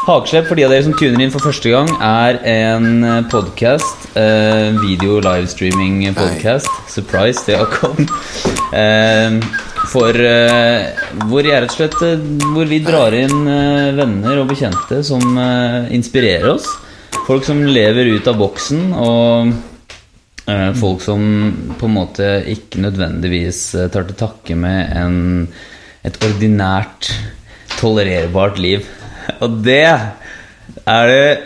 Hageslepp, for de av dere som tuner inn for første gang, er en podkast. Eh, video livestreaming-podkast. Surprise det har kommet. Eh, for eh, hvor jeg rett og slett eh, Hvor vi drar inn eh, venner og bekjente som eh, inspirerer oss. Folk som lever ut av boksen, og eh, folk som på en måte ikke nødvendigvis eh, tar til takke med en, et ordinært, tolererbart liv. Og det er det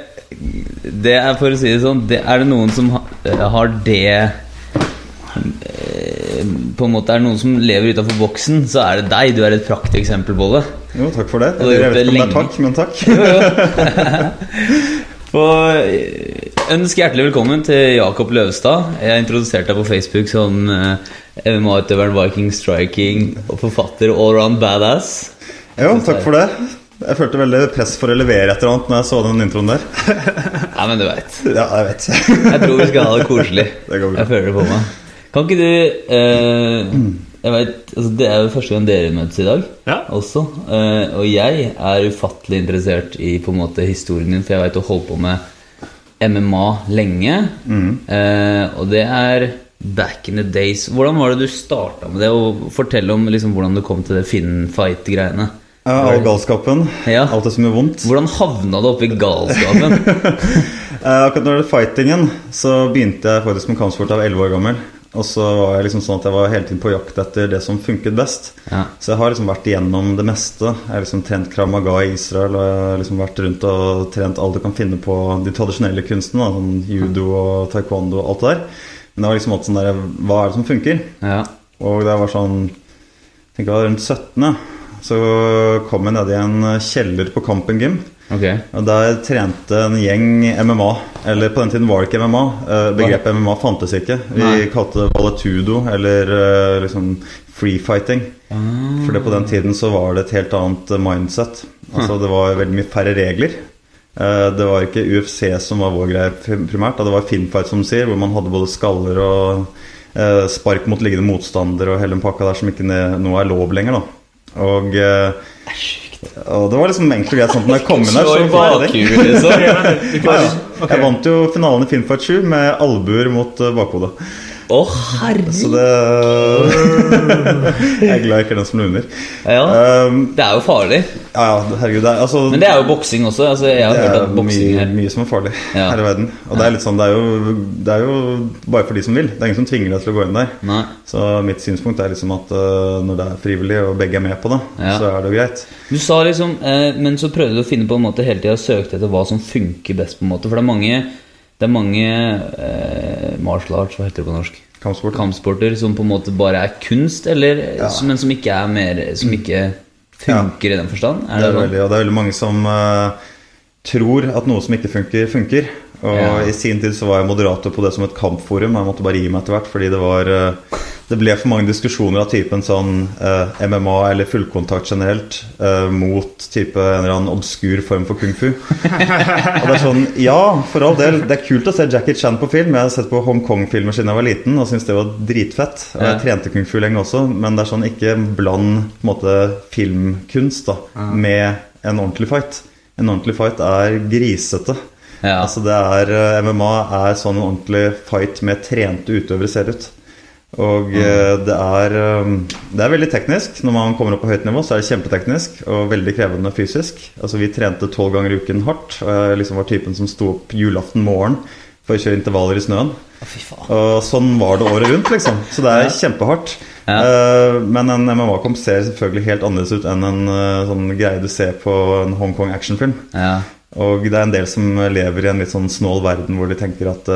Det er, for å si det sånn, det er det noen som har det eh, På en måte er det noen som lever utafor boksen, så er det deg. Du er et prakteksempel på det. Jo, takk for det. Og Jeg vet ikke om det er takk, men takk. Og eh, ønsk hjertelig velkommen til Jakob Løvstad. Jeg introduserte deg på Facebook som eh, MMA-utøveren Viking Striking og forfatter allround badass. Jo, takk for det. Jeg følte veldig press for å levere et eller annet når jeg så den introen der. Nei, men du veit. Ja, jeg vet. Jeg tror vi skal ha det koselig. Det går bra. Jeg føler det på meg. Kan ikke du eh, jeg vet, altså Det er jo første gang dere møtes i dag Ja. også. Eh, og jeg er ufattelig interessert i på en måte historien din, for jeg vet du holdt på med MMA lenge. Mm. Eh, og det er back in the days. Hvordan var det du starta med det? Og fortell om liksom, hvordan du kom til det Finn fight-greiene. Ja, all galskapen. Ja. Alt det som gjør vondt. Hvordan havna du oppi galskapen? Eh, akkurat når det gjelder fightingen, så begynte jeg faktisk med kampsport av 11 år gammel. Og så var jeg liksom sånn at jeg var hele tiden på jakt etter det som funket best. Ja. Så jeg har liksom vært igjennom det meste. Jeg har liksom trent Krav Maga i Israel. Og jeg har liksom vært rundt og trent alt du kan finne på de tradisjonelle kunstene. Sånn judo og taekwondo og alt det der. Men det var liksom alt sånn der Hva er det som funker? ja. Og jeg var sånn Jeg tenker jeg var rundt 17. Så kom jeg ned i en kjeller på Kampen Gym. Ok. Og Der trente en gjeng MMA. Eller på den tiden var det ikke MMA. Eh, Begrepet MMA fantes ikke. Vi Nei. kalte det valetudo eller eh, liksom free fighting. Ah. For det på den tiden så var det et helt annet eh, mindset. Altså Det var veldig mye færre regler. Det var ikke UFC som var vår greie primært. Det var filmfight, som sier, hvor man hadde både skaller og spark mot liggende motstander og hele den pakka der som ikke nå er lov lenger. da Og eh, og det var liksom og greit sånn når jeg kom inn her, så det liksom. ja, ja. Jeg vant jo finalen i Filmfight 7 med albuer mot eh, bakhodet. Å, herregud. Så det Jeg er glad jeg ikke er den som luner. Ja, Um, det er jo farlig. ja, herregud. Det er, altså, Men det er jo boksing også. Altså, jeg har det hørt er at boksing mye, er mye som er farlig Ja. her i verden. Og det er sånn, det er, jo, det er jo bare for de som vil. Det er ingen som tvinger deg til å gå inn der. Nei. Så mitt synspunkt er liksom at uh, når det er frivillig, og begge er med på det, Ja. så er det jo greit. Du sa liksom eh, Men så prøvde du å finne på en måte hele tida søkte etter hva som funker best. på en måte For det er mange Det er mange eh, martial arts, hva heter det på norsk? Kampsport. Kampsporter som på en måte bare er kunst, eller, Ja. men som ikke er mer Som ikke funker i den forstand? Det er, sånn? veldig, det er veldig mange som uh, tror at noe som ikke funker, funker. Og Ja. I sin tid så var jeg moderator på det som et kampforum. og Jeg måtte bare gi meg etter hvert, fordi det var eh, Det ble for mange diskusjoner av typen sånn eh, MMA eller fullkontakt generelt eh, mot type en eller annen obskur form for kung fu. og det er sånn Ja, for all del, det er kult å se Jackie Chan på film. Jeg har sett på Hongkong-filmer siden jeg var liten og syntes det var dritfett. Og jeg trente kung fu lenge også, men det er sånn ikke bland på en måte filmkunst da med en ordentlig fight. En ordentlig fight er grisete. Ja. Altså det er, eh, MMA er sånn en ordentlig fight med trente utøvere ser ut. Og eh, det er, eh, det er veldig teknisk. Når man kommer opp på høyt nivå, så er det kjempeteknisk og veldig krevende fysisk. Altså Vi trente tolv ganger i uken hardt. Og jeg liksom var typen som sto opp julaften morgen for å kjøre intervaller i snøen. Og sånn var det året rundt, liksom. Så det er kjempehardt. Ja. Eh, men en MMA-kamp ser selvfølgelig helt annerledes ut enn en eh, sånn greie du ser på en Hongkong actionfilm. Ja. Og det er en del som lever i en litt sånn snål verden hvor de tenker at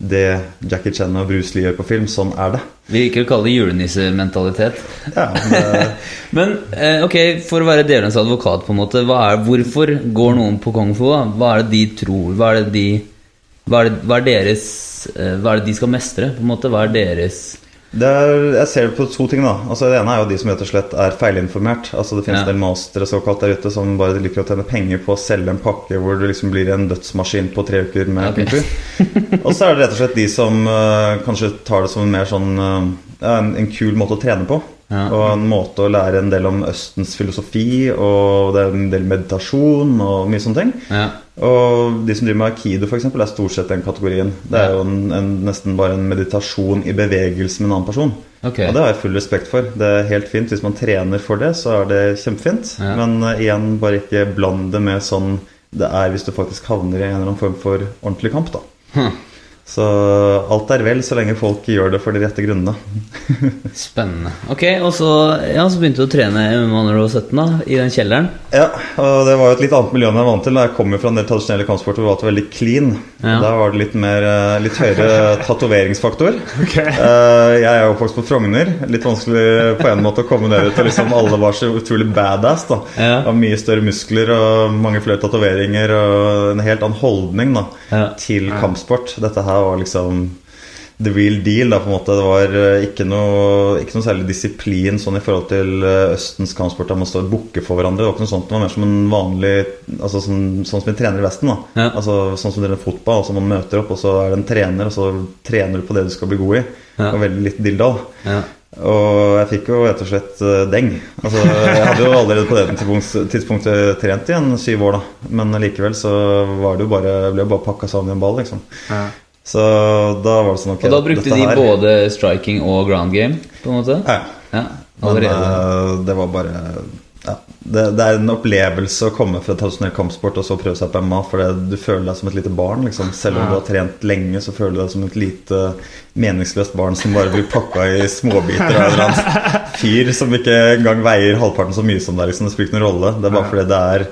det Jackie Chan og Bruce Lee gjør på film, sånn er det. Vi liker å kalle det julenissementalitet. Ja, det Men eh, ok, for å være delens advokat, på en måte er, hvorfor går noen på kung fu? da? Hva er det de tror? Hva er det de Hva er, det, hva er deres eh, Hva er det de skal mestre? på en måte? Hva er deres er, jeg ser det på to ting. da Altså Det ene er jo de som rett og slett er feilinformert. Altså Det finnes Ja. en del mastere såkalt der ute som bare liker å tjene penger på å selge en pakke hvor du liksom blir en dødsmaskin på tre uker med okay. kung. Og så er det rett og slett de som uh, kanskje tar det som en mer sånn uh, en, en kul måte å trene på. Ja. Og en måte å lære en del om Østens filosofi, og det er en del meditasjon og mye sånne ting. Ja. Og de som driver med akido, for eksempel, er stort sett den kategorien. Det er jo en, en, nesten bare en meditasjon i bevegelse med en annen person. Okay. Og det har jeg full respekt for. Det er helt fint. Hvis man trener for det, så er det kjempefint. Ja. Men uh, igjen, bare ikke bland det med sånn det er hvis du faktisk havner i en eller annen form for ordentlig kamp, da. Hm. Så alt er vel så lenge folk gjør det for de rette grunnene. Spennende. Ok, og så, ja, så begynte du å trene MMA når du var 17, da, i den kjelleren. Ja, og det var jo et litt annet miljø enn jeg var vant til. Jeg kom jo fra en del tradisjonelle kampsporter hvor det var veldig clean. Ja. Der var det litt mer eh, litt høyere tatoveringsfaktor. Ok. Eh, Jeg er jo oppvokst på Frogner. Litt vanskelig på en måte å komme ned til liksom alle var så utrolig badass. da Ja. Mye større muskler og mange flere tatoveringer og en helt annen holdning da Ja. til kampsport. Dette her var liksom the real deal. da på en måte Det var eh, ikke noe, ikke noe særlig disiplin sånn i forhold til eh, Østens kampsport der man står og bukker for hverandre. Det var ikke noe sånt, det var mer som en vanlig Altså sånn, sånn som en trener i Vesten. da Ja. Altså Sånn som dere i fotball. Altså Man møter opp, og så er det en trener, og så trener du på det du skal bli god i. Ja. Og veldig litt dilldall. Ja. Og jeg fikk jo rett og slett eh, deng. Altså, jeg hadde jo allerede på det tidspunktet, tidspunktet trent i en syv år, da. Men likevel så var det jo bare, ble jo bare pakka sammen i en ball, liksom. Ja. Så da var det sånn ok Og da brukte de her- både striking og ground game, på en måte? Ja. Ja, Men eh, det var bare ja, det, det er en opplevelse å komme fra tradisjonell kampsport og så prøve seg på MMA. For det, du føler deg som et lite barn. Liksom. Selv om du har trent lenge, så føler du deg som et lite meningsløst barn som bare blir pakka i småbiter av en eller annen fyr som ikke engang veier halvparten så mye som deg. Liksom. Det spiller ikke noen rolle. Det er bare fordi det er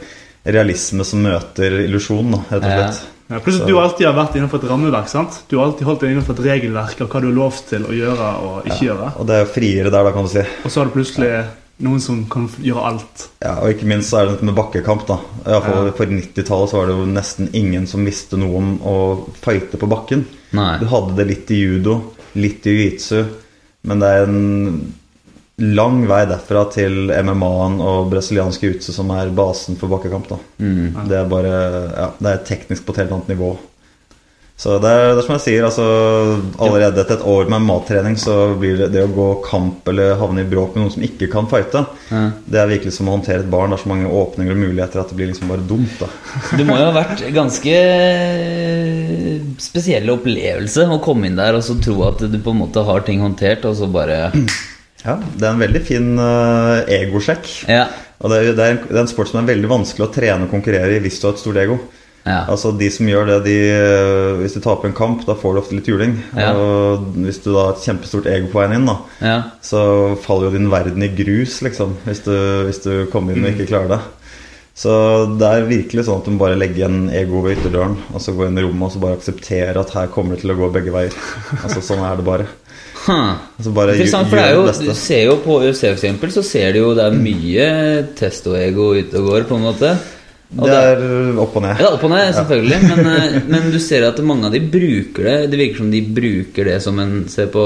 realisme som møter illusjon, rett og Ja. slett. Ja, pluss at du alltid har vært innenfor et rammeverk. sant? Du har alltid holdt deg innenfor et regelverk av hva du har lov til å gjøre og ikke gjøre. Og det er jo friere der, da, kan du si. Og så har du plutselig noen som kan gjøre alt. Ja, og ikke minst så er det dette med bakkekamp. da I hvert fall Ja. For 90-tallet så var det jo nesten ingen som visste noe om å fighte på bakken. Nei. Du hadde det litt i judo, litt i jiu-jitsu, men det er en lang vei derfra til MMA-en og brasiliansk jiu-jitsu som er basen for bakkekamp. Mm. Det er bare Ja, det er teknisk på et helt annet nivå. Så det er, det er som jeg sier, altså allerede etter et år med mattrening så blir det det å gå kamp eller havne i bråk med noen som ikke kan fighte, Ja. det er virkelig som å håndtere et barn. Det er så mange åpninger og muligheter at det blir liksom bare dumt. da Det må jo ha vært ganske spesiell opplevelse å komme inn der og så tro at du på en måte har ting håndtert, og så bare Ja, Det er en veldig fin uh, egosjekk. Ja. Og det er, det, er en, det er en sport som er veldig vanskelig å trene og konkurrere i hvis du har et stort ego. ja. Altså De som gjør det, de, eh, hvis de taper en kamp, da får du ofte litt juling. Ja. Og hvis du da har et kjempestort ego på veien inn, da ja. så faller jo din verden i grus, liksom. Hvis du, hvis du kommer inn og ikke klarer det. Så det er virkelig sånn at du må bare legge en ego ved ytterdøren, og så gå inn i rommet og så bare akseptere at her kommer det til å gå begge veier. Altså Sånn er det bare. Huh. Altså bare gjør- Interessant, for det er jo, det du ser jo på UFC eksempel, så ser du jo det er mye test og ego ute og går, på en måte. Og Det er opp og ned. Ja, opp og ned, selvfølgelig. Men, eh, men du ser at mange av de bruker det. Det virker som de bruker det som en Se på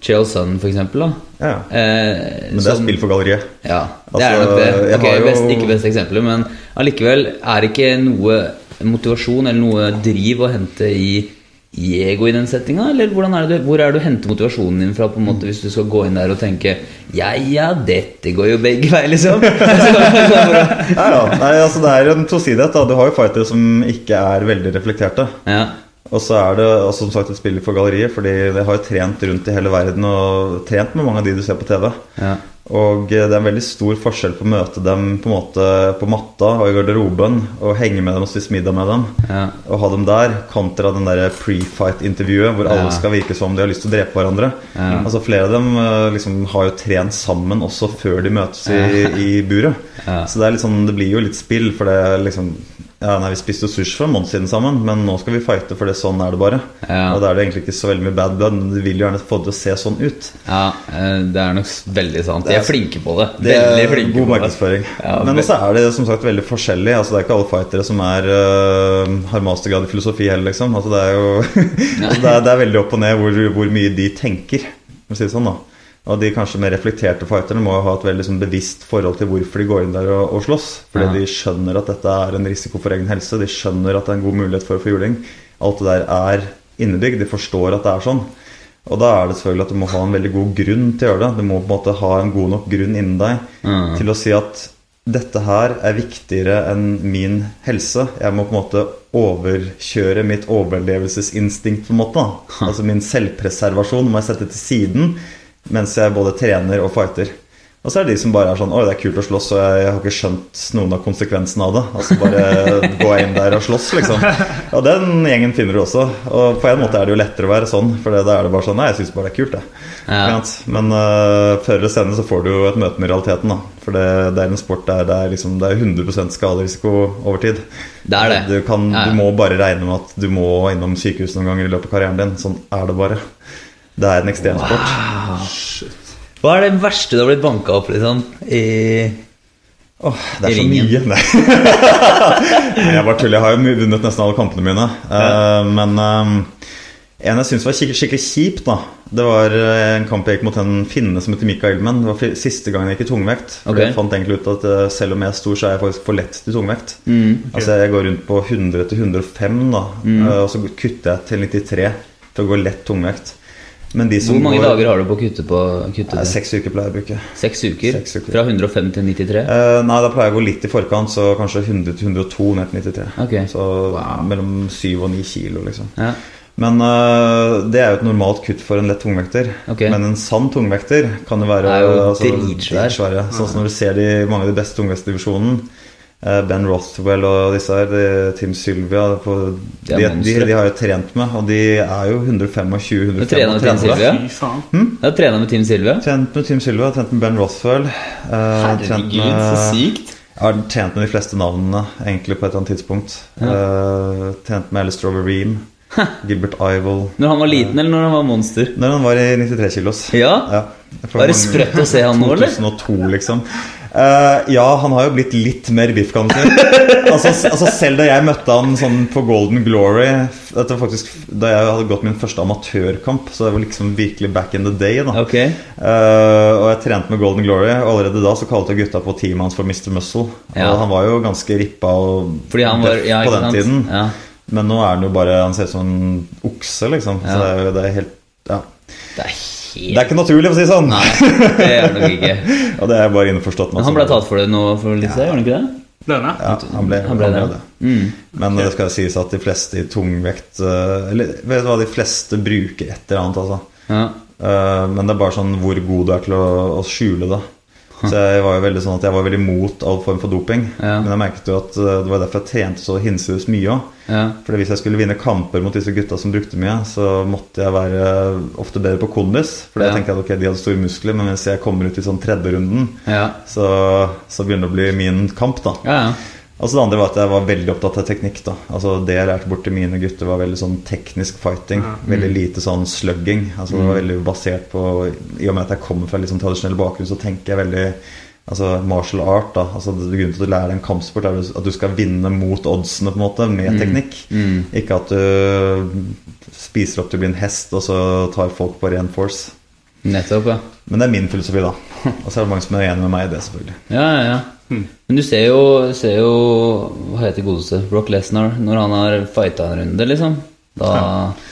Chael Sun, for eksempel. Da. Ja. Eh, Men det er som- spill for galleriet. Ja, det er Altså, nok det. jeg Ok, jo- best, Ikke best eksempelet, men allikevel er det ikke noe motivasjon eller noe driv å hente i ego i den settinga? Eller er det, hvor er det du henter motivasjonen din fra på en måte hvis du skal gå inn der og tenke Ja, ja, dette går jo begge veier, liksom. Nei ja. Nei, altså Det er en tosidighet. da Du har jo fightere som ikke er veldig reflekterte. ja. Og så er det altså, som sagt et spill for galleriet, fordi jeg har jo trent rundt i hele verden og trent med mange av de du ser på TV. Ja. Og eh, det er en veldig stor forskjell på å møte dem på, en måte, på matta og i garderoben og henge med dem og spise middag med dem. Ja. Og ha dem der, kontra den der pre-fight-intervjuet hvor alle Ja. skal virke som de har lyst til å drepe hverandre. Ja. Altså Flere av dem eh, liksom, har jo trent sammen også før de møtes i, i buret. Ja. Så det, er litt sånn, det blir jo litt spill, for det liksom ja, nei, Vi spiste jo sushi for en måned siden sammen, men nå skal vi fighte, for det sånn er det bare. Ja. Og da er det egentlig ikke så veldig mye bad blood, men du vil jo gjerne få det til å se sånn ut. ja, eh, det er nok veldig sant. De er flinke på det. Det Veldig flinke god markedsføring. Ja, men også er det som sagt veldig forskjellig. Altså, det er ikke alle fightere som er, uh, har mastergrad i filosofi heller, liksom. Altså, det, er jo, altså, det, er, det er veldig opp og ned hvor, hvor mye de tenker. For å si det sånn da Og de kanskje mer reflekterte fighterne må jo ha et veldig sånn, bevisst forhold til hvorfor de går inn der og, og slåss. Fordi Ja. de skjønner at dette er en risiko for egen helse. De skjønner at det er en god mulighet for å få juling. Alt det der er innebygd. De forstår at det er sånn. Og da er det selvfølgelig at du må ha en veldig god grunn til å gjøre det. Du må på en måte ha en god nok grunn innen deg Mm. til å si at dette her er viktigere enn min helse. Jeg må på en måte overkjøre mitt overlevelsesinstinkt, på en måte. Altså min selvpreservasjon må jeg sette til siden mens jeg både trener og fighter. Og så er det de som bare er sånn Oi, det er kult å slåss, og jeg, har ikke skjønt noen av konsekvensene av det. Altså bare gå inn der og slåss, liksom. Og den gjengen finner du også. Og på en måte er det jo lettere å være sånn, for da er det bare sånn Nei, jeg syns bare det er kult, jeg. Ja. Men uh, før eller senere så får du jo et møte med realiteten, da. For det, det er en sport der det er, liksom, det er 100% skaderisiko over tid. Det er det. Du, kan, Ja, ja. du må bare regne med at du må innom sykehus noen ganger i løpet av karrieren din. Sånn er det bare. Det er en ekstremsport. Hva er det verste du har blitt banka opp, liksom? I Åh, det er så mye. Nei. jeg bare tuller. Jeg har jo vunnet nesten alle kampene mine. Eh, men eh, en jeg syns var skikkelig, skikkelig kjipt, da Det var eh, en kamp jeg gikk mot en finne som heter Mika Ilmen. Det var siste gangen jeg gikk i tungvekt. For Ok. Jeg fant egentlig ut at selv om jeg er stor, så er jeg faktisk for lett til tungvekt. Mm. Altså Jeg går rundt på 100 til 105, da eh, og så kutter jeg til 93 for å gå lett tungvekt. Men de som Hvor mange går, dager har du på å kutte på kutte Nei, det? Seks uker pleier jeg å bruke. Seks uker? Seks uker. Fra 105 til 93? Eh, nei, da pleier jeg å gå litt i forkant, så kanskje 100 til 102 ned til 93. Okay. Så mellom 7 og 9 kilo, liksom. Ja. Men uh, det er jo et normalt kutt for en lett tungvekter. Okay. Men en sann tungvekter kan jo være jo altså, dritsvær. Sånn som når du ser de, mange av de beste tungvektsdivisjonen. Eh, Ben Rothwell og disse her, Tim Sylvia på, de, de, de har jo trent med, og de er jo 125 Du trener med Tim Sylvia? Hmm? Jeg trena med Tim Silvia. Trent med Tim Sylvia, trent med Ben Rothwell. Uh, Herregud, med- så sykt. Jeg har trent med de fleste navnene egentlig på et eller annet tidspunkt. Eh, trent med Alistair Overeem, Gilbert Ivel Når han var liten, eller når han var monster? Når han var i 93 kilos. Ja? Ja. Var det mange- sprøtt å se han nå, eller? 2002, liksom. Eh, ja, han har jo blitt litt mer biffkanter. altså, altså, selv da jeg møtte han sånn på Golden Glory Dette var faktisk da jeg hadde gått min første amatørkamp, så det var liksom virkelig back in the day. da Ok. uh, og jeg trente med Golden Glory, og allerede da så kalte jeg gutta på teamet hans for Mr. Muscle. Ja. Og han var jo ganske rippa og var Ja, på den tiden. Ja. Men nå er han jo bare Han ser ut som en okse, liksom. Så det er, det er helt Ja. Det er Det er ikke naturlig, for å si det sånn. Nei, det er det nok ikke. Og det er bare innforstått. Men han ble tatt for det nå for litt siden, gjorde han ikke det? Ble det? Ja, han ble, Han ble det. Mm. Men det skal sies at de fleste i tungvekt eh, Eller vet du hva, de fleste bruker et eller annet, altså. Ja. Eh, Men det er bare sånn hvor god du er til å, å skjule det. Så jeg var jo veldig sånn at jeg var veldig mot all form for doping. Ja. Men jeg merket jo at eh, det var derfor jeg trente så hinsides mye òg. Ja. For hvis jeg skulle vinne kamper mot disse gutta som brukte mye, så måtte jeg være ofte bedre på kondis. For Ja. jeg tenkte at ok, de hadde store muskler, men hvis jeg kommer ut i sånn tredje runden, Ja. så, så begynner det å bli min kamp, da. ja, ja. Altså Det andre var at jeg var veldig opptatt av teknikk. da Altså Det jeg lærte bort til mine gutter, var veldig sånn teknisk fighting. Veldig lite sånn slugging. Altså Det var veldig basert på I og med at jeg kommer fra litt sånn tradisjonell bakgrunn, så tenker jeg veldig Altså martial art. da Altså Grunnen til at du lærer en kampsport, er at du skal vinne mot oddsene på en måte med teknikk. Ikke at du spiser opp til å bli en hest, og så tar folk på ren force. Nettopp, ja. Men det er min filosofi, da. Og så er det mange som er enig med meg i det, selvfølgelig. Ja, ja, ja. Men du ser jo, ser jo Hva heter godeste? Brock Lesnar. Når han har fighta en runde, liksom. Da,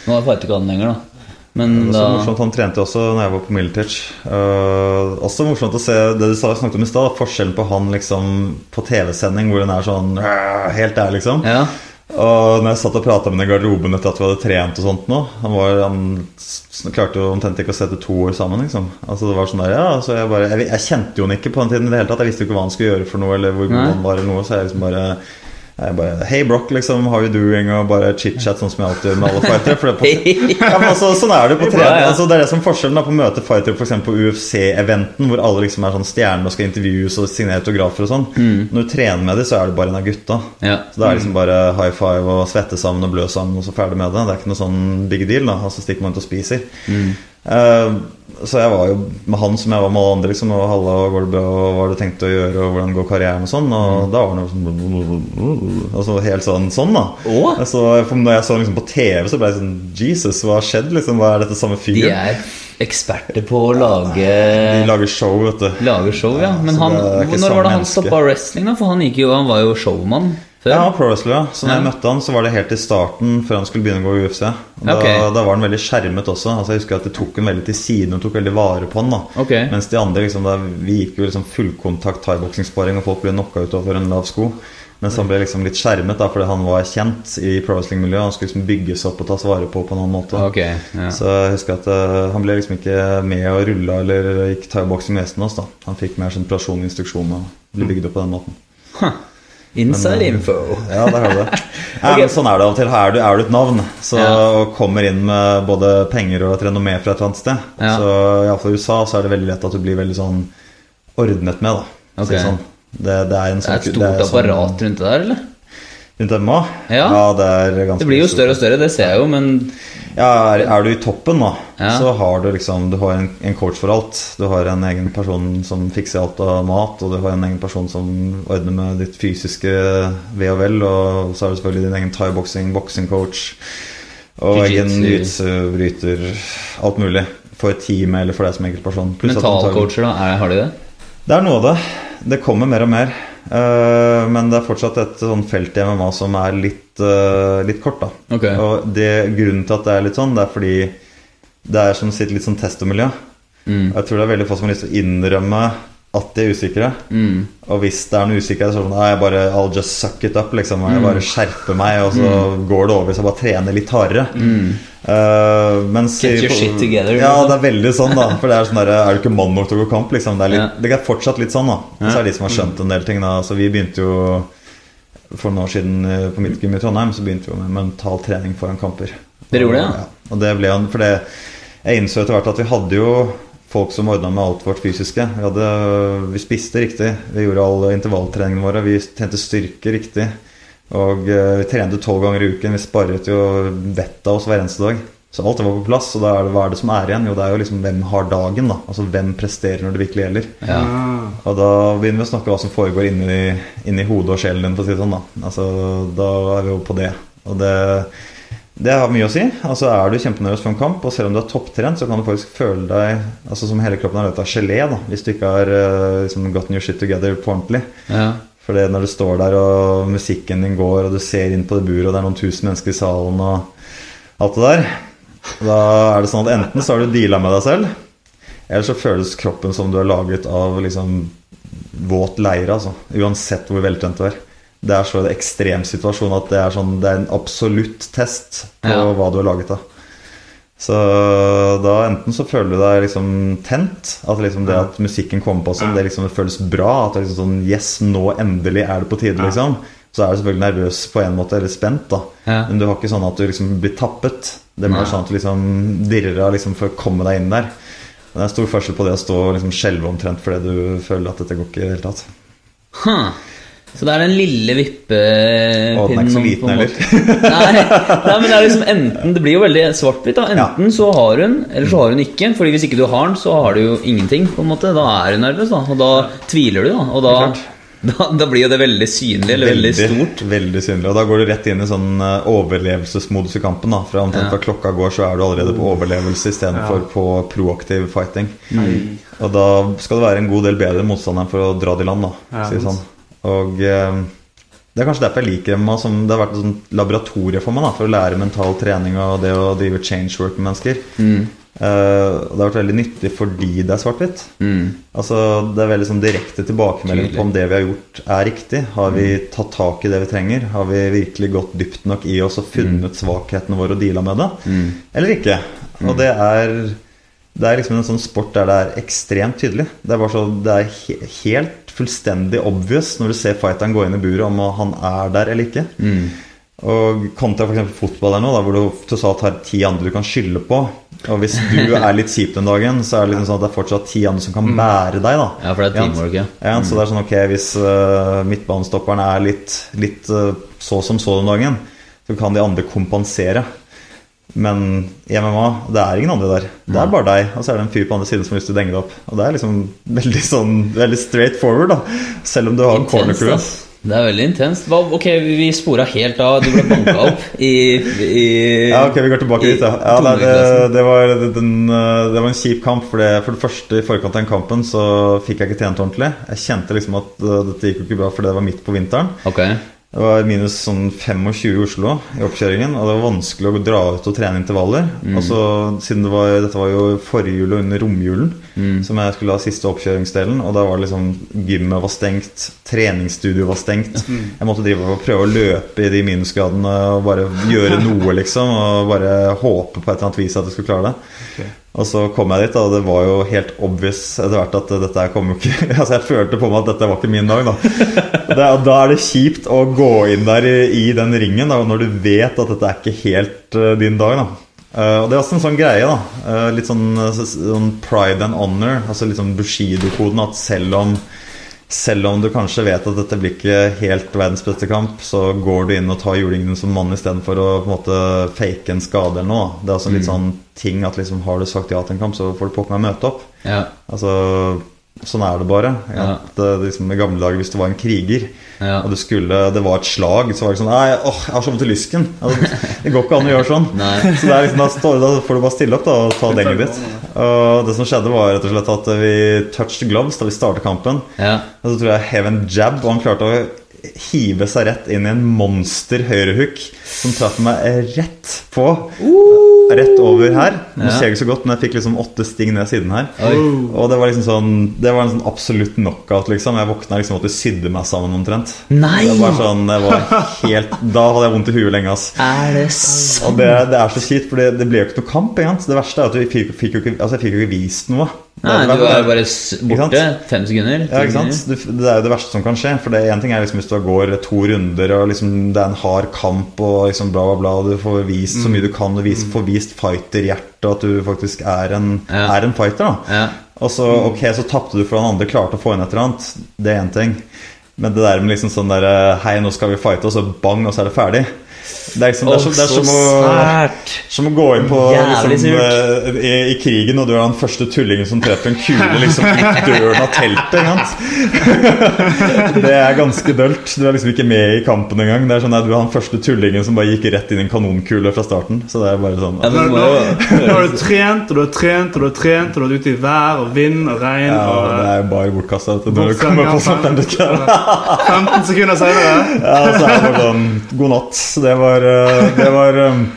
Nå fighter ikke han lenger, da. Men Det var da så morsomt, Han trente også når jeg var på Militech. Uh, også morsomt å se det du snakket om i stad. Forskjellen på han liksom på TV-sending, hvor den er sånn helt der, liksom. Ja. Og når jeg satt og prata med ham i garderoben etter at vi hadde trent og sånt nå Han, var, han klarte jo omtrent ikke å sette to år sammen, liksom. Altså det var sånn der, ja, så jeg, bare, jeg, jeg kjente jo han ikke på den tiden i det hele tatt. Jeg visste jo ikke hva han skulle gjøre for noe, eller hvor god han var, eller noe. Så jeg liksom bare jeg bare Hei, Brock, liksom. How you doing? Og bare chit-chat, sånn som jeg alltid gjør med alle fightere. For det er på, ja, altså, sånn er det på trening. Ja, ja. Altså, det er det som forskjellen da, på å møte fightere eksempel på UFC-eventen, hvor alle liksom er sånn stjerner og skal intervjues og signere autografer og sånn. Når du trener med dem, så er det bare en av gutta. Ja. Så det er liksom bare high five og svette sammen og blø sammen, og så ferdig med det. Det er ikke noe sånn big deal, da. Altså så stikker man ut og spiser. Eh, så jeg var jo med han som jeg var med alle andre, liksom. Og halla, går det bra, og hva har du tenkt å gjøre, og hvordan går karrieren, og sånn. Og da var han sånn Altså helt sånn, sånn da. Oh. Altså, når jeg så liksom på TV, så ble jeg sånn Jesus, hva har skjedd, liksom? Hva er dette samme De er eksperter på å lage De lager show, vet du. Lager show, ja. Men han, når var det han stoppa wrestling, da? For han, jo, han var jo showmann. Før? Ja, pro wrestler, ja. Så når jeg møtte han, så var det helt i starten før han skulle begynne å gå i UFC. Da, okay. da var han veldig skjermet også. Altså Jeg husker at de tok han veldig til siden og tok veldig vare på han. da Ok. Mens de andre, liksom, da, vi gikk jo liksom fullkontakt thaiboksingsparing, og folk ble knocka ut over en lav sko. Mens han ble liksom litt skjermet da fordi han var kjent i pro wrestling-miljøet. Han skulle liksom bygges opp og tas vare på på en annen måte. Ok, ja. Så jeg husker at uh, han ble liksom ikke med og rulla eller gikk thaiboksing med hesten oss. da Han fikk mer sånn personlig instruksjon og ble bygd opp på den måten. Inside info. Ja, der har du det. Ja, men sånn er det av og til. Er du, er du et navn så, Ja. og kommer inn med både penger og et renommé fra et eller annet sted, Ja. så iallfall i USA så er det veldig lett at du blir veldig sånn ordnet med. da for å si Ok. det sånn. det, det er en Det er et stort stort er apparat rundt det der, eller? Rundt Emma? Ja. det er ganske Det blir jo større og større, det ser jeg jo, men Ja, er, er du i toppen, da, Ja. så har du liksom Du har en, en coach for alt. Du har en egen person som fikser alt av mat, og du har en egen person som ordner med ditt fysiske ve og vel, og så har du selvfølgelig din egen thaiboksing, boksingcoach, og egen Jiu-jitsu. jiu-jitsu, bryter, alt mulig. For teamet eller for deg som enkeltperson. Mentalcoacher, da? Er, har de det? Det er noe av det. Det kommer mer og mer. Eh, men det er fortsatt et sånn felt i MMA som er litt, eh, litt kort, da. Okay. Og det, grunnen til at det er litt sånn, det er fordi det er som sitt litt sånn testomiljø. Mm. Jeg tror det er veldig få som har lyst til å innrømme at de er usikre. Mm. Og hvis det er noe usikkerhet, så er det sånn jeg bare, I'll just suck it up. liksom Jeg bare skjerper meg, og så går det over. Så jeg bare trener litt hardere. Eh, mens Get your shit together, Ja, liksom. det er veldig sånn, da. For det er sånn der, Er du ikke mann nok til å gå kamp? liksom Det er, litt, det er fortsatt litt sånn, da. Så er det de som har skjønt en del ting. da Så vi begynte jo For noen år siden eh, på mitt gym i Trondheim Så begynte vi med mental trening foran kamper. Dere gjorde det, ja? ja. Og det ble jo For det, jeg innså etter hvert at vi hadde jo folk som ordna med alt vårt fysiske. Vi, hadde, vi spiste riktig. Vi gjorde alle intervalltreningene våre. Vi trente styrke riktig. Og eh, vi trente tolv ganger i uken. Vi sparret jo vettet av oss hver eneste dag. Så alt det var på plass. Og da er det, hva er det som er igjen? Jo, det er jo liksom hvem har dagen, da. Altså hvem presterer når det virkelig gjelder. Ja. Og da begynner vi å snakke hva som foregår inni, inni hodet og sjelen din, for å si det sånn. Da Altså, da er vi jo på det. Og det, det har mye å si. Altså Er du kjempenervøs for en kamp, og selv om du er topptrent, så kan du faktisk føle deg altså som hele kroppen er løpt av gelé da hvis du ikke har eh, liksom, gotten your shit together på ordentlig. ja. For når du står der, og musikken din går, og du ser inn på det buret, og det er noen tusen mennesker i salen, og alt det der Da er det sånn at enten så har du deala med deg selv, eller så føles kroppen som du er laget av liksom våt leire, altså. Uansett hvor veltrent du er. Det er så en ekstrem situasjon at det er, sånn, det er en absolutt test på Ja. hva du er laget av. Så da enten så føler du deg liksom tent, at liksom det at musikken kommer på sånn, det liksom det føles bra. At det er liksom sånn Yes, nå endelig er det på tide, liksom. Så er du selvfølgelig nervøs på en måte, eller spent, da. Ja. Men du har ikke sånn at du liksom blir tappet. Det mer sånn at du liksom dirrer av liksom for å komme deg inn der. Det er stor forskjell på det å stå og liksom skjelve omtrent fordi du føler at dette går ikke i det hele tatt. Huh. Så det er den lille vippepinnen Å, den er ikke så liten heller. Nei, nei, men det er liksom enten Det blir jo veldig svart-hvitt. Enten Enten så har hun, eller så har hun ikke. Fordi hvis ikke du har den, så har du jo ingenting. på en måte Da er hun nervøs, da. Og da tviler du, da. Og da, da, da blir jo det veldig synlig, eller veldig, stort. Veldig synlig. Og da går du rett inn i sånn eh, overlevelsesmodus i kampen. da Fra omtrent Ja. fra klokka går, så er du allerede på overlevelse istedenfor Ja. på proaktiv fighting. Mm. Og da skal det være en god del bedre enn for å dra det i land, da. Ja, si sånn. Og eh, det er kanskje derfor jeg liker MMA. Som det har vært et laboratorium for meg da for å lære mental trening og det å drive change work med mennesker. Mm. Uh, og det har vært veldig nyttig fordi det er svart-hvitt. Mm. Altså, det er veldig sånn direkte tilbakemelding på om det vi har gjort, er riktig. Har vi tatt tak i det vi trenger? Har vi virkelig gått dypt nok i oss og funnet svakhetene våre og deala med det? Mm. Eller ikke? Og det er Det er liksom en sånn sport der det er ekstremt tydelig. Det er bare så, det er he helt fullstendig obvious når du ser fighteren gå inn i buret om han er der eller ikke. Mm. Og kontra f.eks. fotball der nå, da, hvor du tross alt har ti andre du kan skylde på. Og hvis du er litt kjip den dagen, så er det liksom sånn at det er fortsatt ti andre som kan bære deg. da Ja, for det er teamwork, ja. ja, så det er sånn ok, Hvis uh, midtbanestopperen er litt, litt uh, så som så den dagen, så kan de andre kompensere. Men i MMA, det er ingen andre der. Det er bare deg, og så er det en fyr på andre siden som har lyst til å denge deg opp. Og det er liksom veldig sånn Veldig straight forward, da. Selv om du har corner crew. Det er veldig intenst. Ok, vi spora helt av. Du ble banka opp i, i Ja, ok, vi går tilbake dit, ja. ja det, det, det, var, den, eh, det var en kjip kamp. For, det, for det første, i forkant av den kampen så fikk jeg ikke trent ordentlig. Jeg kjente liksom at eh, dette gikk jo ikke bra fordi det var midt på vinteren. Ok. Det var minus sånn 25 i Oslo i oppkjøringen, og det var vanskelig å dra ut og trene intervaller. Og så, siden det var, Dette var jo forrige jul og under romjulen, som jeg skulle ha siste oppkjøringsdelen. Og da var det liksom Gymmet var stengt, treningsstudioet var stengt. Jeg måtte drive og prøve å løpe i de minusgradene og bare gjøre noe, liksom. Og bare håpe på et eller annet vis at jeg skulle klare det. Og så kom jeg dit, og det var jo helt obvious etter hvert at dette kom jo ikke Altså Jeg følte på meg at dette var ikke min dag, da. Det, da er det kjipt å gå inn der i, i den ringen da, når du vet at dette er ikke helt uh, din dag, da. Uh, og det er også en sånn greie, da. Uh, litt sånn, sånn pride and honor. Altså litt sånn Bushido-koden at selv om selv om du kanskje vet at dette blir ikke helt verdens beste kamp, så går du inn og tar julingen som mann istedenfor å på en måte fake en skade eller noe. Det er også litt sånn ting at liksom har du sagt ja til en kamp, så får du pokker meg møte opp. Ja. Altså, sånn er det bare. Ja. At, eh, liksom, I gamle dager, hvis du var en kriger, Ja. og du skulle, det var et slag, så var det sånn Nei, åh, jeg har så vondt i lysken. Altså, det går ikke an å gjøre sånn. Så det er liksom, da, står, da får du bare stille opp da, og ta denget ditt. Og det som skjedde, var rett og slett at vi touched gloves da vi startet kampen. Ja. Og så tror jeg hev en jab, og han klarte å hive seg rett inn i en monster høyrehook som traff meg rett på. Rett over her. Nå ser ikke så godt, men jeg fikk liksom åtte sting ned siden her. Oi. Og det var liksom sånn Det var en sånn absolutt knockout, liksom. Jeg våkna liksom at måtte sydde meg sammen omtrent. Nei! Det var sånn, det var helt Da hadde jeg vondt i huet lenge, ass. Er det sant? Og det, det er så kjipt, for det, det ble jo ikke noe kamp. Sant? Det verste er at vi fikk, fikk jo ikke, altså jeg fikk jo ikke vist noe. Nei, du er bare borte. Fem sekunder. ja, ikke sant? sekunder. Det er jo det verste som kan skje. For det en ting er liksom hvis du går to runder og liksom det er en hard kamp og liksom bla, bla, bla, og du får vist så mye du kan, og vis, får vist fighterhjerte, at du faktisk er en, Ja. er en fighter. da Ja. Og så ok, så tapte du for den andre, klarte å få inn et eller annet. Det er én ting. Men det der med liksom sånn der Hei, nå skal vi fighte, og så bang, og så er det ferdig. Det er, som, det er, som, det er som, å, som å gå inn på liksom, eh, i, i krigen, og du er den første tullingen som treffer en kule liksom i døren av teltet. Det er ganske dølt. Du er liksom ikke med i kampen engang. Det er sånn at Du er den første tullingen som bare gikk rett inn i en kanonkule fra starten. Så det er bare sånn Ja, Nå, har du trent, og du har trent, og du har trent, og du har vært ute i vær og vind og regn. ja, og, Det er jo bare bortkasta når du kommer på ja, sånn 15 sekunder senere Ja, så er det bare sånn God natt. Så det var eh, Det var um,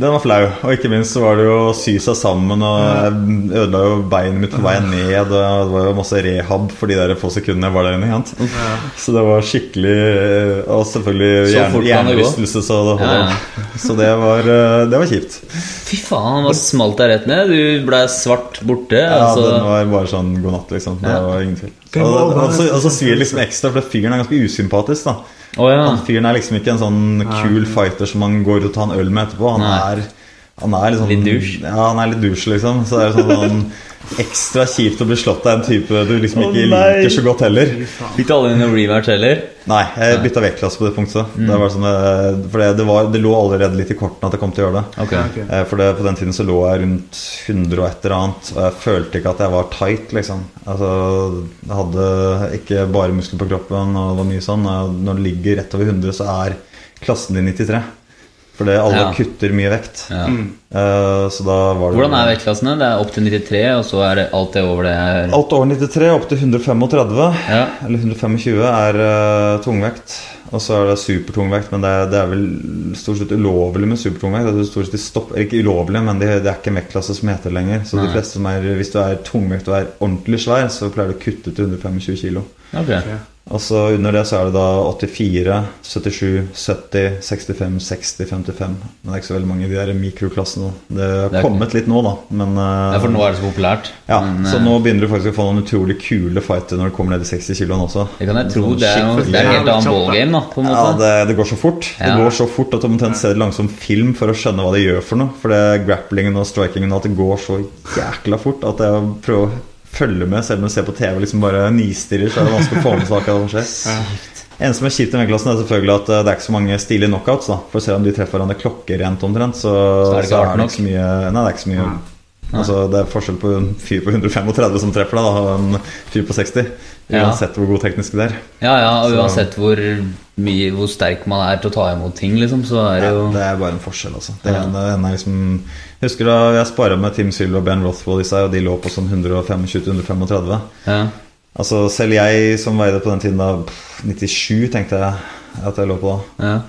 den var flau. Og ikke minst så var det jo å sy seg sammen. Og jeg ødela jo beinet mitt på vei ned. Og det var jo masse rehab for de der få sekundene jeg var der inne. Ja. Så det var skikkelig eh, Og selvfølgelig Så hjern, fort kan det gå. hjernerystelse, så det Ja. Så det var, eh, det var kjipt. Fy faen, hva smalt deg rett ned? Du ble svart borte. Ja, altså. Den var bare sånn god natt, liksom. Det var ingen tvil. Og, så- og så svir det liksom ekstra, for fyren er ganske usympatisk. da Å ja. Han fyren er liksom ikke en sånn kul fighter som man går ut og tar en øl med etterpå. Han Nei. er, han er liksom Litt douche. Ja, han er litt douche, liksom. Så det er sånn, sånn ekstra kjipt å bli slått av en type du liksom ikke oh, liker så godt heller. Bytta alle inn noen rematch heller? Nei, jeg bytta vektklasse på det punktet. Mm. Det var sånn, eh, for det, det, var, det lå allerede litt i kortene at jeg kom til å gjøre det. Okay. Ok. Eh, For det, på den tiden så lå jeg rundt 100 og et eller annet, og jeg følte ikke at jeg var tight, liksom. Altså, jeg hadde ikke bare muskler på kroppen, og det var mye sånn. Når du ligger rett over 100, så er klassen din 93. For det, alle Ja. kutter mye vekt. Ja. Uh, så da var det Hvordan er vektklassene? Det er opp til 93, og så er det alt det over det er Alt over 93 opp til 135, Ja. eller 125, er uh, tungvekt. Og så er det supertungvekt, men det er, det er vel stort sett ulovlig med supertungvekt. Det er stort sett de stopper, ikke ulovlig, men det, det er ikke en vektklasse som heter det lenger. Så de fleste som er, hvis du er tungvekt og er ordentlig svær, så pleier du å kutte til 125 kilo. Ok. Og så under det så er det da 84, 77, 70, 65, 60, 55. Men det er ikke så veldig mange i de der mikroklassene. Det har er- kommet litt nå, da. Men eh, Ja, for nå er det så populært. ja, Men, så eh, nå begynner du faktisk å få noen utrolig kule fighter når du kommer ned i 60 kiloen også. Det kan jeg tro. Sånn Det er, noe, det er helt annen ballgame, da. På en Ja, det, det går så fort. Det går så fort at du omtrent ser det langsom film for å skjønne hva det gjør for noe. For det grapplingen og strikingen og at det går så jækla fort at jeg prøver følge med selv om du ser på TV og liksom bare nistirrer, så er det vanskelig å få med seg akkurat hva som skjer. En som er kjipt i vennklassen, er selvfølgelig at eh, det er ikke så mange stilige knockouts. da For selv om de treffer hverandre klokkerent omtrent, så, Så er det ikke så er det ikke så mye Nei, det er ikke så mye Altså, Det er forskjell på en fyr på 135 som treffer deg, da, og en fyr på 60. Ja. Uansett hvor god teknisk det er. Ja, ja, og uansett hvor, mye, hvor sterk man er til å ta imot ting, liksom, så er det Ja, det er bare en forskjell, altså. Det Ja. ene, ene er liksom Jeg husker da jeg spara med Tim Silver og Ben Rothwell i seg, og de lå på sånn 125-135. ja. Altså Selv jeg som veide på den tiden da pff, 97, tenkte jeg at jeg lå på da. Ja.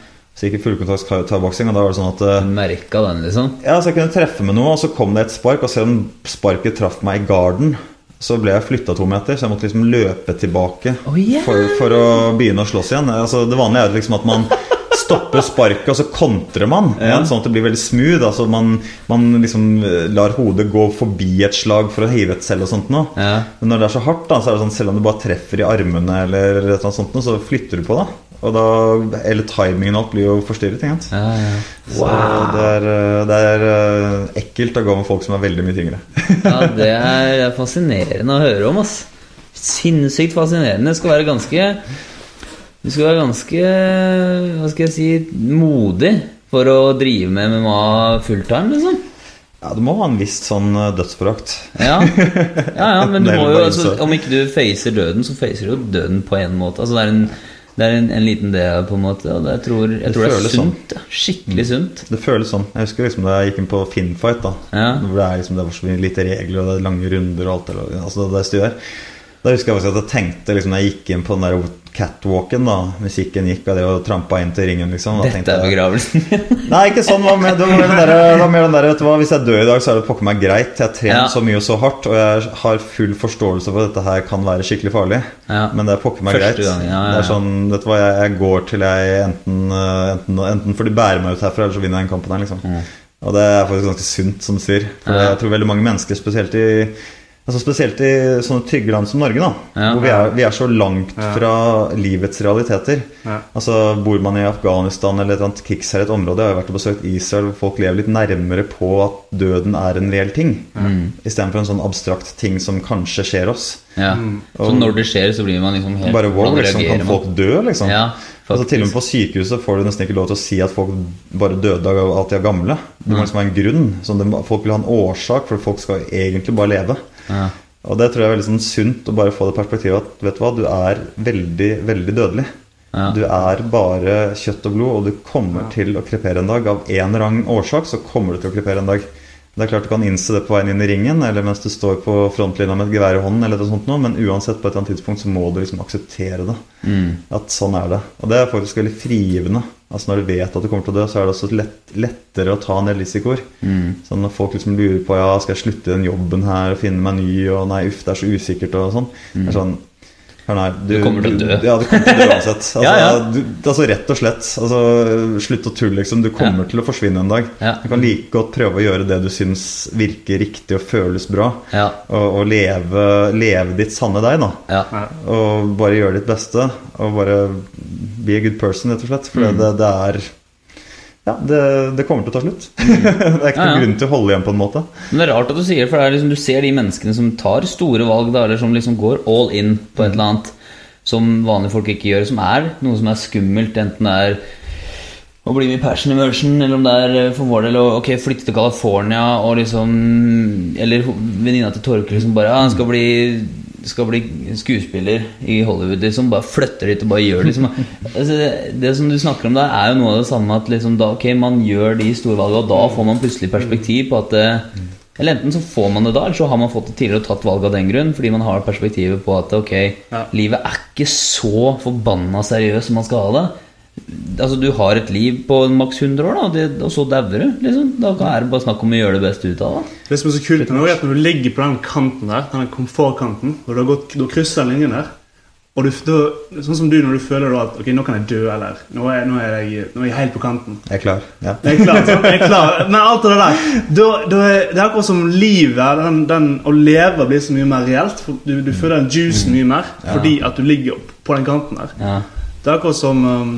Så jeg gikk i fullkontakt thaiboksing, og da var det sånn at eh, Merka den, liksom? Ja, så jeg kunne treffe med noe, og så kom det et spark, og selv om sparket traff meg i garden, så ble jeg flytta to meter, så jeg måtte liksom løpe tilbake oh, yeah. for, for å begynne å slåss igjen. Altså, det vanlige er liksom at man stopper sparket, og så kontrer man. Ja. Sånn at det blir veldig smooth. Altså man, man liksom lar hodet gå forbi et slag for å hive et selv og sånt noe. Ja. Men når det er så hardt, da, så er det sånn selv om du bare treffer i armene, eller et eller annet sånt, noe, så flytter du på da. Og da, Eller timingen og alt blir jo forstyrret. Ikke sant? Ja, ja. Så det er, eh, det er eh, ekkelt å gå med folk som er veldig mye tyngre. ja, det er fascinerende å høre om, ass. Sinnssykt fascinerende. Det skal være ganske Du skal være ganske Hva skal jeg si modig for å drive med MMA fulltime, liksom. Ja, Du må ha en viss sånn eh, dødsforakt. Ja. ja, ja, men du må jo altså, Om ikke du facer døden, så facer du jo døden på en måte. Altså, det er en, det er en, en liten del, på en måte. Og det, jeg tror, jeg Det tror det er sunt. sånn. sunt. Ja. Skikkelig sunt. Det føles sånn. Jeg husker liksom da jeg gikk inn på Finnfight, da Ja. hvor det, er liksom, det var så mye lite regler og det er lange runder og alt det, altså det styret der. Da husker jeg at jeg tenkte liksom, når jeg gikk inn på den der catwalken, da musikken gikk, og det og trampa inn til ringen, liksom Dette tenkte er begravelsen begravelsen. Nei, ikke sånn. Det var mer, den der, den der vet du hva, Hvis jeg dør i dag, så er det pokker meg greit. Jeg har trent Ja. så mye og så hardt, og jeg har full forståelse for at dette her kan være skikkelig farlig. Ja. Men det er pokker meg Første greit. gang, ja, Det er sånn, vet du hva, jeg, jeg går til jeg enten, eh, enten, enten får de bære meg ut herfra, eller så vinner jeg den kampen her, liksom. Og det er faktisk ganske sunt, som du sier. For Mm. Jeg tror veldig mange mennesker, spesielt i Altså Spesielt i sånne trygge land som Norge, da Ja. hvor vi er, vi er så langt Ja. fra livets realiteter. Ja. Altså Bor man i Afghanistan eller et annet krigsherjet område Jeg har vært og besøkt Israel hvor folk lever litt nærmere på at døden er en reell ting. Mm. Istedenfor en sånn abstrakt ting som kanskje skjer oss. Ja. Så når det skjer, så blir man liksom helt Bare wow, liksom, kan folk dø, liksom? Ja, altså, til og med på sykehuset får du nesten ikke lov til å si at folk bare døde av at de er gamle. Det må liksom være en grunn. Sånn, folk vil ha en årsak, for folk skal egentlig bare leve. Ja. Og det tror jeg er veldig sånn sunt å bare få det perspektivet at vet du hva, du er veldig, veldig dødelig. Ja. Du er bare kjøtt og blod, og du kommer til å krepere en dag. Av en eller annen årsak så kommer du til å krepere en dag. Det er klart du kan innse det på veien inn i ringen, eller mens du står på frontlinja med et gevær i hånden, eller noe sånt noe, men uansett på et eller annet tidspunkt så må du liksom akseptere det. Mm. At sånn er det. Og det er faktisk veldig frigivende. Altså Når du vet at du kommer til å dø, så er det også lett, lettere å ta en del risikoer. Mm. Sånn når folk liksom lurer på ja, skal jeg slutte den jobben her og finne meg ny, og nei, uff, det er så usikkert og sånn. Det er sånn hør nå her, Du kommer til å dø. Ja, du kommer til å dø uansett. Altså, Ja, ja. Du, altså Rett og slett. Altså, slutt å tulle, liksom. Du kommer til å forsvinne en dag. Ja. Du kan like godt prøve å gjøre det du syns virker riktig og føles bra, Ja. og, og leve, leve ditt sanne deg, da. Ja. Og bare gjøre ditt beste. Og bare be a good person, rett og slett. For Mm. det, det er Ja, det, det kommer til å ta slutt. det er ikke noen ja. grunn til å holde igjen, på en måte. Men det er rart at du sier for det er liksom, du ser de menneskene som tar store valg, da, eller som liksom går all in på et eller annet som vanlige folk ikke gjør, som er noe som er skummelt, enten det er å bli med i passion immersion, eller om det er eh, for vår del å okay, flytte til California og liksom Eller venninna til Torkel som bare ja, han skal bli skal bli skuespiller i Hollywood, liksom. Bare flytter dit og bare gjør. Liksom. Altså, det, det som du snakker om der, er jo noe av det samme at liksom, da, okay, man gjør de store valgene, og da får man plutselig perspektiv på at eh, Eller enten så får man det da, eller så har man fått det tidligere og tatt valg av den grunn, fordi man har perspektivet på at ok, Ja. livet er ikke så forbanna seriøst som man skal ha det. Altså, du har et liv på maks 100 år, da, og, det, og så dauer du. Liksom. Da er det bare snakk om å gjøre det beste ut av det. Det som er så kult med det, er at når du ligger på den kanten der, den komfortkanten, og du har gått, du krysser linjen der, og du, da, sånn som du når du føler da at ok, nå kan jeg dø, eller nå er, nå er, jeg, nå er jeg helt på kanten. Jeg er klar. Ja. Jeg er klar, sant? Jeg er klar. Men alt det der da, da er, Det er akkurat som livet, den, den, å leve blir så mye mer reelt. For du, du føler den juicen mye mer fordi at du ligger på den kanten der. Ja. Det er akkurat som um,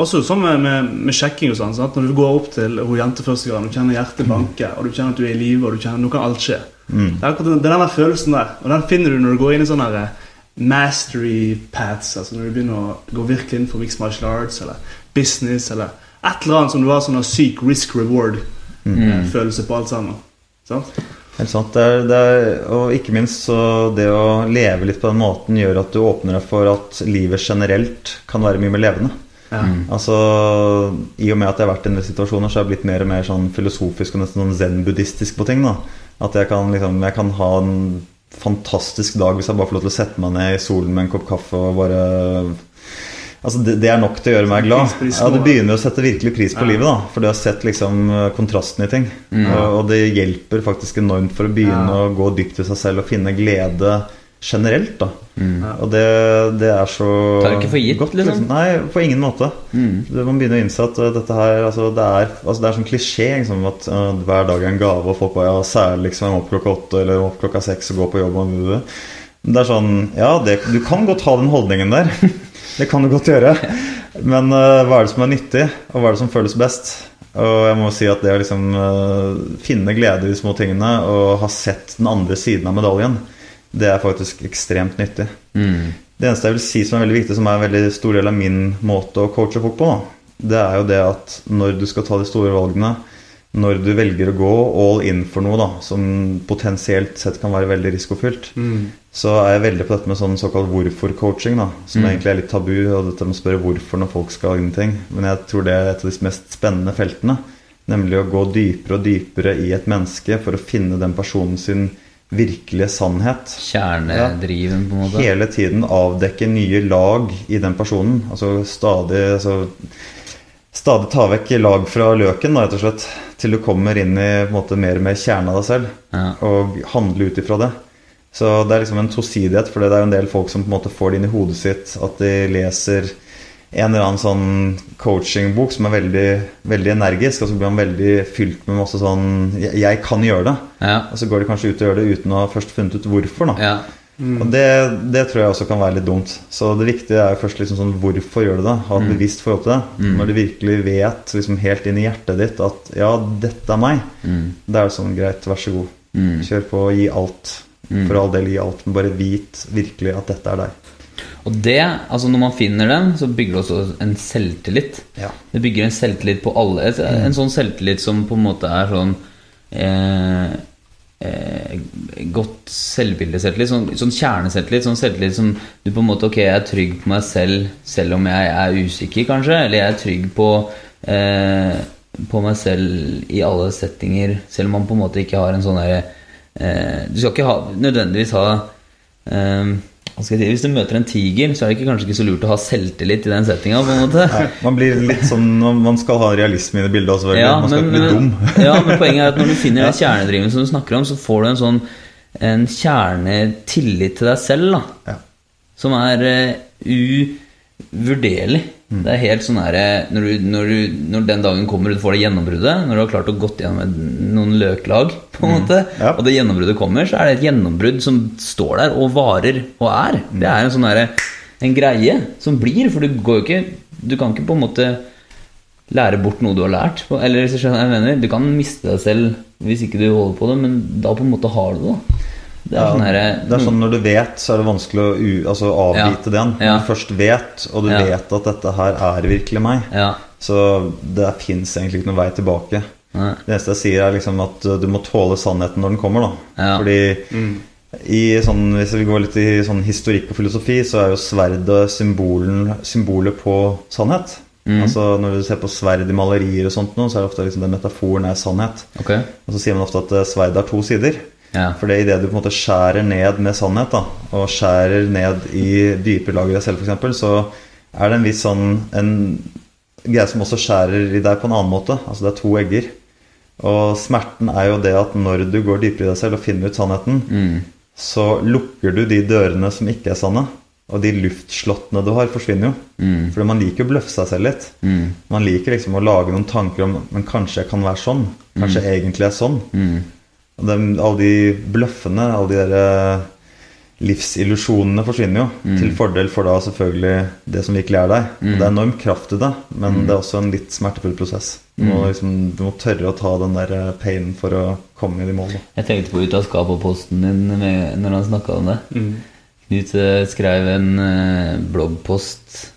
Også sånn med, med, med sjekking og sånn. Når du går opp til hun jente første gang, du kjenner hjertet banke, og du kjenner at du er i live, og du kjenner nå kan alt skje. Det er den, den følelsen der. Og den finner du når du går inn i sånne her, eh, mastery paths. Altså når du begynner å gå virkelig inn for mixed martial arts eller business eller et eller annet som du har sånn syk risk reward-følelse på alt sammen. Sant? Helt sant. Det er, det er, og ikke minst så det å leve litt på den måten gjør at du åpner deg for at livet generelt kan være mye mer levende. Ja. Altså, I og med at jeg har vært i en del situasjoner, så har jeg blitt mer og mer sånn filosofisk og nesten sånn zen-buddhistisk på ting. da At jeg kan, liksom, jeg kan ha en fantastisk dag hvis jeg bare får lov til å sette meg ned i solen med en kopp kaffe og bare Altså det, det er nok til å gjøre meg glad. Ja. Du begynner å sette virkelig pris på livet, da. For du har sett liksom kontrasten i ting. Og, og det hjelper faktisk enormt for å begynne Ja. å gå dypt i seg selv og finne glede generelt, da. Og det, det er så Tar ikke for gitt, godt, liksom? Nei, på ingen måte. Du må begynne å innse at uh, dette her altså, det, er, altså, det er sånn klisjé liksom, at uh, hver dag er en gave, og folk bare ja, særlig liksom, opp klokka åtte eller opp klokka seks og gå på jobb. Og det er sånn Ja, det, du kan godt ha den holdningen der. det kan du godt gjøre. Men uh, hva er det som er nyttig, og hva er det som føles best? Og jeg må si at det å liksom uh, finne glede i de små tingene og ha sett den andre siden av medaljen, det er faktisk ekstremt nyttig. Mm. Det eneste jeg vil si som er veldig viktig, som er en veldig stor del av min måte å coache folk på, da, det er jo det at når du skal ta de store valgene, når du velger å gå all in for noe da, som potensielt sett kan være veldig risikofylt, så er jeg veldig på dette med sånn såkalt hvorfor-coaching, da, som egentlig er litt tabu, og dette med å spørre hvorfor når folk skal inn i ting. Men jeg tror det er et av de mest spennende feltene, nemlig å gå dypere og dypere i et menneske for å finne den personen sin virkelige sannhet Kjernedriven, på en måte. hele tiden avdekke nye lag i den personen. Altså stadig altså, Stadig ta vekk lag fra løken, da, rett og slett. Til du kommer inn i måte, mer med kjernen av deg selv. Ja. Og handle ut ifra det. Så det er liksom en tosidighet, for det er jo en del folk som på en måte får det inn i hodet sitt at de leser en eller annen sånn coachingbok som er veldig, veldig energisk, og så blir man veldig fylt med masse sånn Jeg, jeg kan gjøre det. Ja. Og så går de kanskje ut og gjør det uten å ha først funnet ut hvorfor. da ja. og det, det tror jeg også kan være litt dumt. Så det viktige er jo først liksom sånn hvorfor gjør du det? Ha et bevisst forhold til det. Når du virkelig vet liksom helt inn i hjertet ditt at ja, dette er meg, da er det sånn greit, vær så god. Kjør på, gi alt. For all del, gi alt. Men bare vit virkelig at dette er deg. Og det, altså når man finner den, så bygger det også en selvtillit. Ja. Det bygger en selvtillit på alle. Et- En sånn selvtillit som på en måte er sånn eh, eh, Godt selvbilde, selvtillit. Sånn, sånn kjerneselvtillit. Sånn selvtillit som du på en måte Ok, jeg er trygg på meg selv selv om jeg er usikker, kanskje. Eller jeg er trygg på eh, På meg selv i alle settinger, selv om man på en måte ikke har en sånn derre eh, Du skal ikke ha, nødvendigvis ha si, Hvis du møter en tiger, så er det ikke, kanskje ikke så lurt å ha selvtillit i den settinga. man blir litt sånn Man skal ha realisme i det bildet også, ja, man skal men, ikke bli dum. ja, men poenget er at når du finner den kjernedriven som du snakker om, så får du en sånn en kjernetillit til deg selv, da. Ja. Som er eh, uvurderlig. Mm. Det er helt sånn her eh, når, du, når, du, når den dagen kommer du får det gjennombruddet, når du har klart å gått gjennom noen løklag, på en måte, Mm. Ja. og det gjennombruddet kommer, så er det et gjennombrudd som står der og varer og er. Mm. Det er en sånn herre En greie som blir, for du går jo ikke Du kan ikke på en måte lære bort noe du har lært. Eller hvis jeg skjønner jeg mener Du kan miste deg selv hvis ikke du holder på det, men da på en måte har du det. da Det er Ja, sånn her, det er sånn Når du vet, så er det vanskelig å u, altså avbite Ja. den. Når Ja. du først vet, og du Ja. vet at dette her er virkelig meg, Ja. så det fins egentlig ikke noen vei tilbake. Nei. Det eneste jeg sier, er liksom at uh, du må tåle sannheten når den kommer. da Ja. Fordi i sånn, hvis vi går litt i sånn historikk og filosofi, så er jo sverdet symbolet på sannhet. Mm. Altså Når du ser på sverd i malerier, og sånt nå, så er det ofte liksom den metaforen er sannhet. Okay. Og så sier man ofte at uh, sverd har to sider. Ja. For det idet du på en måte skjærer ned med sannhet, da, og skjærer ned i dypere lag i deg selv, f.eks., så er det en viss sånn en greie som også skjærer i deg på en annen måte. Altså det er to egger. Og smerten er jo det at når du går dypere i deg selv og finner ut sannheten, Mm. så lukker du de dørene som ikke er sanne. Og de luftslottene du har, forsvinner jo. Mm. Fordi man liker å bløffe seg selv litt. Mm. Man liker liksom å lage noen tanker om Men kanskje jeg kan være sånn. Kanskje jeg egentlig er sånn. Mm. Dem, alle de bløffene, alle de der eh, livsillusjonene forsvinner jo. Mm. Til fordel for da selvfølgelig det som virkelig er deg. Mm. det er enorm kraft i det, men Mm. det er også en litt smertefull prosess. Du må, liksom, du må tørre å ta den der eh, painen for å komme i de mål. Jeg tenkte på ut av skapet-posten din med, når han snakka om det. Knut eh, skrev en bloggpost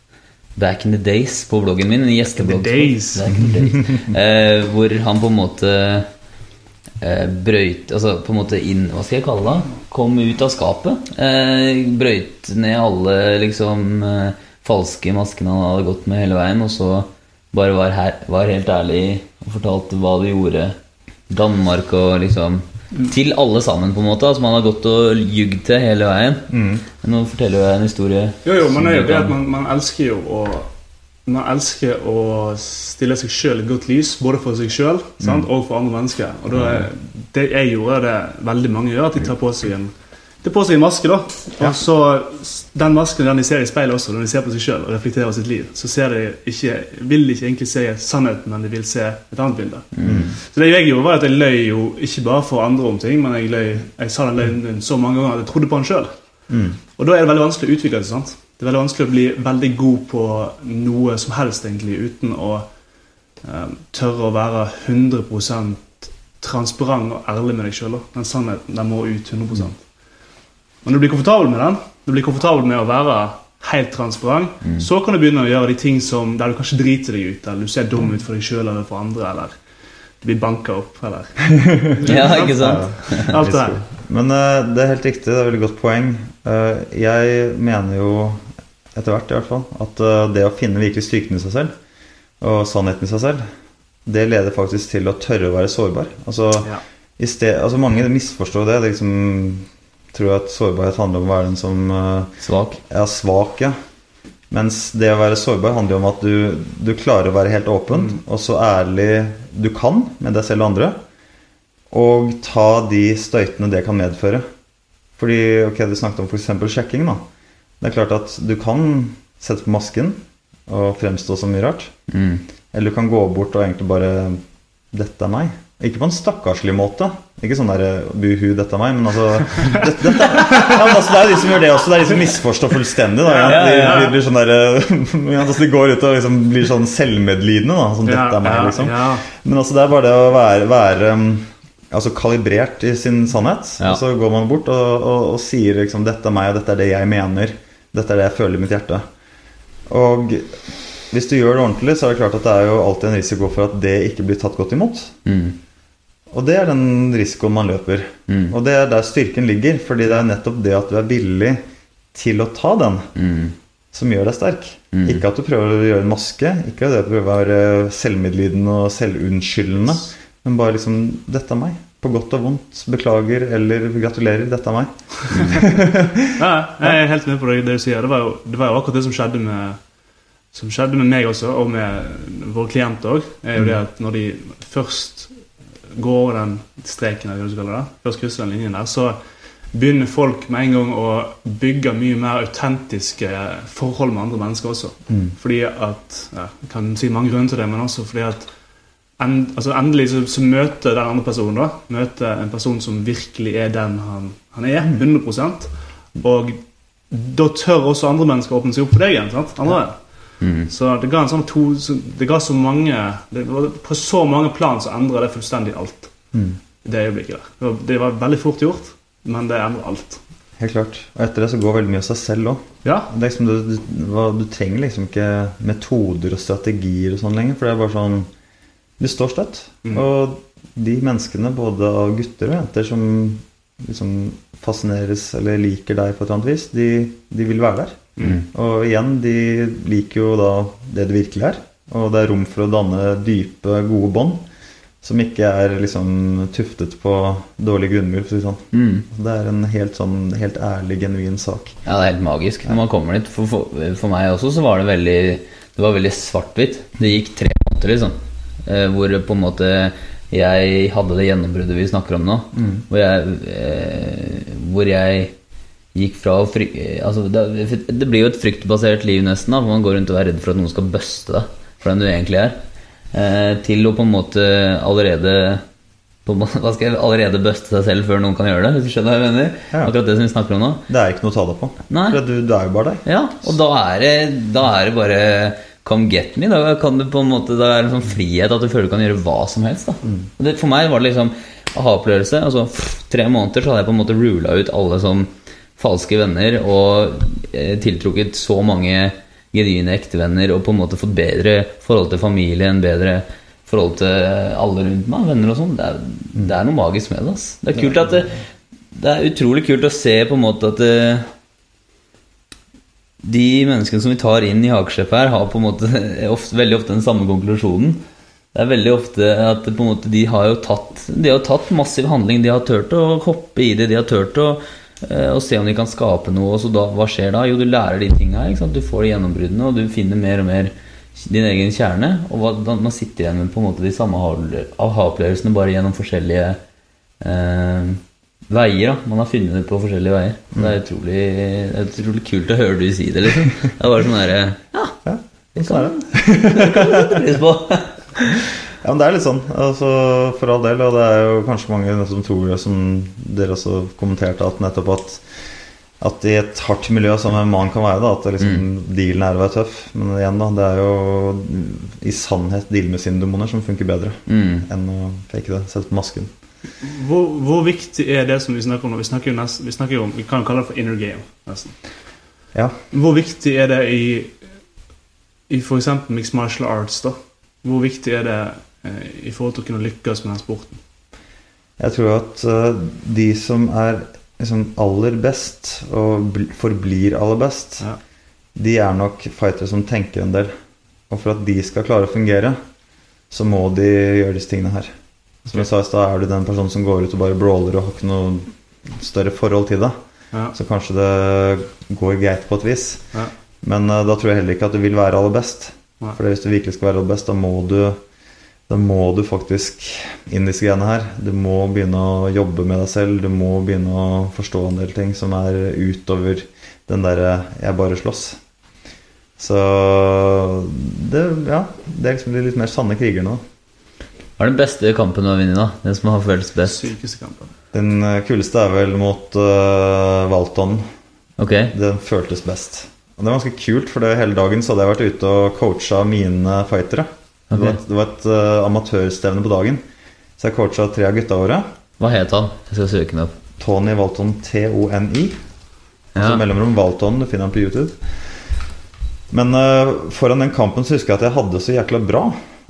back in the days på bloggen min. En gjesteblogg. days. Back in the days. eh, hvor han på en måte eh, brøyt Altså på en måte inn Hva skal jeg kalle det? Kom ut av skapet. Eh, brøyt ned alle liksom eh, falske maskene han hadde gått med hele veien, og så bare var, her, var helt ærlig og fortalte hva du gjorde. Danmark og liksom Til alle sammen, på en måte. Altså Man har gått og ljugd til hele veien. Mm. Nå forteller jeg en historie. Jo, jo, men det er jo det at man, man elsker jo å man elsker å stille seg sjøl i et godt lys, både for seg sjøl og for andre mennesker. Og da er, Det jeg gjorde, det veldig mange gjør, at de tar på seg en på seg en maske. da Og så Den masken den de ser i speilet også, når de ser på seg sjøl og reflekterer sitt liv, så ser de ikke, vil de ikke egentlig se sannheten, men de vil se et annet bilde. Så det jeg gjorde, var at jeg løy jo ikke bare for andre om ting, men jeg løy Jeg sa den løgnen så mange ganger at jeg trodde på den sjøl. Og da er det veldig vanskelig å utvikle det. sant? Det er veldig vanskelig å bli veldig god på noe som helst egentlig uten å eh, tørre å være 100 transparent og ærlig med deg sjøl. Den sannheten den må ut 100 Men når du blir komfortabel med den, du blir komfortabel med å være helt transparent, så kan du begynne å gjøre de ting som der du kanskje driter deg ut, eller du ser dum ut for deg sjøl eller for andre, eller du blir banka opp, eller Ja, ikke sant? alt det der. Men uh, det er helt riktig, det er et veldig godt poeng. Uh, jeg mener jo, etter hvert i hvert fall, at eh, det å finne virkelig styrken i seg selv, og sannheten i seg selv, det leder faktisk til å tørre å være sårbar. Altså, Ja. sted, altså mange misforstår det. det liksom, tror at sårbarhet handler om å være den som eh, Svak. Ja, svak, ja. Mens det å være sårbar handler jo om at du, du klarer å være helt åpen og så ærlig du kan med deg selv og andre. Og ta de støytene det kan medføre. Fordi, ok, Du snakket om f.eks. sjekking. da. Det er klart at du kan sette på masken og fremstå som mye rart. Mm. Eller du kan gå bort og egentlig bare 'Dette er meg'. Ikke på en stakkarslig måte. Ikke sånn der buhu, dette er meg, men altså dette, dette, ja, men altså Det er de som gjør det også. Det er de som misforstår fullstendig. Da, ja. De, de blir sånn der, ja, altså de går ut og liksom blir sånn selvmedlidende. Da, sånn, dette er meg, liksom. Men altså det er bare det å være, være um, altså kalibrert i sin sannhet. Og så går man bort og, og, og sier liksom 'Dette er meg, og dette er det jeg mener'. Dette er det jeg føler i mitt hjerte. Og hvis du gjør det ordentlig, så er det klart at det er jo alltid en risiko for at det ikke blir tatt godt imot. Mm. Og det er den risikoen man løper. Mm. Og det er der styrken ligger. Fordi det er nettopp det at du er villig til å ta den, Mm. som gjør deg sterk. Mm. Ikke at du prøver å gjøre en maske, ikke at du prøver å være selvmedlidende og selvunnskyldende, men bare liksom 'Dette er meg'. På godt og vondt. Beklager eller gratulerer. Dette er meg. Ja, jeg er helt med på det, det du sier. Det var, jo, det var jo akkurat det som skjedde med Som skjedde med meg også, og med våre klienter òg. Er jo det at når de først går over den streken, eller hva du skal kalle det, først krysser den linjen der, så begynner folk med en gang å bygge mye mer autentiske forhold med andre mennesker også. Fordi at ja, Jeg kan si mange grunner til det, men også fordi at end, altså endelig så, så møter den andre personen da Møter en person som virkelig er den han, han er. 100 Og da tør også andre mennesker åpne seg opp for deg igjen. sant? Andre ja. Mm. Så det ga en sånn to så Det ga så mange det var, På så mange plan så endra det fullstendig alt. Mm. Det øyeblikket der. Det var, det var veldig fort gjort, men det endrer alt. Helt klart. Og etter det så går veldig mye av seg selv òg. Ja. Det liksom, du, du, du trenger liksom ikke metoder og strategier og sånn lenger, for det er bare sånn Du står støtt. Mm. Og de menneskene, både av gutter og jenter, som liksom fascineres eller liker deg på et eller annet vis, de, de vil være der. Mm. Og igjen, de liker jo da det du virkelig er. Og det er rom for å danne dype, gode bånd. Som ikke er liksom tuftet på dårlig grunnmur. Sånn. Mm. Det er en helt sånn helt ærlig, genuin sak. Ja, det er helt magisk når man kommer dit. For, for, for meg også så var det veldig Det var veldig svart-hvitt. Det gikk tre måneder, liksom. Eh, hvor på en måte jeg hadde det gjennombruddet vi snakker om nå. Hvor, jeg, eh, hvor jeg gikk fra å fry... eh, Altså, det, det blir jo et fryktbasert liv, nesten. da For Man går rundt og er redd for at noen skal buste deg for den du egentlig er. Eh, til å på en måte allerede hva skal jeg, allerede buste seg selv før noen kan gjøre det. Hvis du skjønner hva jeg mener? Ja. Akkurat det som vi snakker om nå. Det er ikke noe å ta deg på. Du, du er jo bare deg. Ja, og da er det, da er det bare Come get me. Da kan du på en måte Da er det en sånn frihet at du føler du kan gjøre hva som helst. Da. Mm. det, for meg var det liksom aha-opplevelse. Altså, tre måneder så hadde jeg på en måte rula ut alle som falske venner og eh, tiltrukket så mange genuine ektevenner og på en måte fått bedre forhold til familien, bedre forhold til alle rundt meg, venner og sånn. Det, er- det er noe magisk med det. ass. Det er kult at det, det er utrolig kult å se på en måte at eh, de menneskene som vi tar inn i Hakeslepp her, har på en måte ofte, veldig ofte den samme konklusjonen. Det er veldig ofte at måte de har jo tatt har tatt massiv handling. De har turt å hoppe i det. De har turt å, eh, å se om de kan skape noe. Og så da, hva skjer da? Jo, du lærer de tinga. Du får de gjennombruddene, og du finner mer og mer din egen kjerne. Og hva, da, man sitter igjen med på en måte de samme aha- aha-opplevelsene bare gjennom forskjellige eh, veier. da Man har funnet det på forskjellige veier. Det er utrolig, det er utrolig kult å høre du si det. liksom Det er bare sånn derre Ja, Ja, sånn er det. det kan du sette pris på. Ja, men det er litt sånn, altså, for all del. Og det er jo kanskje mange som tror, som dere også kommenterte, at nettopp at at i et hardt miljø som en mann kan være, da, at liksom, mm. dealen er å være tøff. Men igjen, da, det er jo i sannhet deale med sine demoner som funker bedre Mm. enn å fake det. Sette på masken. Hvor, hvor viktig er det som vi snakker om nå? Vi snakker jo, nesten, vi snakker om Vi kan kalle det for inner game. nesten. Ja. Hvor viktig er det i, i f.eks. mixed martial arts? da? Hvor viktig er det eh, i forhold til å kunne lykkes med den sporten? Jeg tror at uh, de som er liksom aller best, og bl- forblir aller best, Ja. de er nok fightere som tenker en del. Og for at de skal klare å fungere, så må de gjøre disse tingene her. Som jeg sa i stad, er du den personen som går ut og bare brawler og har ikke noe større forhold til det, Ja. så kanskje det går greit på et vis. Ja. Men uh, da tror jeg heller ikke at du vil være aller best. Nei. For hvis du virkelig skal være aller best, da må du da må du faktisk inn i disse greiene her. Du må begynne å jobbe med deg selv. Du må begynne å forstå en del ting som er utover den derre 'jeg bare slåss'. Så det, ja, det er liksom de litt mer sanne krigerne. da. Hva er den beste kampen du har vunnet, da? Den som har føltes best? Sykeste kampen. Den eh, kuleste er vel mot uh, Valton. Ok. Den føltes best. Og det var ganske kult, for hele dagen så hadde jeg vært ute og coacha mine fightere. Det var et, det var et uh, amatørstevne på dagen. Så jeg coacha tre av gutta våre. Hva het han? Jeg skal søke han opp. Tony Walton, T-O-N-I. Altså mellomrom Walton, du finner han på YouTube. Men uh, foran den kampen så husker jeg at jeg hadde det så jækla bra.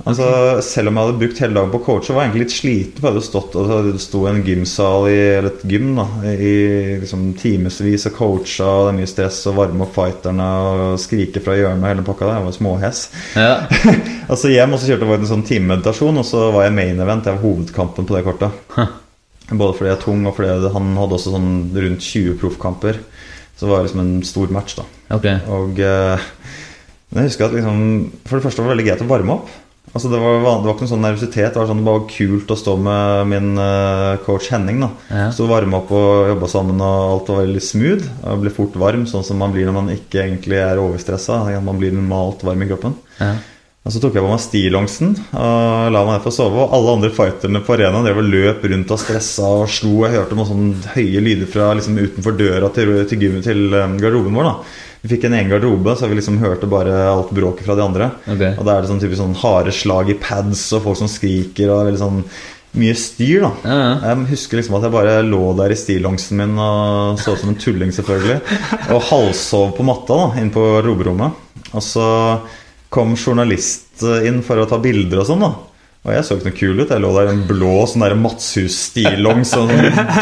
Altså, Selv om jeg hadde brukt hele dagen på å coache, var jeg egentlig litt sliten. For jeg hadde stått altså, det sto en gymsal i, eller et gym da, i liksom, timevis og coacha. Og det er mye stress og varme opp fighterne og skrike fra hjørnet og hele pakka. der. Jeg var småhes. Ja. Altså hjem og så kjørte jeg en sånn timemeditasjon, og så var jeg main event. Jeg var hovedkampen på det kortet. Både fordi jeg er tung, og fordi han hadde også sånn rundt 20 proffkamper. Så det var liksom en stor match, da. Okay. Og eh, jeg husker at liksom For det første var det veldig greit å varme opp. Altså det, var, det var ikke noen sånn nervøsitet. Det var sånn det var kult å stå med min eh, coach Henning. da Ja. Stå varme opp og jobba sammen, og alt var veldig smooth. Og ble fort varm, sånn som man blir når man ikke egentlig er overstressa. Man blir normalt varm i kroppen. Ja. Og så tok jeg på meg stillongsen og la meg ned for å sove. Og alle andre fighterne på arenaen drev og løp rundt og stressa og slo. Jeg hørte noen sånne høye lyder fra liksom utenfor døra til, til, til um, garderoben vår. da Vi fikk en egen garderobe, så vi liksom hørte bare alt bråket fra de andre. Okay. Og da er det sånn typisk sånn harde slag i pads og folk som skriker og veldig sånn mye styr, da. Ja, ja. Jeg husker liksom at jeg bare lå der i stillongsen min og så ut som en tulling, selvfølgelig. Og halvsov på matta da, inne på roberommet. Og så kom journalist inn for å ta bilder og sånn, da. Og jeg så ikke noe kul ut. Jeg lå der i en blå sånn der Matshus-stillongs, sånn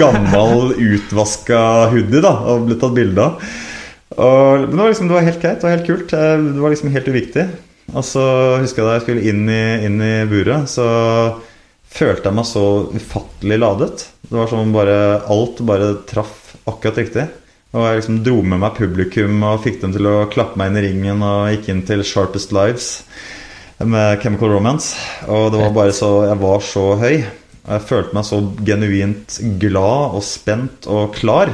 gammel, utvaska hoodie da, og ble tatt bilde av. Og, men det var liksom, det var helt greit. Det var helt kult. Eh, Det var liksom helt uviktig. Og så husker jeg da jeg skulle inn i, inn i buret, så følte jeg meg så ufattelig ladet. Det var som om bare alt bare traff akkurat riktig. Og jeg liksom dro med meg publikum og fikk dem til å klappe meg inn i ringen og gikk inn til Sharpest Lives med Chemical Romance. Og det var bare så Jeg var så høy. Og jeg følte meg så genuint glad og spent og klar.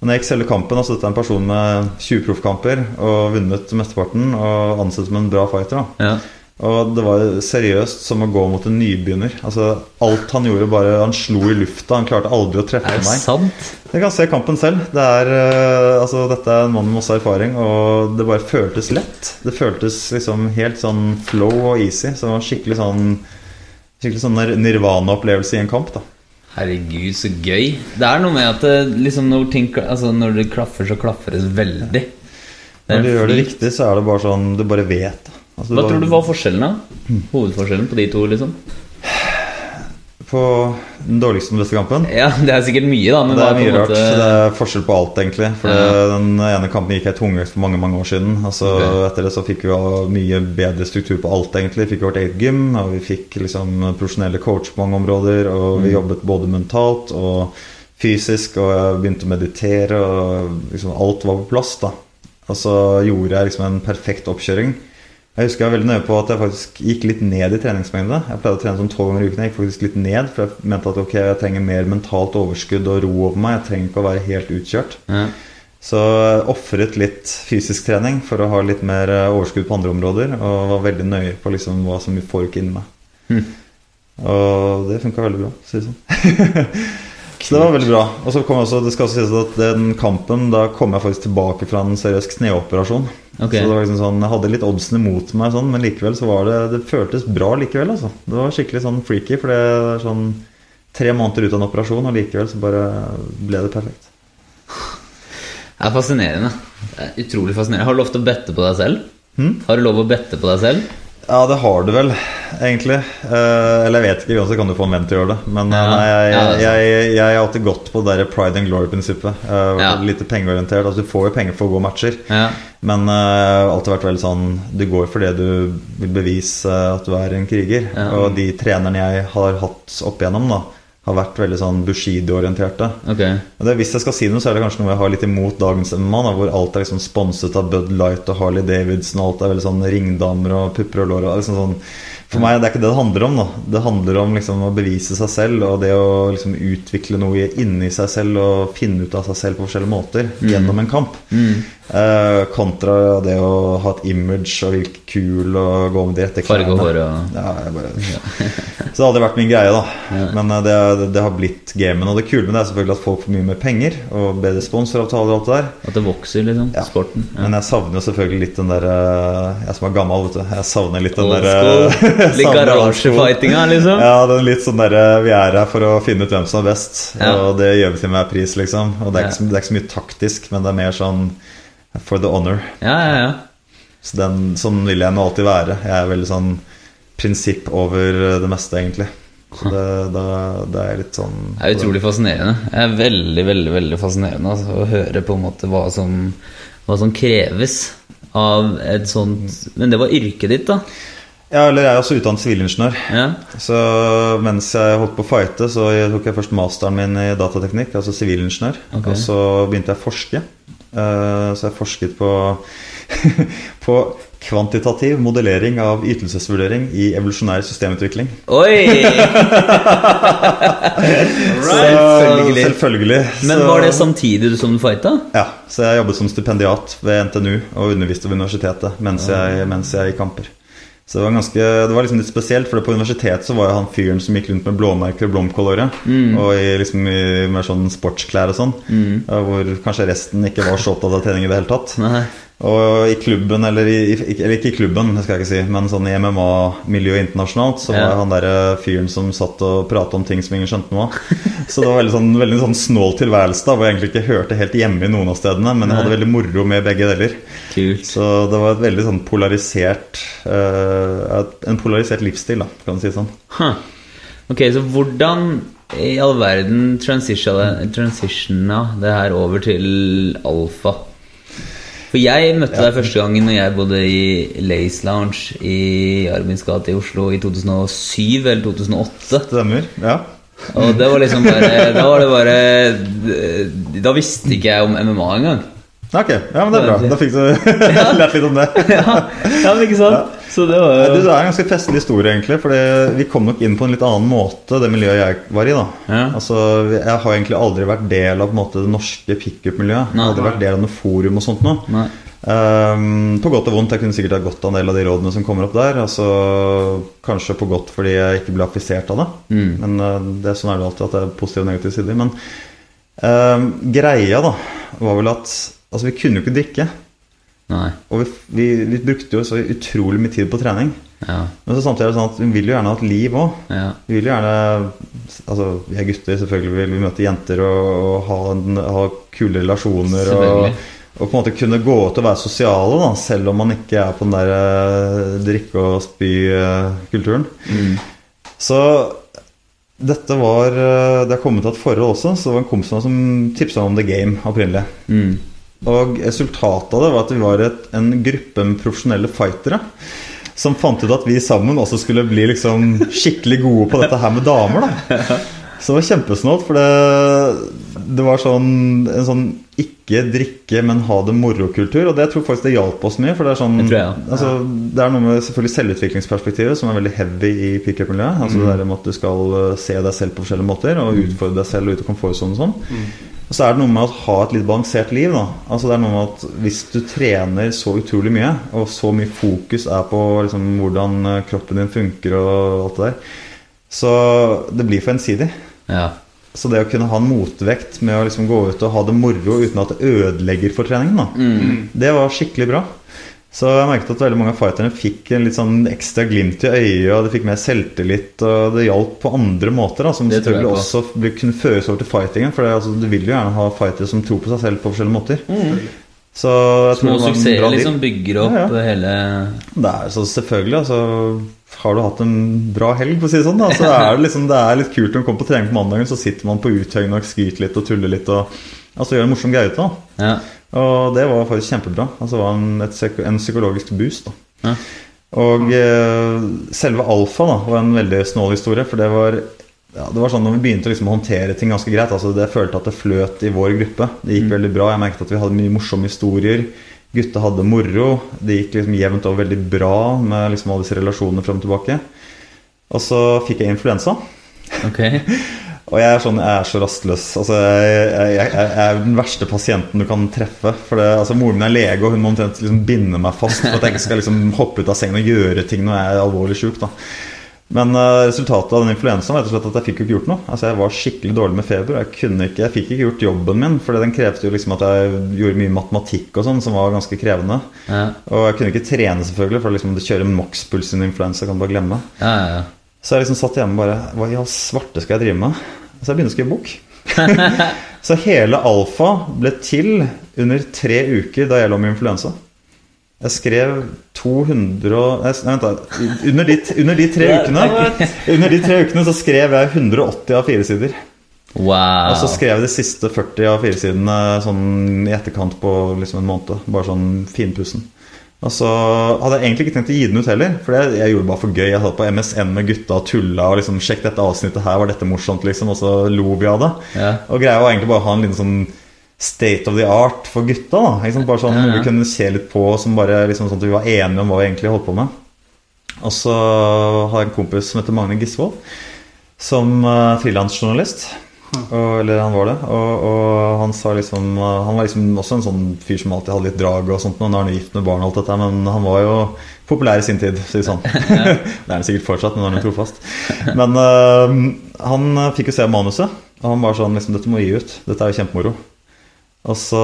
Når jeg gikk selve kampen, altså dette er en person med 20 proffkamper og vunnet mesteparten og ansett som en bra fighter. da Ja. og det var seriøst som å gå mot en nybegynner. Altså, alt han gjorde, bare Han slo i lufta. Han klarte aldri å treffe Er det meg. sant? Jeg kan se kampen selv. Det er, uh, altså, dette er en mann med masse erfaring, og det bare føltes lett. Det føltes liksom helt sånn flow og easy. Så det var skikkelig sånn Skikkelig sånn nirvana-opplevelse i en kamp. da Herregud, så gøy. Det er noe med at det, liksom når, ting, altså når det klaffer, så klaffer det veldig. Det Når du gjør det riktig, så er det bare sånn Du bare vet. Altså, Hva bare... tror du var forskjellen, da? Hovedforskjellen på de to, liksom? På den dårligste og beste kampen? Ja, det er sikkert mye, da. Men Det er mye rart. måte- Det er forskjell på alt, egentlig. For Ja. Den ene kampen gikk jeg tungvekt for mange mange år siden. Altså, okay. Etter det så fikk vi mye bedre struktur på alt, egentlig. Vi fikk vårt eget gym, og vi fikk liksom profesjonelle coach på mange områder. Og Mm. vi jobbet både mentalt og fysisk, og jeg begynte å meditere, og liksom alt var på plass, da. Og så gjorde jeg liksom en perfekt oppkjøring. Jeg husker jeg var veldig nøye på at jeg faktisk gikk litt ned i treningsmengde. Jeg pleide å trene sånn tolv ganger i uken. Jeg gikk faktisk litt ned, for jeg mente at ok, jeg trenger mer mentalt overskudd og ro over meg. Jeg trenger ikke å være helt utkjørt. ja. Så ofret litt fysisk trening for å ha litt mer eh, overskudd på andre områder. Og var veldig nøye på liksom hva som foregikk inni meg. Hm. Og det funka veldig bra. Så, sånn. så det var veldig bra. Og så kom jeg også, det skal også sies at den kampen, da kom jeg faktisk tilbake fra en seriøs kneoperasjon. Okay. Så det var liksom sånn, Jeg hadde litt oddsene mot meg, sånn, men likevel så var det Det føltes bra likevel. altså Det var skikkelig sånn freaky, for det er sånn tre måneder ut av en operasjon, og likevel så bare ble det perfekt. Det er fascinerende. Det er utrolig fascinerende. Har du lov til å bette på deg selv? Hmm? Har du lov å bette på deg selv? Ja, det har du vel, egentlig. Eh, eller jeg vet ikke, uansett kan du få en venn til å gjøre det. Men eh, Ja. nei, jeg, Ja, det er jeg, jeg har alltid gått på det der pride and glory-prinsippet. Eh, Ja. Litt pengeorientert. Altså, du får jo penger for å gå matcher. Men eh, alltid vært veldig sånn Du går fordi du vil bevise at du er en kriger. Og de trenerne jeg har hatt opp igjennom, da har vært veldig sånn Bushido-orienterte. Ok. Og det, Hvis jeg skal si noe, så er det kanskje noe jeg har litt imot dagens MMA, da, hvor alt er liksom sponset av Bud Light og Harley Davidson, og alt er veldig sånn ringdamer og pupper og lår. Og liksom sånn. For meg det er ikke det det handler om. da Det handler om liksom å bevise seg selv og det å liksom utvikle noe inni seg selv og finne ut av seg selv på forskjellige måter gjennom en kamp. Mm. Eh, kontra det å ha et image og virke kul og gå med de rette klærne. Farge og håret hår og Ja, bare... Så det har aldri vært min greie, da. Men uh, det, det, har blitt gamen. Og det kule med det er selvfølgelig at folk får mye mer penger og bedre sponsoravtaler og alt det der. At det vokser, liksom. Sporten. Men jeg savner jo selvfølgelig litt den der uh, Jeg som er gammel, vet du. Jeg savner litt den der Litt garasjefightinga, liksom. Ja, den litt sånn derre Vi er her for å finne ut hvem som er best. Og det gjør vi til enhver pris, liksom. Og det er, ikke det er ikke så mye taktisk, men det er mer sånn for the honor. Ja, ja, ja. Så den, sånn vil jeg nå alltid være. Jeg er veldig sånn prinsipp over det meste, egentlig. Så det, da, det er litt sånn Det er utrolig fascinerende. Det er veldig, veldig veldig fascinerende altså, å høre på en måte hva som, hva som kreves av et sånt Men det var yrket ditt, da? Ja, eller jeg er også utdannet sivilingeniør. Ja. Så mens jeg holdt på å fighte, så tok jeg først masteren min i datateknikk, altså sivilingeniør. Okay. Og så begynte jeg å forske. Eh, Så jeg forsket på, på kvantitativ modellering av ytelsesvurdering i evolusjonær systemutvikling. Oi! Så, Selvfølgelig. selvfølgelig. Men var det samtidig som du fighta? Ja, så jeg jobbet som stipendiat ved NTNU og underviste ved universitetet mens jeg, mens jeg gikk kamper. Så det var ganske, det var liksom litt spesielt, for på universitetet så var jeg han fyren som gikk rundt med blåmerker og blomkålåret. Og i, liksom, i mer sånn sportsklær og sånn. Mm. Hvor kanskje resten ikke var så opptatt av trening i det hele tatt. Nei. Og i klubben, eller, i, eller ikke i klubben, det skal jeg ikke si, men sånn i MMA-miljøet internasjonalt, så var Ja. han derre fyren som satt og pratet om ting som ingen skjønte noe av. Så det var veldig sånn, veldig sånn snål tilværelse da, hvor jeg egentlig ikke hørte helt hjemme i noen av stedene, men jeg hadde veldig moro med begge deler. Kult. Så det var et veldig sånn polarisert uh, En polarisert livsstil, da, kan du si sånn. Huh. Ok, så hvordan i all verden transitiona det her over til alfa? For jeg møtte deg første gangen når jeg bodde i Lace Lounge i Arvids gate i Oslo i 2007 eller 2008. Stemmer? Ja. Og det var liksom bare Da var det bare Da visste ikke jeg om MMA engang. Ok, ja, men det er bra. Da fikk du lært litt om det. Ja, ja men ikke sant? Så det var Det er en ganske festlig historie, egentlig. For vi kom nok inn på en litt annen måte, det miljøet jeg var i. da Ja. Altså, Jeg har egentlig aldri vært del av på en måte, det norske pickup-miljøet. Jeg har aldri vært del av noe forum og sånt noe. Ehm, på godt og vondt. Jeg kunne sikkert ha godt av en del av de rådene som kommer opp der. Altså, kanskje på godt fordi jeg ikke ble affisert av det. Mm. Men uh, det er sånn er det alltid, at det er positive og negative sider. Men um, greia da var vel at altså, vi kunne jo ikke drikke. Nei. Og vi, vi, vi brukte jo så utrolig mye tid på trening. Ja. Men så samtidig er det sånn at vi vil jo gjerne ha et liv òg. Ja. Vi vil jo gjerne Altså, vi er gutter, selvfølgelig vil vi møte jenter og, og ha, ha kule relasjoner. Og, og på en måte kunne gå ut og være sosiale, da, selv om man ikke er på den der eh, drikke- og spy-kulturen. Mm. Så dette var eh, Det er kommet til et forhold også, så det var en kompis som tipsa om The Game opprinnelig. Mm. Og resultatet av det var at vi var et, en gruppe med profesjonelle fightere. Som fant ut at vi sammen også skulle bli liksom skikkelig gode på dette her med damer. da Så det var kjempesnålt, for det, det var sånn en sånn ikke drikke, men ha det moro-kultur. Og det jeg tror faktisk det hjalp oss mye. For det er sånn jeg jeg, ja. altså, Det er noe med selvfølgelig selvutviklingsperspektivet som er veldig heavy i pickup-miljøet. Altså Mm. det der med at du skal uh, se deg selv på forskjellige måter og utfordre deg selv ut av komfortsonen og sånn. Og så er det noe med å ha et litt balansert liv. da Altså det er noe med at Hvis du trener så utrolig mye, og så mye fokus er på liksom, hvordan uh, kroppen din funker og alt det der, så det blir for ensidig. Ja. Så det å kunne ha en motvekt med å liksom gå ut og ha det moro uten at det ødelegger for treningen, da, Mm. det var skikkelig bra. Så jeg merket at veldig mange av fighterne fikk en litt sånn ekstra glimt i øyet, og de fikk mer selvtillit, og det hjalp på andre måter, da, som selvfølgelig også kunne føres over til fightingen. For det, altså, du vil jo gjerne ha fightere som tror på seg selv på forskjellige måter. Så jeg Små suksesser liksom bygger opp Ja, ja. hele Det er så selvfølgelig, altså Har du hatt en bra helg, for å si det sånn, da, så er det liksom Det er litt kult når man kommer på trening på mandagen, så sitter man på uthøyene og skryter litt og tuller litt og altså gjør en morsom greie ut av det. Ja. Og det var faktisk kjempebra. Altså det var en, et, en psykologisk boost. da Ja. Og eh, selve alfa da var en veldig snål historie, for det var ja, det var sånn når vi begynte å liksom håndtere ting ganske greit. altså det følte at det fløt i vår gruppe. Det gikk veldig bra. Jeg merket at vi hadde mye morsomme historier. Gutta hadde moro. Det gikk liksom jevnt over veldig bra med liksom alle disse relasjonene frem og tilbake. Og så fikk jeg influensa. Ok. Og jeg er sånn, jeg er så rastløs. Altså, jeg, jeg, jeg, er den verste pasienten du kan treffe. For det, altså, Moren min er lege, og hun må omtrent liksom binde meg fast for at jeg ikke skal liksom hoppe ut av sengen og gjøre ting når jeg er alvorlig sjuk. da. Men uh, resultatet av den influensaen var at jeg fikk jo ikke gjort noe. Altså Jeg var skikkelig dårlig med feber. Jeg, kunne ikke, jeg fikk ikke gjort jobben min, for den krevde jo liksom at jeg gjorde mye matematikk og sånn, som var ganske krevende. Ja. Og jeg kunne ikke trene, selvfølgelig, for liksom det kjører makspuls i en influensa. kan du bare glemme. Ja, ja, ja. Så jeg liksom satt hjemme bare Hva i all svarte skal jeg drive med? Så jeg begynte å skrive bok. så hele Alfa ble til under tre uker da jeg lå med influensa. Jeg skrev 200 Nei, vent, da. Under de, under de tre ukene Under de tre ukene så skrev jeg 180 av fire sider. Wow. Og så skrev jeg de siste 40 av fire sidene sånn i etterkant på liksom en måned. Bare sånn finpussen. Og så hadde jeg egentlig ikke tenkt å gi den ut heller, for jeg, jeg gjorde det bare for gøy. Jeg satt på MSN med gutta og tulla og liksom Sjekk dette avsnittet her, var dette morsomt, liksom? Og så lo vi av det. Ja. Og greia var egentlig bare å ha en liten sånn state of the art for gutta. da liksom. Bare sånn Ja, ja. vi kunne se litt på, som bare liksom sånn at vi var enige om hva vi egentlig holdt på med. Og så har jeg en kompis som heter Magne Gisvold, som uh, frilansjournalist. Og, eller han var det. Og, og han sa liksom uh, Han var liksom også en sånn fyr som alltid hadde litt drag og sånt. Nå er han gift med barn og alt dette, men han var jo populær i sin tid, sier det sånn. det er han sikkert fortsatt, men han er trofast. Men uh, han fikk jo se manuset, og han var sånn liksom Dette må gi ut. Dette er jo kjempemoro. Og så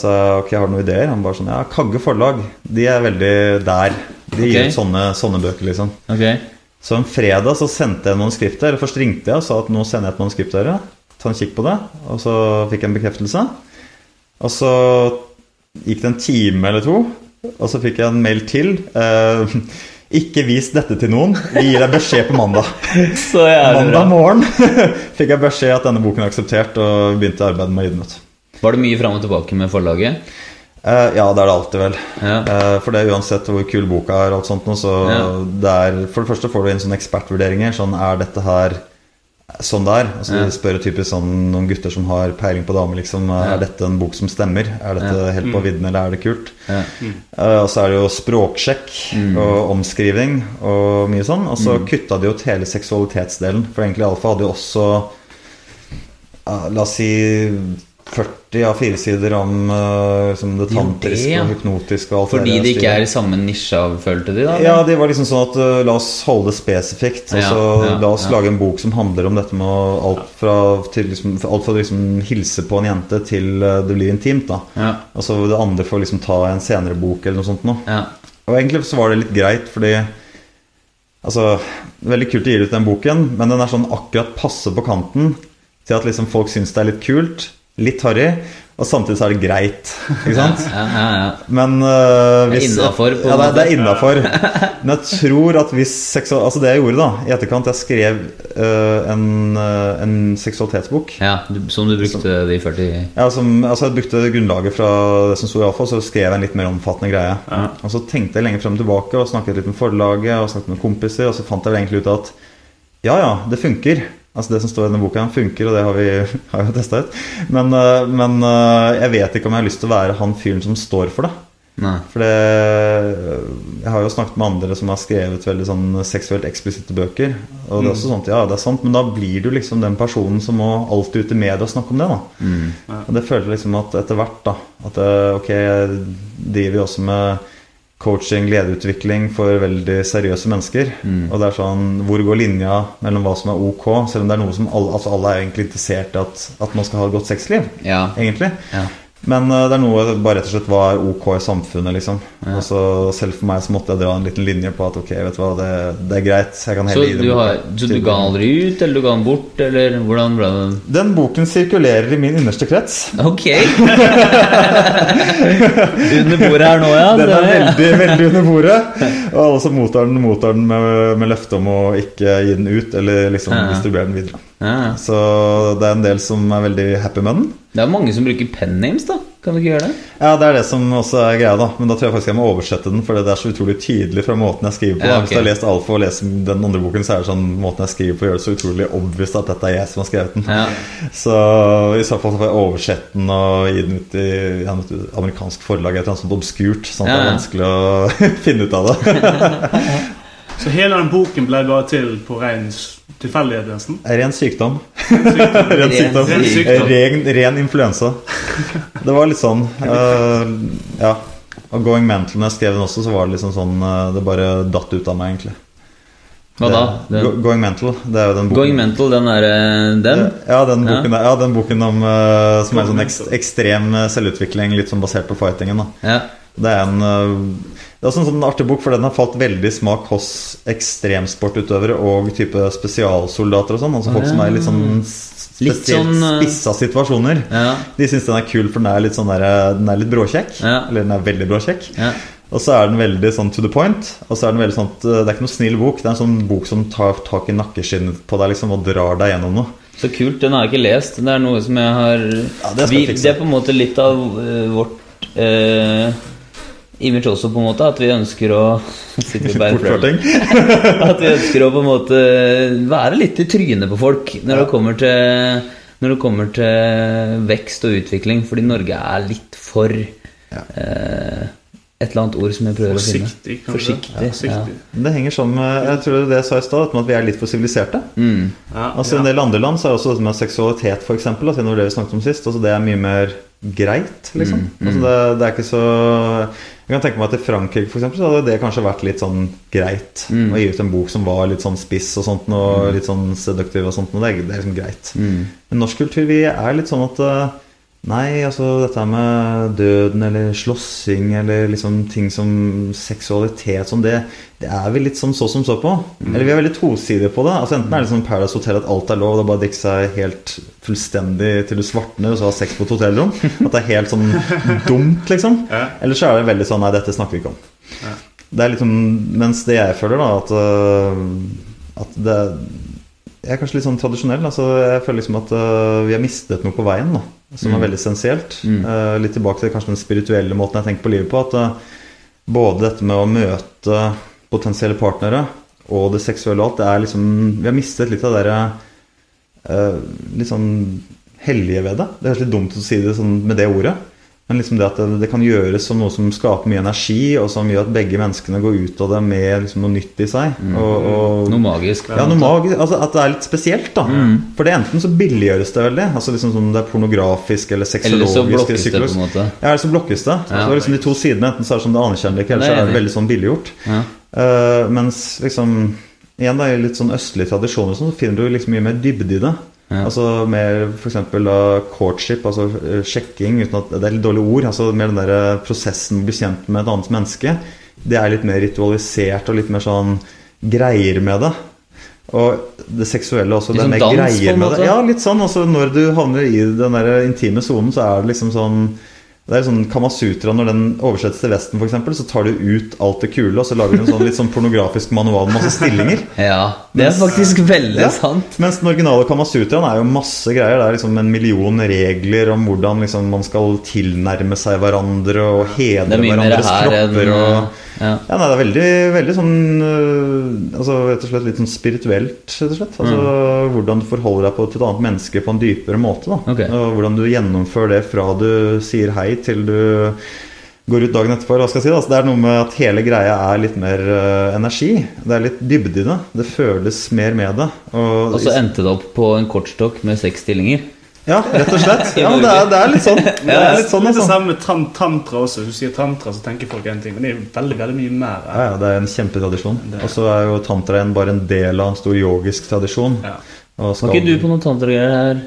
sa jeg ok, jeg har noen ideer? Han bare sånn Ja, Kagge forlag. De er veldig der. De gir ut sånne, sånne bøker, liksom. Okay. Så en fredag så sendte jeg manuskriptet. Eller først ringte jeg og sa at nå sender jeg et manuskript til dere. Ta en kikk på det. Og så fikk jeg en bekreftelse. Og så gikk det en time eller to, og så fikk jeg en mail til. Eh, ikke vis dette til noen. Vi gir deg beskjed på mandag. Så. Mandag morgen fikk jeg beskjed at denne boken er akseptert, og begynte arbeidet med å gi den ut. Var det mye fram og tilbake med forlaget? Eh, ja, det er det alltid, vel. Ja. Eh, for det er uansett hvor kul boka er, og alt sånt, så Ja. det er For det første får du inn sånne ekspertvurderinger. Sånn er dette her sånn det er? Altså, Ja. Spør typisk sånn noen gutter som har peiling på damer, liksom. Er dette en bok som stemmer? Er dette Ja. helt på vidden, eller er det kult? Ja. Eh, og så er det jo språksjekk Mm. og omskriving og mye sånn. Og så kutta de ut hele seksualitetsdelen. For egentlig Alfa hadde jo også uh, La oss si 40 av fire sider om eh, liksom det det, tantriske ja. og hypnotiske og Fordi det ikke er i samme nisje følte de da? Ja, de var liksom sånn at uh, la oss holde det spesifikt. Ja, Altså, ja, la oss lage en bok som handler om dette med alt fra, til liksom, alt fra liksom hilse på en jente til uh, det blir intimt. da så det andre får liksom ta en senere bok eller noe sånt noe. ja. Og egentlig så var det litt greit, fordi Altså, veldig kult å gi ut den boken, men den er sånn akkurat passe på kanten til at liksom folk syns det er litt kult, litt harry, Og samtidig så er det greit. Ikke sant? Ja, ja, ja. Men øh, Det er hvis innenfor, på Ja, det, er- det er innafor. Men jeg tror at hvis seksual... Altså det jeg gjorde da, i etterkant Jeg skrev uh, en, uh, en seksualitetsbok. ja Som du brukte de 40 Ja, som, altså Jeg brukte grunnlaget fra det som sto i Alfa, så skrev jeg en litt mer omfattende greie. Og så tenkte jeg lenger frem og tilbake og snakket litt med forlaget og snakket med kompiser, og så fant jeg vel egentlig ut at ja, ja, det funker. Altså Det som står i denne boka, funker, og det har vi har jo testa ut. Men, øh, men øh, jeg vet ikke om jeg har lyst til å være han fyren som står for det. Nei. For det, jeg har jo snakket med andre som har skrevet veldig sånn seksuelt eksplisitte bøker. Og det er også sånt, ja, det er sant, men da blir du liksom den personen som må alltid ut i media og snakke om det. da Og det føler jeg liksom at etter hvert, da At eh, ok, jeg driver jo også med coaching, lederutvikling for veldig seriøse mennesker. Og det er sånn Hvor går linja mellom hva som er ok, selv om det er noe som alle, altså alle er egentlig interessert i at, at man skal ha et godt sexliv, Ja. egentlig. ja. Men eh, det er noe bare rett og slett hva er ok i samfunnet, liksom. Og så selv for meg så måtte jeg dra en liten linje på at ok, vet du hva, det, det er greit. Jeg kan Så du, har, så du ga den aldri ut, eller du ga den bort, eller hvordan ble den? Den boken sirkulerer i min innerste krets. Ok! Under bordet her nå, ja. Den er veldig, veldig under bordet. Og alle som mottar den, mottar den med, med løfte om å ikke gi den ut, eller liksom Ja. distribuere den videre. Ja. Så det er en del som er veldig happy med den. Det er mange som bruker pen names, da. Kan du ikke gjøre det? Ja, det er det som også er greia, da. Men da tror jeg faktisk jeg må oversette den, for det er så utrolig tydelig fra måten jeg skriver på. Ja, okay. Hvis du har lest Alfa og leser den andre boken, så er det sånn måten jeg skriver på, gjør det så utrolig obvious at dette er jeg som har skrevet den. Ja. Så i så fall så får jeg oversette den og gi den ut i ja, et amerikansk forlag, et eller annet sånt obskurt, sånn at det er vanskelig å finne ut av det. Så hele den boken ble bare til på ren tilfeldighet, nesten? Ren sykdom. Sykdom. Ren sykdom. Ren sykdom. Ren, ren influensa. Det var litt sånn Uh, Ja. Og Going Mental, når jeg skrev den også, så var det liksom sånn eh, Det bare datt ut av meg, egentlig. Hva da? Det- Den, Going Mental, det er jo den boken Going Mental, den er eh, den? Ja, den Ja. boken, der, ja, den boken om, uh, som er Going sånn ekst, ekstrem selvutvikling, litt sånn basert på fightingen. da Ja. Det er en eh, Det er også en sånn artig bok, for den har falt veldig i smak hos ekstremsportutøvere og type spesialsoldater og sånn. Altså folk som er i litt sånn Litt spesielt sånn, eh, spissa situasjoner. Ja. De syns den er kul, for den er litt sånn der, Den er litt bråkjekk. Ja. Eller den er veldig bråkjekk. ja. Og så er den veldig sånn to the point. Og så er den veldig sånn at eh, Det er ikke noe snill bok. Det er en sånn bok som tar tak i nakkeskinnet på deg liksom og drar deg gjennom noe. Så kult. Den har jeg ikke lest. Det er noe som jeg har det skal vi. Det er på en måte litt av uh, vårt eh, image også, på en måte. At vi ønsker å Sitter vi bare og prøver. At vi ønsker å på en måte være litt i trynet på folk når det kommer til Når det kommer til vekst og utvikling. Fordi Norge er litt for eh, Et eller annet ord som jeg prøver å finne. kanskje. Forsiktig. Ja, forsiktig. Det henger sammen med Jeg tror det jeg sa i stad, at vi er litt for siviliserte. Mm. Ja, Altså I en del andre land så er også dette med seksualitet, eksempel, altså, det vi snakket om sist, altså, det er mye mer greit. liksom Altså, det, det er ikke så Jeg kan tenke meg at i Frankrike for eksempel, så hadde det kanskje vært litt sånn greit å gi ut en bok som var litt sånn spiss og sånt, og litt sånn seduktiv og sånt. Og det, er, det er liksom greit. Men norsk kultur, vi er litt sånn at eh, Nei, altså dette med døden eller slåssing eller liksom ting som seksualitet som det, det er vi litt sånn så som så på. Eller vi er veldig tosidige på det. Altså Enten er det sånn Paradise Hotel at alt er lov, det er bare å drikke seg helt fullstendig til du svartner og så ha sex på et hotellrom. At det er helt sånn dumt, liksom. Eller så er det veldig sånn Nei, dette snakker vi ikke om. Det er liksom Mens det jeg føler, da, at, øh, at det Jeg er kanskje litt sånn tradisjonell. Altså, jeg føler liksom at uh, vi har mistet noe på veien, da, som er veldig essensielt. Eh, litt tilbake til kanskje den spirituelle måten jeg tenker på livet på. At uh, både dette med å møte potensielle partnere og det seksuelle og alt, det er liksom Vi har mistet litt av det derre litt sånn hellige ved det. Det høres litt dumt å si det sånn med det ordet. Men liksom det at det, det kan gjøres som noe som skaper mye energi, og som gjør at begge menneskene går ut av det med liksom noe nytt i seg. Og, og, Noe magisk. ja, noe magisk, altså At det er litt spesielt, da. For det enten så billiggjøres det veldig, altså liksom som det er pornografisk eller Eller så blokkes det på en måte. Ja, eller så blokkes det. Så det er liksom de to sidene. Enten så er det som det anerkjenner ikke, eller så er er det veldig sånn billiggjort. Ja. Uh, mens liksom Igjen da, i litt sånn østlige tradisjoner sånn, så finner du liksom mye mer dybde i det. Ja. Altså mer f.eks. courtship, altså eh, sjekking uten at Det er litt dårlige ord. altså Mer den der eh, prosessen med å bli kjent med et annet menneske. Det er litt mer ritualisert og litt mer sånn greier med det. Og det seksuelle også. Litt det er sånn mer dans, greier med det. Ja, litt sånn. Altså, når du havner i den der intime sonen, så er det liksom sånn det er sånn Kamasutra, Når den oversettes til Vesten, for eksempel, så tar du ut alt det kule og så lager du en sånn litt sånn pornografisk manual med masse stillinger. Ja, det er faktisk veldig Ja. sant. Mens den originale Kamasutraen er jo masse greier. Det er liksom en million regler om hvordan liksom man skal tilnærme seg hverandre og hedre er hverandres her enn. Og, ja. ja, nei, det er veldig, veldig sånn øh, Altså rett og slett litt sånn spirituelt, rett og slett. Altså Hvordan du forholder deg på, til et annet menneske på en dypere måte. da Okay. Og hvordan du gjennomfører det fra du sier hei til du går ut dagen etterpå. Hva skal jeg si da? Altså, det er noe med at hele greia er litt mer uh, energi. Det er litt dybde i det. Det føles mer med det. Og, Og så endte det opp på en kortstokk med seks stillinger. ja, rett og slett. Ja, men det er, det er litt sånn. Det er litt sånn det altså. samme med tam tantra også. Hvis du sier tantra, så tenker folk en ting, men det er jo veldig veldig mye mer. Ja, ja, det er en kjempetradisjon. Og så er jo tantraen bare en del av en stor yogisk tradisjon. Ja. Og skal- Var ikke du på noen tantragreier her?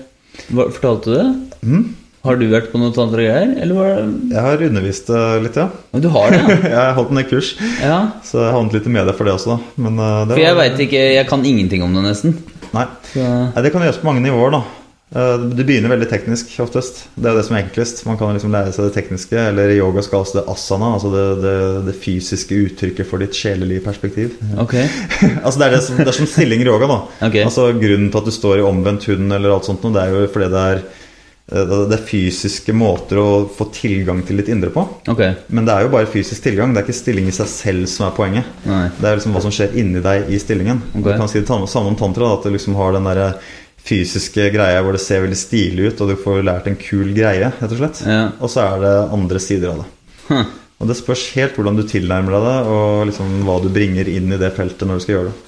Fortalte du det? Mhm. Har du vært på noen tantragreier? Eller var det Jeg har undervist eh, litt, ja. Men Du har det, ja? Jeg har holdt en del kurs, ja. så jeg havnet litt i media for det også, da. Men eh, det For jeg var- veit ikke Jeg kan ingenting om det, nesten. Nei. Så, Nei, det kan gjøres på mange nivåer, da. Du Det begynner veldig teknisk oftest. Det er det som er enklest. Man kan liksom lære seg det tekniske, eller i yoga skal også det asana, altså det, det, det fysiske uttrykket for ditt sjelelige perspektiv. ok. altså det er, det, som, det er som stilling i yoga, da. Ok. Altså Grunnen til at du står i omvendt hund, eller alt sånt, det er jo fordi det er eh, det er fysiske måter å få tilgang til ditt indre på. Okay. Men det er jo bare fysisk tilgang. Det er ikke stilling i seg selv som er poenget. Nei. Det er liksom hva som skjer inni deg i stillingen. Okay. Du kan si det samme om tantra. Da, at du liksom har den der fysiske greia hvor det ser veldig stilig ut, og du får lært en kul greie, rett og slett. Ja. Og så er det andre sider av det. Huh. Og det spørs helt hvordan du tilnærmer deg det, og liksom hva du bringer inn i det feltet når du skal gjøre det.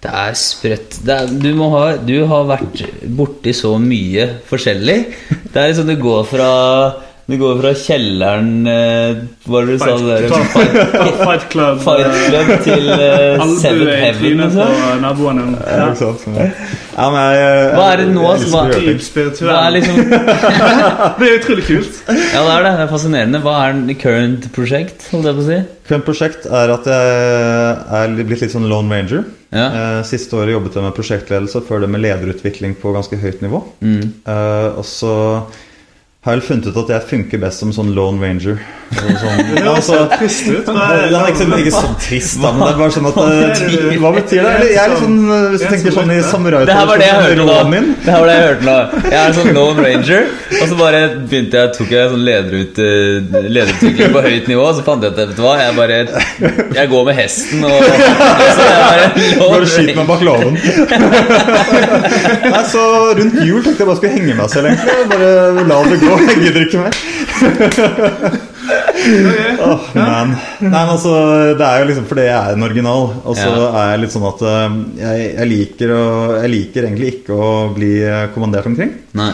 Det er sprøtt. Det er, du, ha, du har vært borti så mye forskjellig. Det er liksom du går fra Du går fra kjelleren eh, Hva var det du sa? der? Fight, fight Club. Fight Club til uh, Seven Heaven. trynet på naboene. Ja, Ja. ikke sant? Ja, men jeg, Hva er det nå jeg, som var- jeg, jeg, Dyp spirituell. Hva er liksom Det er utrolig kult. Ja, det er det. Det er fascinerende. Hva er den current prosjekt, holdt jeg på å si? Current prosjekt er at jeg er blitt litt sånn lone ranger. Ja. Eh, Siste året jobbet jeg med prosjektledelse, før det med lederutvikling på ganske høyt nivå. Mm. Uh, og så har jeg vel funnet ut at jeg funker best som sånn lone ranger. Altså, sånn, Det ja, så trist ut. det er så- ikke sånn trist, da, men det er bare sånn at eh, Hva betyr det? Eller, jeg er litt sånn, eh, Hvis du tenker sånn i samurai Det her var det jeg hørte nå. Det her var det Jeg hørte nå Jeg er en sånn Lone Ranger, og så bare begynte jeg tok jeg sånn lederut, eh, lederutvikling på høyt nivå. Og så fant jeg ut vet du hva, jeg bare Jeg går med hesten og så er jeg bare Lone Bare skyt meg bak låven. Nei, så rundt jul tenkte jeg bare skulle henge meg selv, egentlig. Bare la det gå. Jeg gidder ikke mer. Åh, man. Nei, men altså, det er jo liksom fordi jeg er en original. Og så Ja. er jeg litt sånn at eh, jeg, jeg, liker å, jeg liker egentlig ikke å bli eh, kommandert omkring. Nei.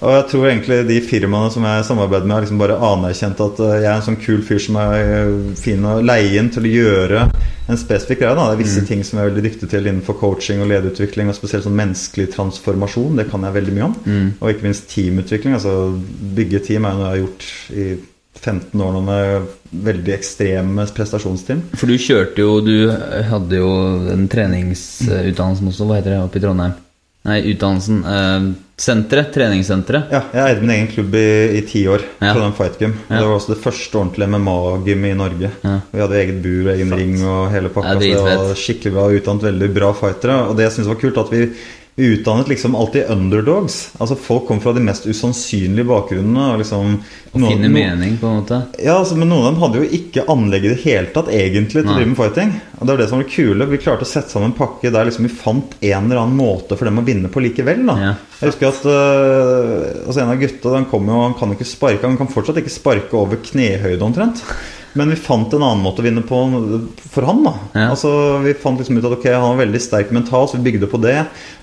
Og jeg tror egentlig de firmaene som jeg samarbeider med, har liksom bare anerkjent at eh, jeg er en sånn kul fyr som er fin å leie inn til å gjøre en spesifikk greie. Da. Det er visse ting som jeg er veldig dyktig til innenfor coaching og lederutvikling, og spesielt sånn menneskelig transformasjon. Det kan jeg veldig mye om. Og ikke minst teamutvikling. Altså bygge team er noe jeg har gjort i 15 år nå med veldig ekstreme prestasjonsteam. For du kjørte jo Du hadde jo en treningsutdannelse også, hva heter det, oppe i Trondheim? Nei, utdannelsen eh, Senteret. Treningssenteret. Ja, jeg eide min egen klubb i, i ti år. Ja. Trondheim Fight Gym. Ja. Det var også det første ordentlige MMA-gymmet i Norge. Ja. Vi hadde eget bur og egen ring og hele pakka. Det det var skikkelig bra utdannet veldig bra fightere. Og det jeg syntes var kult, at vi, vi utdannet liksom alltid underdogs. Altså Folk kom fra de mest usannsynlige bakgrunnene. Og liksom Og noen- finne mening, på en måte. Ja, altså, men noen av dem hadde jo ikke anlegg i det hele tatt egentlig til å drive med fighting. Og det var det som var kule. Vi klarte å sette sammen en pakke der liksom vi fant en eller annen måte for dem å vinne på likevel. da Ja. Jeg husker at uh, altså En av gutta den kom jo, han kan ikke sparke. Han kan fortsatt ikke sparke over knehøyde omtrent. Men vi fant en annen måte å vinne på for han. da Ja. Altså Vi fant liksom ut at ok, han var veldig sterk mentalt, så vi bygde på det.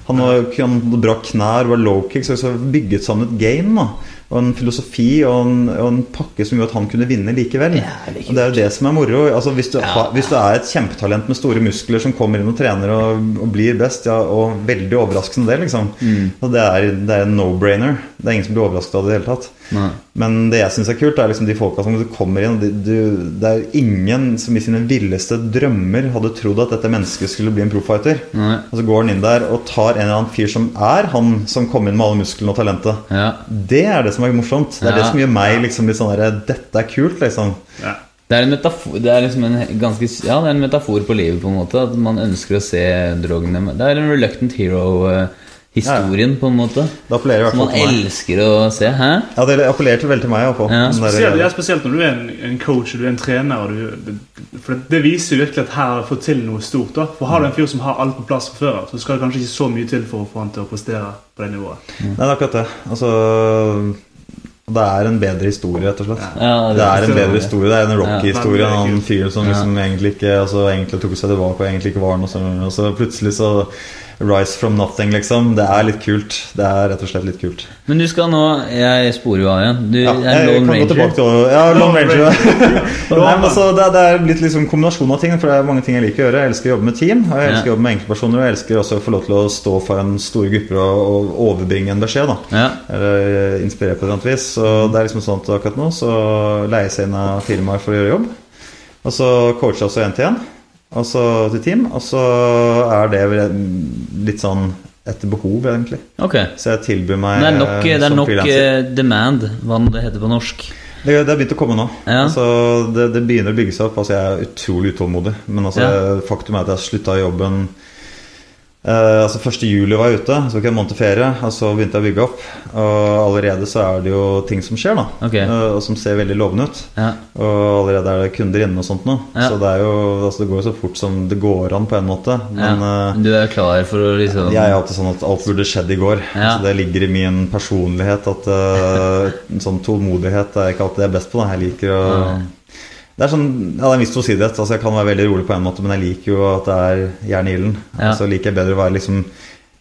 Han hadde bra knær, var low kick, så vi bygget sammen et game. da og en filosofi og en, og en pakke som gjorde at han kunne vinne likevel. Ja, det Og det er jo det som er moro. Altså, hvis, du Ja. har, hvis du er et kjempetalent med store muskler som kommer inn og trener og, og blir best, ja, og veldig overraskende det, liksom. Mm. Det er, det er en no-brainer. Det er ingen som blir overrasket av det i det hele tatt. Nei. Men det jeg syns er kult, er liksom de folka som du kommer inn de, de, Det er ingen som i sine villeste drømmer hadde trodd at dette mennesket skulle bli en profighter. Nei. Og så går han inn der og tar en eller annen fyr som er han som kom inn med alle musklene og talentet. Ja. Det er det som er morsomt. Det er det som gjør meg liksom litt sånn der Dette er kult, liksom. Ja. Det er en metafor Det er liksom en ganske Ja, det er en metafor på livet, på en måte. At man ønsker å se drogene Det er en reluctant hero-historien, på en måte. Det appellerer hvert Som fall man til meg. elsker å se. Hæ? Ja, det appellerte veldig til meg. i. Ja. Spesielt, ja, spesielt når du er en, en coach og du er en trener. Og du, det, for det, det viser jo virkelig at her har du fått til noe stort. da For Har du en fyr som har alt på plass fra før av, så skal det kanskje ikke så mye til for å få han til å prestere på det nivået. Nei, det er akkurat det. Altså Det er en bedre historie, rett og slett. Ja, Det er en bedre historie. Det er en Rocky-historie. Ja. En annen fyr som liksom egentlig ikke Altså egentlig tok seg tilbake og egentlig ikke var noe sånn. Og så plutselig så Rise from nothing, liksom. Det er litt kult. Det er rett og slett litt kult. Men du skal nå Jeg sporer jo av igjen. Du Ja, er Lone tilbake Ranger. til Ja, Lone Lone Ranger. Nei, men altså, det, det er blitt liksom kombinasjon av ting. For det er mange ting jeg liker å gjøre. Jeg elsker å jobbe med team, og jeg elsker Ja. å jobbe med enkeltpersoner. Og jeg elsker også å få lov til å stå foran store grupper og, og overbringe en beskjed. da Ja. Eller inspirere på et eller annet vis. Så det er liksom sånn at akkurat nå så leier jeg seg inn av firmaer for å gjøre jobb. Og så coacher jeg også én til én, og så til team. Og så er det litt sånn etter behov, egentlig. Okay. Så jeg tilbyr meg Det er nok, det eh, er nok freelancer. eh, demand, hva det heter på norsk. Det, det har begynt å komme nå. Ja. Altså, det, det begynner å bygge seg opp. Altså, jeg er utrolig utålmodig. Men altså, Ja. faktum er at jeg slutta i jobben eh, altså 1. juli var jeg ute, så tok ikke en måned til ferie, og så begynte jeg å bygge opp. Og allerede så er det jo ting som skjer, da. Okay. Uh, og som ser veldig lovende ut. Ja. Og allerede er det kunder inne og sånt nå. Ja. Så det, er jo, altså, det går jo så fort som det går an, på en måte. Men ja. eh, Du er klar for å liksom jeg er alltid sånn at alt burde skjedd i går. Så det ligger i min personlighet at uh, sånn tålmodighet er ikke alltid det jeg er best på. Da. Jeg liker å. Det er sånn, ja, det er en viss tosidighet. Altså, jeg kan være veldig rolig på en måte, men jeg liker jo at det er jern i ilden. Ja. Så liker jeg bedre å være liksom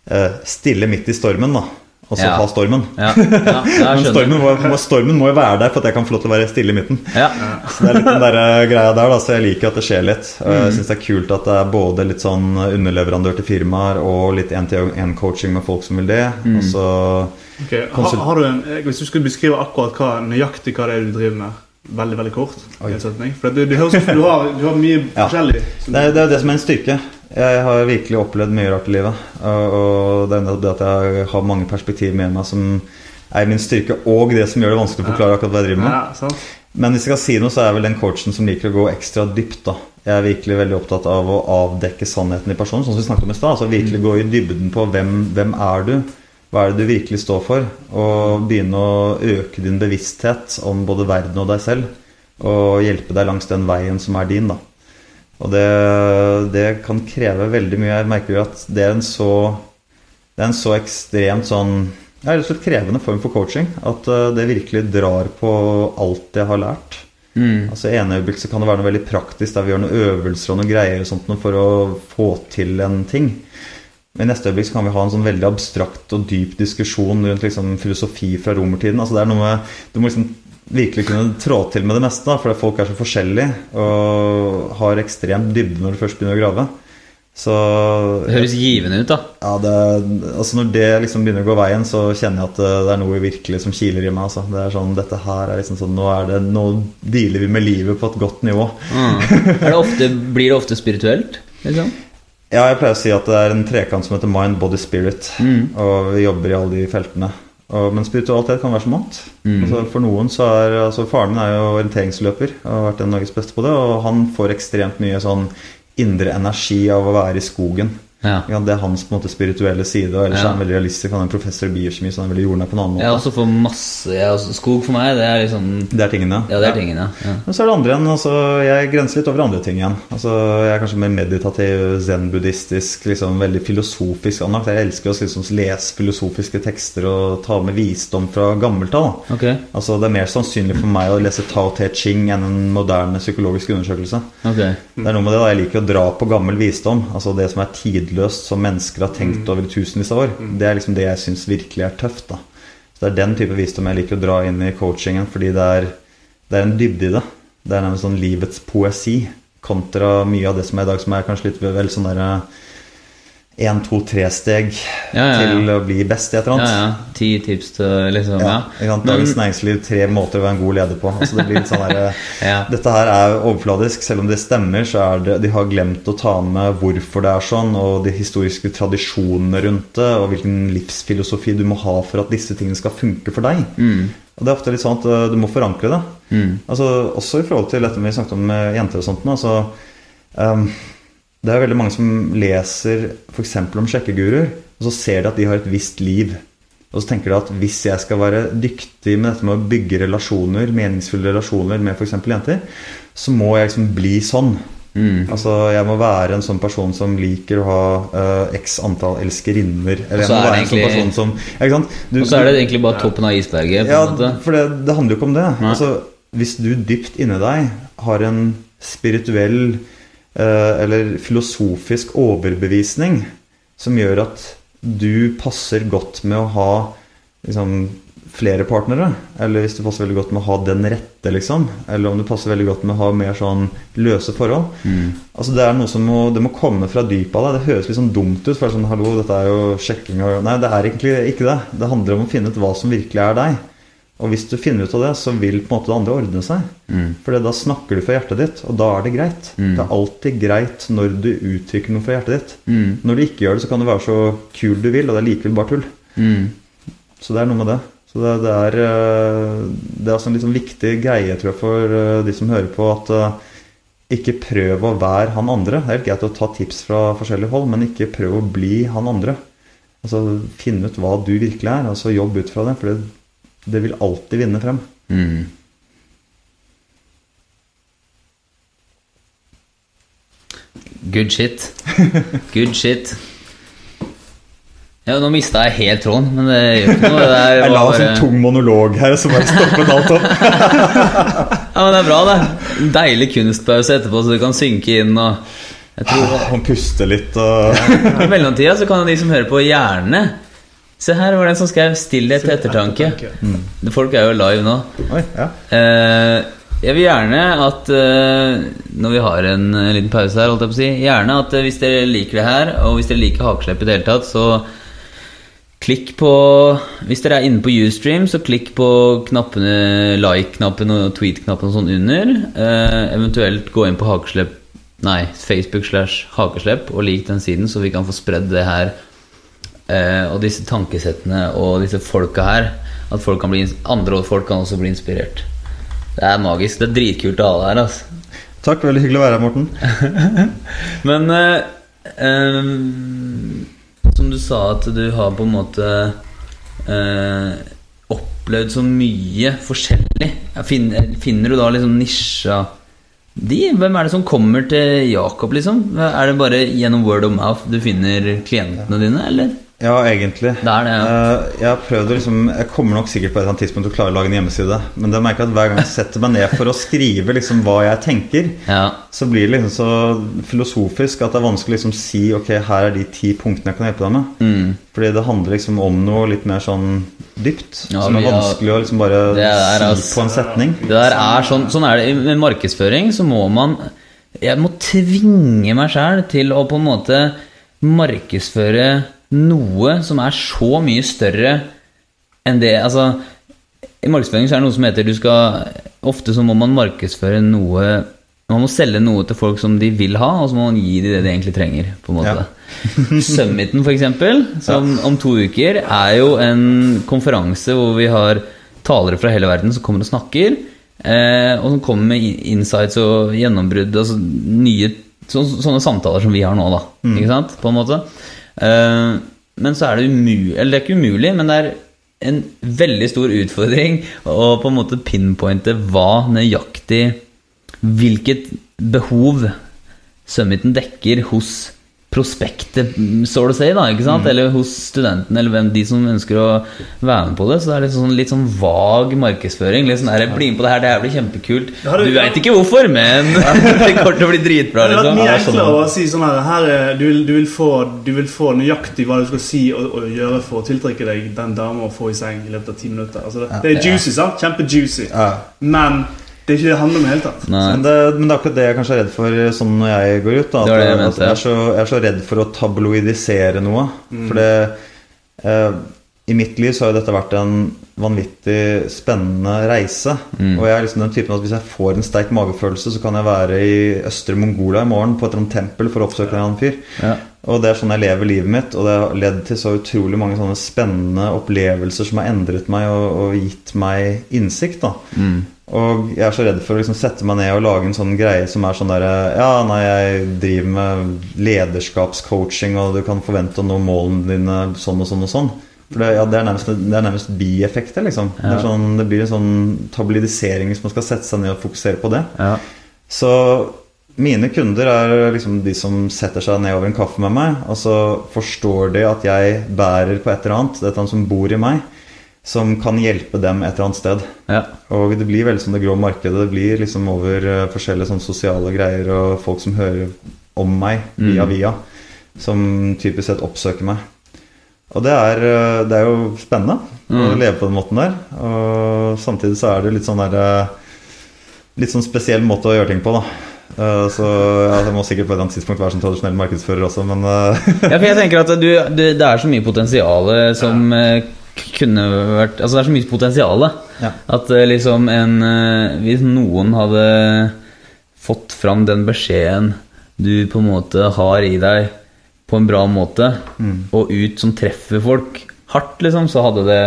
eh, stille midt i stormen, da. Og så Ja. ta stormen. Ja, ja, Men stormen må, må, stormen må jo være der for at jeg kan få lov til å være stille i midten. Ja. Så det er litt den der eh, greia der, da, så jeg liker at det skjer litt. Og Mm. jeg syns det er kult at det er både litt sånn underleverandør til firmaer og litt én-til-én-coaching med folk som vil det. Mm. Og så okay. har, har du en, eh, Hvis du skulle beskrive akkurat hva, nøyaktig hva det er du driver med, veldig veldig kort. For du, du, høres du har, du har mye Ja. forskjellig. som- det er, det er det som er en styrke. Jeg har virkelig opplevd mye rart i livet. Og, det er at jeg har mange perspektiver med meg som er min styrke, og det som gjør det vanskelig å forklare akkurat hva jeg driver med. Ja. Men hvis jeg skal si noe, så er jeg vel den coachen som liker å gå ekstra dypt. da Jeg er virkelig veldig opptatt av å avdekke sannheten i personen, sånn som vi snakket om i sted, Altså virkelig gå i dybden på hvem, hvem er du hva er det du virkelig står for? Og begynne å øke din bevissthet om både verden og deg selv. Og hjelpe deg langs den veien som er din, da. Og det, det kan kreve veldig mye. Jeg merker jo at det er en så Det er en så ekstremt sånn ja, rett og slett krevende form for coaching. At eh, det virkelig drar på alt jeg har lært. Mm. Altså ene øyeblikk så kan det være noe veldig praktisk der vi gjør noen øvelser og noen greier og sånt for å få til en ting. Men i neste øyeblikk kan vi ha en sånn veldig abstrakt og dyp diskusjon rundt liksom filosofi fra romertiden. Altså det er noe med, Du må liksom virkelig kunne trå til med det meste, da, fordi folk er så forskjellige og har ekstremt dybde når du først begynner å grave. Så Det høres givende ut, da. ja, det, altså Når det liksom begynner å gå veien, så kjenner jeg at det, det er noe virkelig som kiler i meg. Altså. Det er sånn, dette her er liksom sånn, Nå, er det, nå dealer vi med livet på et godt nivå. Mm. Er det ofte, blir det ofte spirituelt? Liksom? Ja, jeg pleier å si at det er en trekant som heter mind, body, spirit. Mm. Og vi jobber i alle de feltene. Og, men spiritualitet kan være så mangt. Mm. Altså, for noen så er altså Faren min er jo orienteringsløper og har vært en av Norges beste på det. Og han får ekstremt mye sånn indre energi av å være i skogen. Ja. Ja, det er hans på en måte spirituelle side. Og ellers Ja. er han veldig realistisk. Han er en professor i biokjemi, så han er veldig jordnær på en annen måte. Ja, også for masse også, Skog for meg, det er liksom Det er tingene. Ja, det er tingene. Ja. Men så er det andre igjen. Altså, jeg grenser litt over andre ting igjen. Altså, jeg er kanskje mer meditativ, zen-buddhistisk, liksom veldig filosofisk anlagt. Jeg elsker å liksom, lese filosofiske tekster og ta med visdom fra gammelt av. Okay. Altså, det er mer sannsynlig for meg å lese Tao Te Ching enn en moderne psykologisk undersøkelse. Okay. Det er noe med det da, Jeg liker å dra på gammel visdom. Altså det som er tidløst, som mennesker har tenkt over i tusenvis av år. Det er liksom det jeg syns virkelig er tøft. da Så Det er den type visdom jeg liker å dra inn i coachingen, fordi det er, det er en dybde i det. Det er nærmest sånn livets poesi kontra mye av det som er i dag, som er kanskje litt vel sånn derre én, to, tre-steg Ja, ja, ja. til å bli best i et eller annet. Ti tips til liksom Ja, Ja. ikke sant? Men- Dagens Næringsliv, tre måter å være en god leder på. Altså det sånn der, Ja. Dette her er overfladisk. Selv om det stemmer, så er det De har glemt å ta med hvorfor det er sånn, og de historiske tradisjonene rundt det, og hvilken livsfilosofi du må ha for at disse tingene skal funke for deg. Mm. Og det er ofte litt sånn at uh, du må forankre det. Mm. Altså, også i forhold til dette vi snakket om med jenter og sånt. Altså, um, det er veldig mange som leser f.eks. om sjekkeguruer, og så ser de at de har et visst liv. Og så tenker de at hvis jeg skal være dyktig med dette med å bygge relasjoner, meningsfulle relasjoner med f.eks. jenter, så må jeg liksom bli sånn. Mm. Altså, Jeg må være en sånn person som liker å ha uh, x antall elskerinner. Eller jeg må er det en sånn egentlig- person som? Du- Og så er det egentlig bare toppen av isberget. På ja, for det, det handler jo ikke om det. Altså, hvis du dypt inni deg har en spirituell eller filosofisk overbevisning som gjør at du passer godt med å ha liksom, flere partnere, eller hvis du passer veldig godt med å ha den rette, liksom, eller om du passer veldig godt med å ha mer sånn løse forhold Mm. Altså Det er noe som må, det må komme fra dypet av deg. Det høres litt sånn dumt ut. For det er sånn, hallo, dette er jo sjekking og Nei, det er egentlig ikke det. Det handler om å finne ut hva som virkelig er deg. Og hvis du finner ut av det, så vil på en måte det andre ordne seg. Mm. For da snakker du for hjertet ditt, og da er det greit. Mm. Det er alltid greit når du uttrykker noe fra hjertet ditt. Mm. Når du ikke gjør det, så kan du være så kul du vil, og det er likevel bare tull. Mm. Så det er noe med det. Så det, det er eh, Det er altså en sånn viktig greie, tror jeg, for eh, de som hører på, at eh, ikke prøv å være han andre. Det er helt greit å ta tips fra forskjellige hold, men ikke prøv å bli han andre. Altså Finn ut hva du virkelig er, og så jobb ut fra det. For det, det vil alltid vinne frem. Mm. Good shit. Good shit. Ja, nå mista jeg helt tråden, men det gjør ikke noe. Jeg la oss en tung monolog her, så bare stoppet alt opp. Ja, men det er bra, det. Deilig kunstpause etterpå, så du kan synke inn og Jeg tror Han puster litt og I mellomtida så kan de som hører på, gjerne Se her var det en som skrev 'stillhet til ettertanke'. Mm. Folk er jo live nå. Oi, ja. Eh, jeg vil gjerne at eh, Når vi har en, liten pause her, holdt jeg på å si Gjerne at eh, hvis dere liker det her, og hvis dere liker hakeslepp i det hele tatt, så klikk på Hvis dere er inne på Ustream, så klikk på knappene like-knappen og tweet-knappen og sånn under. Eh, eventuelt gå inn på hakeslepp Nei, Facebook slash hakeslepp og lik den siden, så vi kan få spredd det her eh, og disse tankesettene og disse folka her. At folk kan bli, andre folk kan også bli inspirert. Det er magisk. Det er dritkult å ha deg her. Altså. Takk, veldig hyggelig å være her, Morten. Men eh, eh, som du sa, at du har på en måte eh, opplevd så mye forskjellig. Finner, finner du da liksom nisja de? Hvem er det som kommer til Jakob, liksom? Er det bare gjennom word of mouth du finner klientene dine, eller? Ja, egentlig. Det er det, ja. Eh, jeg har prøvd å liksom Jeg kommer nok sikkert på et eller annet tidspunkt til å klare å lage en hjemmeside. Men det merker jeg at hver gang jeg setter meg ned for å skrive liksom hva jeg tenker, Ja. så blir det liksom så filosofisk at det er vanskelig å liksom si ok, her er de ti punktene jeg kan hjelpe deg med. Mm. Fordi det handler liksom om noe litt mer sånn dypt. Ja, som er vanskelig å liksom bare er, si på en setning. Det der er sånn, sånn er det med markedsføring, så må man Jeg må tvinge meg sjæl til å på en måte markedsføre noe som er så mye større enn det Altså, i markedsføring så er det noe som heter du skal Ofte så må man markedsføre noe Man må selge noe til folk som de vil ha, og så må man gi dem det de egentlig trenger. på en måte. Summiten, for eksempel, som om to uker, er jo en konferanse hvor vi har talere fra hele verden som kommer og snakker, eh, og som kommer med insights og gjennombrudd, altså nye så, sånne samtaler som vi har nå, da. Ikke sant? På en måte. Eh, men så er det umulig Eller det er ikke umulig, men det er en veldig stor utfordring å på en måte pinpointe hva nøyaktig Hvilket behov Summiten dekker hos prospektet, så å si, da, ikke sant? eller hos studentene, eller hvem de som ønsker å være med på det. Så det er litt sånn, litt sånn vag markedsføring. Litt sånn der, 'Bli med på det her, det her blir kjempekult'. Ja, Du veit ikke hvorfor, men det kommer til å bli dritbra. Det hadde vært liksom. mye jeg skjønner. enklere å si sånn her, her er, du, vil, du, vil få, du vil få nøyaktig hva du skal si og, og gjøre for å tiltrekke deg den dama og få i seng i løpet av ti minutter. Altså, det, det er juicy, sant? Kjempe-juicy. Men det er ikke det handler om i det hele tatt. Men det, men det er akkurat det jeg kanskje er redd for sånn når jeg går ut. Da, Det det jeg at, mente, at jeg, er så, jeg er så redd for å tabloidisere noe. Mm. For det eh, I mitt liv så har jo dette vært en vanvittig spennende reise. Mm. Og jeg er liksom den typen at hvis jeg får en sterk magefølelse, så kan jeg være i østre Mongolia i morgen på et eller annet tempel for å oppsøke en annen fyr. Ja. Og det er sånn jeg lever livet mitt, og det har ledd til så utrolig mange sånne spennende opplevelser som har endret meg og, og gitt meg innsikt. da Mm. og jeg er så redd for å liksom sette meg ned og lage en sånn greie som er sånn derre Ja, nei, jeg driver med lederskapscoaching, og du kan forvente å nå målene dine sånn og sånn og sånn. For det, ja, det er nærmest, det er nærmest bieffekter, liksom. Det, er sånn, det blir en sånn tabloidisering hvis man skal sette seg ned og fokusere på det. Ja. Så mine kunder er liksom de som setter seg ned over en kaffe med meg, og så forstår de at jeg bærer på et eller annet, det er et som bor i meg, som kan hjelpe dem et eller annet sted. Ja. Og det blir veldig som det grå markedet. Det blir liksom over eh, forskjellige sånn sosiale greier og folk som hører om meg via via, som typisk sett oppsøker meg. Og det er, eh, det er jo spennende å leve på den måten der. Og samtidig så er det litt sånn der eh, Litt sånn spesiell måte å gjøre ting på, da. Eh, Så ja, det må sikkert på et eller annet tidspunkt være som tradisjonell markedsfører også, men eh, Ja, for jeg tenker at du, du, det er så mye potensial som eh, kunne vært Altså det er så mye potensial Ja. at liksom en Hvis noen hadde fått fram den beskjeden du på en måte har i deg på en bra måte, og ut som treffer folk hardt, liksom, så hadde det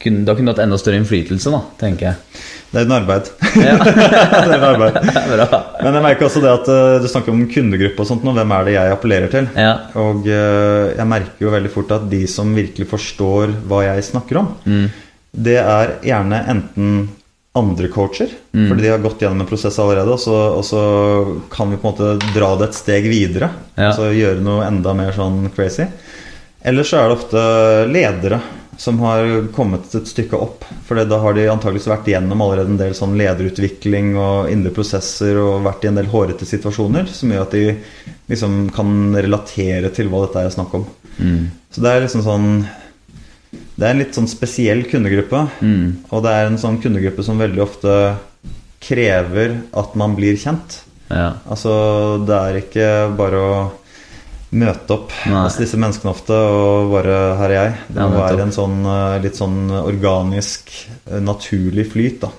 kun, Da kunne du hatt enda større innflytelse, da, tenker jeg. det er en arbeid. Ja. det er en arbeid. Men jeg merker også det at eh, du snakker om kundegruppe og sånt nå. Hvem er det jeg appellerer til? Ja. Og eh, jeg merker jo veldig fort at de som virkelig forstår hva jeg snakker om, det er gjerne enten andre coacher, fordi de har gått gjennom en prosess allerede, og så, og så kan vi på en måte dra det et steg videre. Ja. Altså gjøre noe enda mer sånn crazy. Eller så er det ofte ledere som har kommet et stykke opp. For da har de antakeligvis vært gjennom allerede en del sånn lederutvikling og indre prosesser og vært i en del hårete situasjoner som gjør at de liksom kan relatere til hva dette er snakk om. Så det er liksom sånn Det er en litt sånn spesiell kundegruppe. Og det er en sånn kundegruppe som veldig ofte krever at man blir kjent. Ja. Altså, det er ikke bare å møte opp Nei. hos disse menneskene ofte og bare 'her er jeg'. Det må ja, være en sånn eh, litt sånn organisk, eh, naturlig flyt. da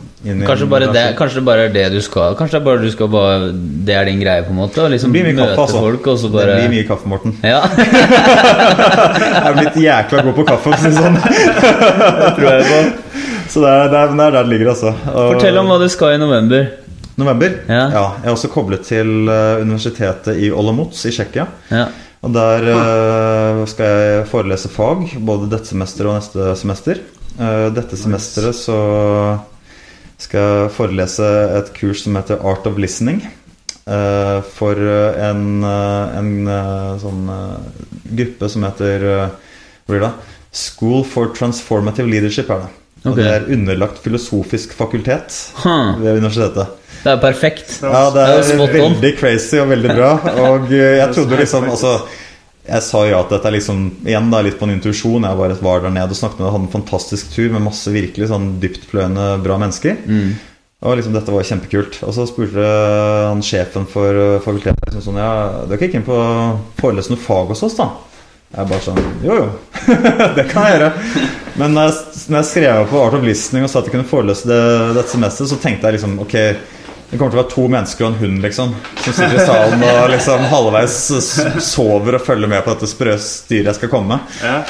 Kanskje bare, det, kanskje det bare er det du skal Kanskje det er bare du skal bare Det er din greie, på en måte? Liksom Det blir mye møte kaffe, altså. folk, og så bare Det blir mye kaffe, Morten. Ja, Jeg er blitt jækla god på kaffe, for å si det sånn. tror jeg på. Så det er, det er, det er der det ligger, altså. Fortell om hva du skal i november. November? Ja. Jeg er også koblet til eh, universitetet i Olomouc i Tsjekkia. Ja. Og der uh, skal jeg forelese fag, både dette semesteret og neste semester. Uh, dette semesteret så skal jeg forelese et kurs som heter Art of Listening. Uh, for en, en sånn gruppe som heter Hva blir det? School for Transformative Leadership er det. Og det er underlagt filosofisk fakultet Huh. ved universitetet. Det er perfekt. Ja, det Det er er spot on. veldig crazy og veldig bra. Og eh, jeg trodde liksom altså, Jeg sa ja til dette liksom, igjen da, litt på en intuisjon. Jeg bare var der nede og snakket med hadde en fantastisk tur med masse virkelig sånn dyptpløyende bra mennesker. Mm. Og liksom dette var kjempekult. Og så spurte han sjefen for eh, fakultetet liksom sånn Ja, dere gikk inn på å forelese noe fag hos oss, da? Jeg bare sånn Jo, jo. det kan jeg gjøre. Men når jeg, når jeg skrev på Art of Listening og sa at jeg kunne forelese det, dette semesteret, så tenkte jeg liksom Ok, det kommer til å være to mennesker og en hund, liksom. Som sitter i salen og liksom halvveis sover og følger med på dette sprø styret jeg skal komme med. Ja.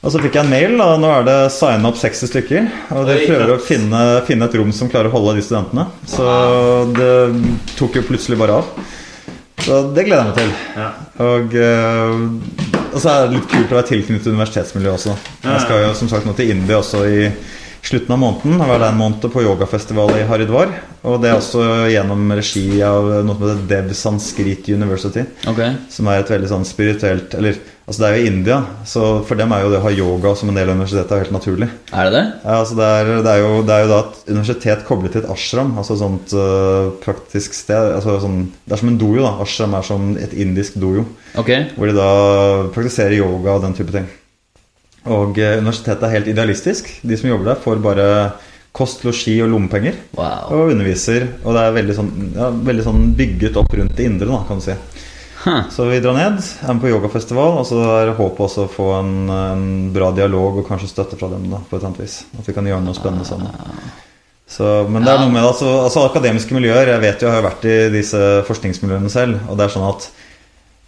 Og så fikk jeg en mail, og nå er det signa opp 60 stykker. Og de prøver å finne, finne et rom som klarer å holde de studentene. Så det tok jo plutselig bare av. Så det gleder jeg meg til. Ja. Og, eh, og så er det litt kult å være tilknyttet universitetsmiljøet også. Jeg skal jo som sagt nå til India også i slutten av måneden. Jeg var der en måned på yogafestival i Haridwar. Og det er også gjennom regi av noe som heter Dev Sanskrit University. Okay. Som er et veldig sånn spirituelt Eller altså det er jo i India, så for dem er jo det å ha yoga som en del av universitetet er helt naturlig. Er det det? Ja, altså det, er, det, er jo, det er jo da et universitet koblet til et ashram, altså et sånt uh, praktisk sted. Altså sånn, det er som en dojo. da Ashram er som et indisk dojo. Okay. Hvor de da praktiserer yoga og den type ting. Og eh, universitetet er helt idealistisk. De som jobber der, får bare kost, losji og lommepenger. Wow. Og underviser. Og det er veldig sånn, ja, veldig sånn bygget opp rundt det indre, da, kan du si. Huh. Så vi drar ned, er med på yogafestival, og så er håpet også å få en, en bra dialog og kanskje støtte fra dem. da, på et annet vis. At vi kan gjøre noe spennende sammen. Så, men det er noe med det, altså, altså akademiske miljøer Jeg vet jo, jeg har vært i disse forskningsmiljøene selv. Og det er sånn at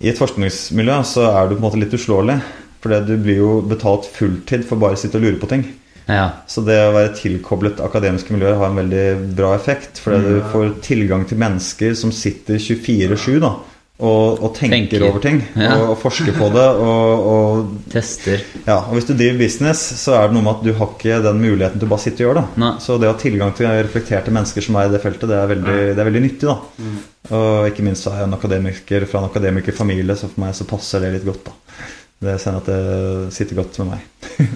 i et forskningsmiljø så er du på en måte litt uslåelig. For du blir jo betalt fulltid for bare å sitte og lure på ting. Ja. Så det å være tilkoblet akademiske miljøer har en veldig bra effekt. Fordi du får tilgang til mennesker som sitter 24-7 da og, og tenker, Tenker. over ting. Ja. Og, og forsker på det. Og, og, Tester. ja, og hvis du driver business, så er det noe med at du har ikke den muligheten til å bare sitte og gjøre det. Nei. Så det å ha tilgang til reflekterte mennesker som er i det feltet, det er veldig, det er veldig nyttig. da Og ikke minst så er jeg en akademiker fra en akademikerfamilie, så for meg så passer det litt godt. da Det ser jeg at det sitter godt med meg.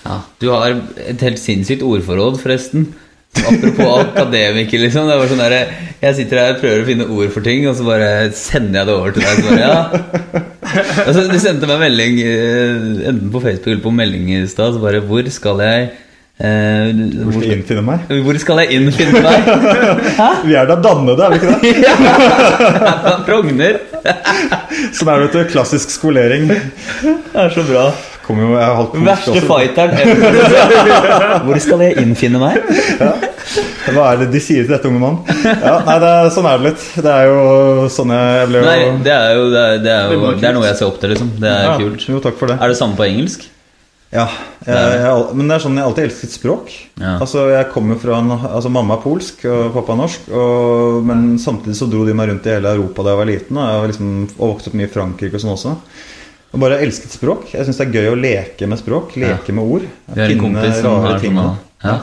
Ja. Du har et helt sinnssykt ordforråd, forresten. Apropos akademiker, liksom. Det var sånn der, jeg sitter her og prøver å finne ord for ting, og så bare sender jeg det over til deg. Bare, ja. Altså, du sendte meg melding eh, enten på Facebook eller på melding i stad. Så bare Hvor skal jeg eh, Hvor skal jeg innfinne meg? hvor skal jeg innfinne meg? Vi er da dannede, er vi ikke det? Ja, Frogner. Sånn er det, vet du. Klassisk skolering. Det er så bra. Jo, jeg har holdt Verste også. fighteren ever. Hvor skal jeg innfinne meg? Hva er det de sier til dette unge mann? Ja, nei, det er, Sånn er det litt. Det er jo sånn jeg, ble jo Nei, det er jo det er, det er, jo, det er noe jeg ser opp til, liksom. Det er ja, kult. Jo, takk for det. Er det samme på engelsk? Ja, jeg, jeg, men det er sånn jeg alltid elsket språk. Ja. Altså, jeg kommer fra altså Mamma er polsk og pappa er norsk. Og, men samtidig så dro de meg rundt i hele Europa da jeg var liten. Og jeg var liksom, og vokste opp mye i Frankrike og sånn også. Og bare elsket språk. Jeg syns det er gøy å leke med språk. Leke med ord. Vi har en kompis som har sånn ja.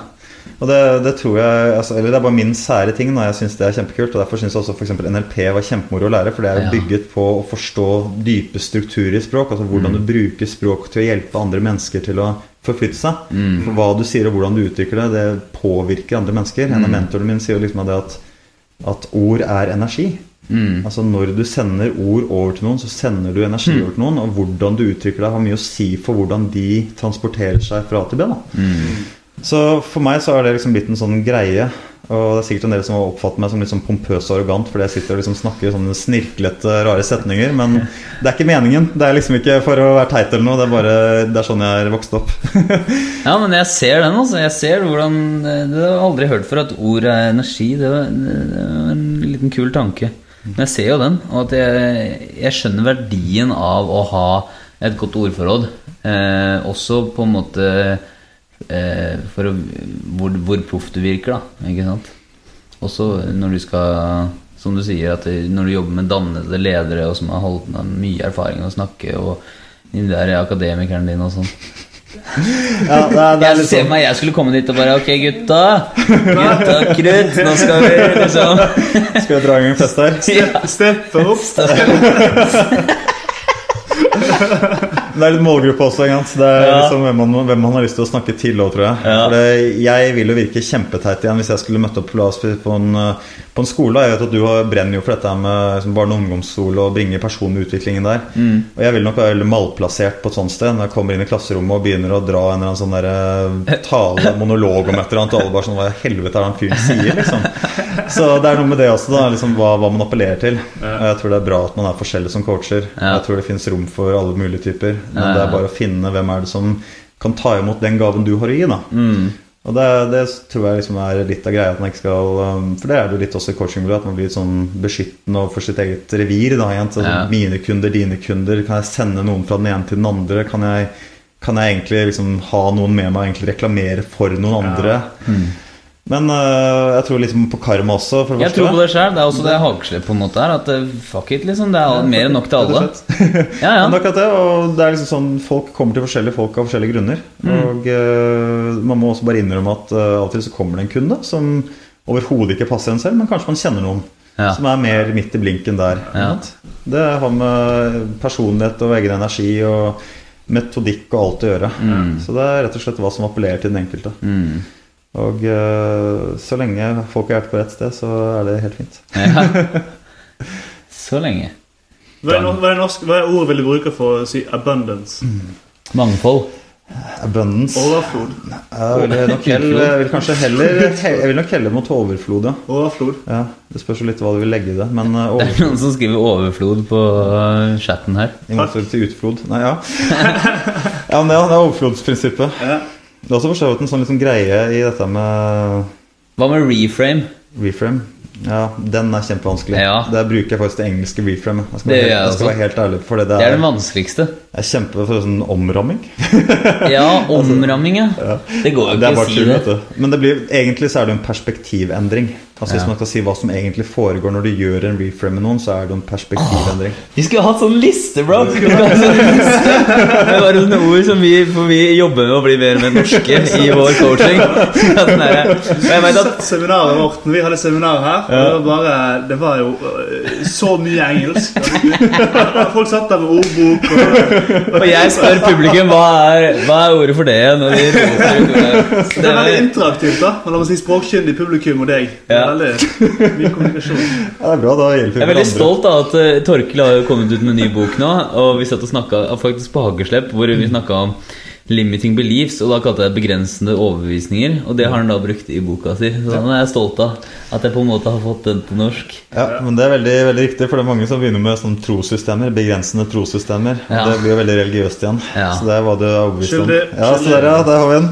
Og det, det tror jeg altså, Eller det er bare min sære ting. Da. Jeg syns det er kjempekult. Og derfor syns jeg også eksempel NLP var kjempemoro å lære. For det er jo Ja. bygget på å forstå dype strukturer i språk. Altså hvordan Mm. du bruker språk til å hjelpe andre mennesker til å forflytte seg. Mm. For hva du sier og hvordan du uttrykker det, det påvirker andre mennesker. En av Mm. mentorene mine sier jo liksom det at, at ord er energi. Mm. Altså Når du sender ord over til noen, så sender du energi Mm. over til noen. Og hvordan du uttrykker deg, har mye å si for hvordan de transporterer seg fra A til B. Mm. Så for meg så er det liksom blitt en sånn greie. Og det er sikkert en del som har oppfattet meg som litt sånn pompøs og arrogant fordi jeg sitter og liksom snakker sånne snirklete, rare setninger. Men det er ikke meningen. Det er liksom ikke for å være teit eller noe. Det er bare Det er sånn jeg er vokst opp. Ja, men jeg ser den, altså. Jeg ser hvordan Det har jeg aldri hørt før at ord er energi. Det var, det var en liten kul tanke. Men jeg ser jo den, og at jeg, jeg skjønner verdien av å ha et godt ordforråd. Eh, også på en måte eh, for å, hvor, hvor proff du virker, da. Ikke sant? Også når du skal Som du sier, at når du jobber med dannede ledere og som har holdt med mye erfaring å snakke, og de der akademikeren din og sånn. Ja, det er, det er Jeg ser sånn for meg jeg skulle komme dit og bare Ok, gutta. Gutta krutt, nå skal vi liksom Skal jeg dra i gang en fest her? Steppe opp. Det er litt målgruppe også. Det er Ja. liksom hvem man, hvem man har lyst til å snakke til òg, tror jeg. Ja. For det, jeg vil jo virke kjempeteit igjen hvis jeg skulle møtt opp la oss på en, på en skole. Jeg vet at du har, brenner jo for dette med liksom, barne- og ungdomsskole og bringe personlig utvikling der. Mm. Og jeg vil nok være veldig malplassert på et sånt sted når jeg kommer inn i klasserommet og begynner å dra en eller annen sånn der, eh, tale, monolog om et eller annet, og alle bare sånn Hva i helvete er det han fyren sier, liksom? Så det er noe med det også, da. Liksom, hva, hva man appellerer til. Og jeg tror det er bra at man er forskjellig som coacher. Ja. Jeg tror det fins rom for alle mulige typer. Men Ja, ja. det er bare å finne hvem er det som kan ta imot den gaven du har å gi. da Mm. Og det, det tror jeg liksom er litt av greia. At man ikke skal um, For det er det jo litt også i coachingmiljøet. At man blir sånn beskyttende overfor sitt eget revir. Da, igjen. Så, Ja. Mine kunder, dine kunder. Kan jeg sende noen fra den ene til den andre? Kan jeg, kan jeg egentlig liksom ha noen med meg og reklamere for noen andre? Men uh, jeg tror liksom på karma også, Jeg tror på det sjøl. Det er også det hakeslepp på en måte her. At eh, fuck it, liksom. Det er mer enn nok til alle. Ja, ja. akkurat det, og det er liksom sånn Folk kommer til forskjellige folk av forskjellige grunner. Mm. Og uh, man må også bare innrømme at uh, av og til så kommer det en kunde som overhodet ikke passer en selv, men kanskje man kjenner noen Ja. som er mer midt i blinken der. Ja. Det har med personlighet og egen energi og metodikk og alt å gjøre. Så det er rett og slett hva som appellerer til den enkelte. Mm. Og øh, så lenge folk har hjertet på rett sted, så er det helt fint. ja. Så lenge. Hva er, hva, er norsk, hva er ordet vil du bruke for å si abundance? Mangfold. Abundance. Overflod. Jeg vil, nok heller, jeg vil kanskje heller Jeg vil nok heller mot overflod, ja. Overflod. ja. Det spørs jo litt hva du vil legge i det. Men uh, Det er noen som skriver 'overflod' på eh, chatten her. i motsetning til utflod Nei, ja. ja, men ja, det er overflodsprinsippet. Ja. Det er også for så vidt en sånn liksom greie i dette med Hva med reframe? reframe. Ja, den er kjempevanskelig. Ja. Der bruker jeg faktisk det engelske reframe. Jeg skal, Det være helt, jeg jeg skal være helt ærlig for det. Det Det er er, den vanskeligste. Jeg kjemper for sånn omramming. Ja, omramming, ja. Det går jo ikke å si det. Men det blir, egentlig så er det en perspektivendring. Altså Hvis Ja. man skal si hva som egentlig foregår når du gjør en reframe med noen, så er det en perspektivendring. Vi skulle hatt sånn liste, bro! Vi skulle hatt sånn liste Det bare sånne ord som vi For vi jobber med å bli mer med norske i vår coaching. Ja, den Og jeg vet at Seminaret vårt, når vi hadde seminar her, og det var bare Det var jo øh, så mye engelsk. Folk satt der med ordbok og Og jeg spør publikum hva er, hva er ordet for det igjen? De roper ut ordet. Det er veldig interaktivt, da. Mellom å si språkkyndig publikum og deg. Det er Ja. veldig mye kommunikasjon. Ja, det er bra, da hjelper vi Jeg er veldig stolt av at uh, Torkel har kommet ut med en ny bok nå. Og vi satt og snakket, faktisk på Hageslepp, hvor vi snakka om limiting beliefs, og da kalte jeg det begrensende overbevisninger. Og det har han da brukt i boka si. Så den er jeg stolt av. At jeg på en måte har fått den til norsk. Ja, men Det er veldig, veldig riktig, for det er mange som begynner med sånn trossystemer. Begrensende trossystemer. Ja. Det blir jo veldig religiøst igjen. Ja. Så det er hva du er overbevist om. Ja, så der, ja, der har vi en.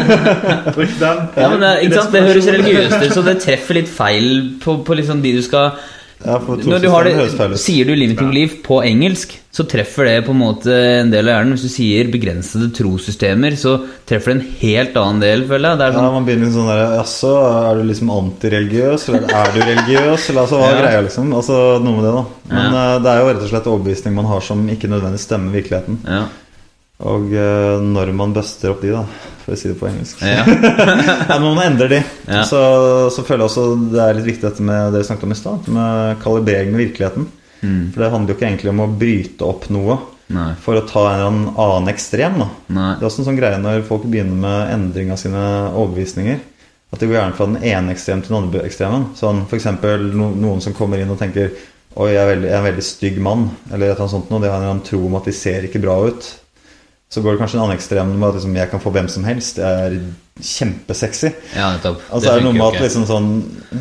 Bruk den. Ja, men det, ikke sant? det høres religiøst ut, så det treffer litt feil på, på liksom de du skal Ja, Når du har det. Sier du limiting belief på engelsk, så treffer det på en måte en del av hjernen. Hvis du sier begrensede trossystemer, så treffer det en helt annen del, føler jeg. Er Ja, sånn, man begynner sånn der Jaså, er du liksom antireligiøs, eller er du religiøs? Eller altså, hva er Ja. greia, liksom? Altså, noe med det, da. Men Ja. eh, det er jo rett og slett overbevisning man har som ikke nødvendigvis stemmer virkeligheten. ja. Og uh, når man buster opp de, da, for å si det på engelsk Ja. Når man endrer de, Ja. så, så føler jeg også det er litt viktig dette med det vi snakket om i stad, med kalibrering med virkeligheten. Mm. For det handler jo ikke egentlig om å bryte opp noe Nei. for å ta en eller annen ekstrem. da Nei. Det er også en sånn greie når folk begynner med endring av sine overbevisninger. At de går gjerne fra den ene ekstremen til den andre ekstremen. Sånn F.eks. No, noen som kommer inn og tenker Oi, jeg er, veldig, jeg er en veldig stygg mann. Eller et eller annet sånt noe. De har en eller annen tro om at de ser ikke bra ut. Så går det kanskje en annen ekstrem med at liksom, jeg kan få hvem som helst. Jeg er kjempesexy. Ja, nettopp. Og så er det noe med at liksom sånn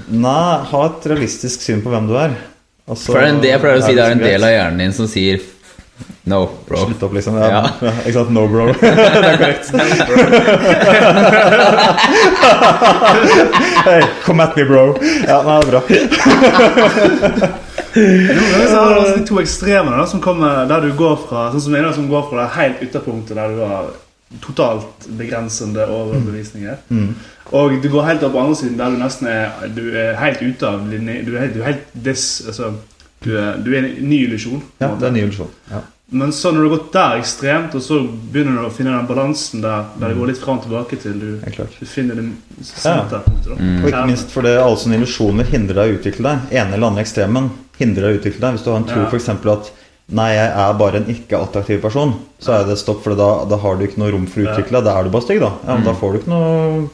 Nei, ha et realistisk syn på hvem du er. Altså, For det jeg pleier å si, det er en del av hjernen din som sier No, bro. Slutt opp, liksom. Ja, Ja. Ikke sant? No, bro. det er korrekt. Hei, come at me, bro. Ja, nei, det er bra. Noen ganger så har du de to ekstremene da, som kommer der du går fra Sånn som en som går fra det helt ytterpunktet der du har totalt begrensende overbevisninger. Mm. Og du går helt opp på andre siden der du nesten er Du er helt ute av linje Du er helt, du er helt dis, altså, du, er, du er en ny illusjon. Ja, det er en ny illusjon. Ja. Men så når du har gått der ekstremt, og så begynner du å finne den balansen der, der det går litt fram og tilbake til du, du finner det senterpunktet. Ja. Mm. Og ikke minst fordi alle sånne illusjoner hindrer deg å utvikle deg. Ene eller andre ekstremen hindrer deg å utvikle deg. Hvis du har en tro Ja. for eksempel at Nei, jeg er bare en ikke-attraktiv person. Så er det stopp, for da, da har du ikke noe rom for å utvikle deg. Da er du bare stygg, da. Ja, men Da får du ikke noe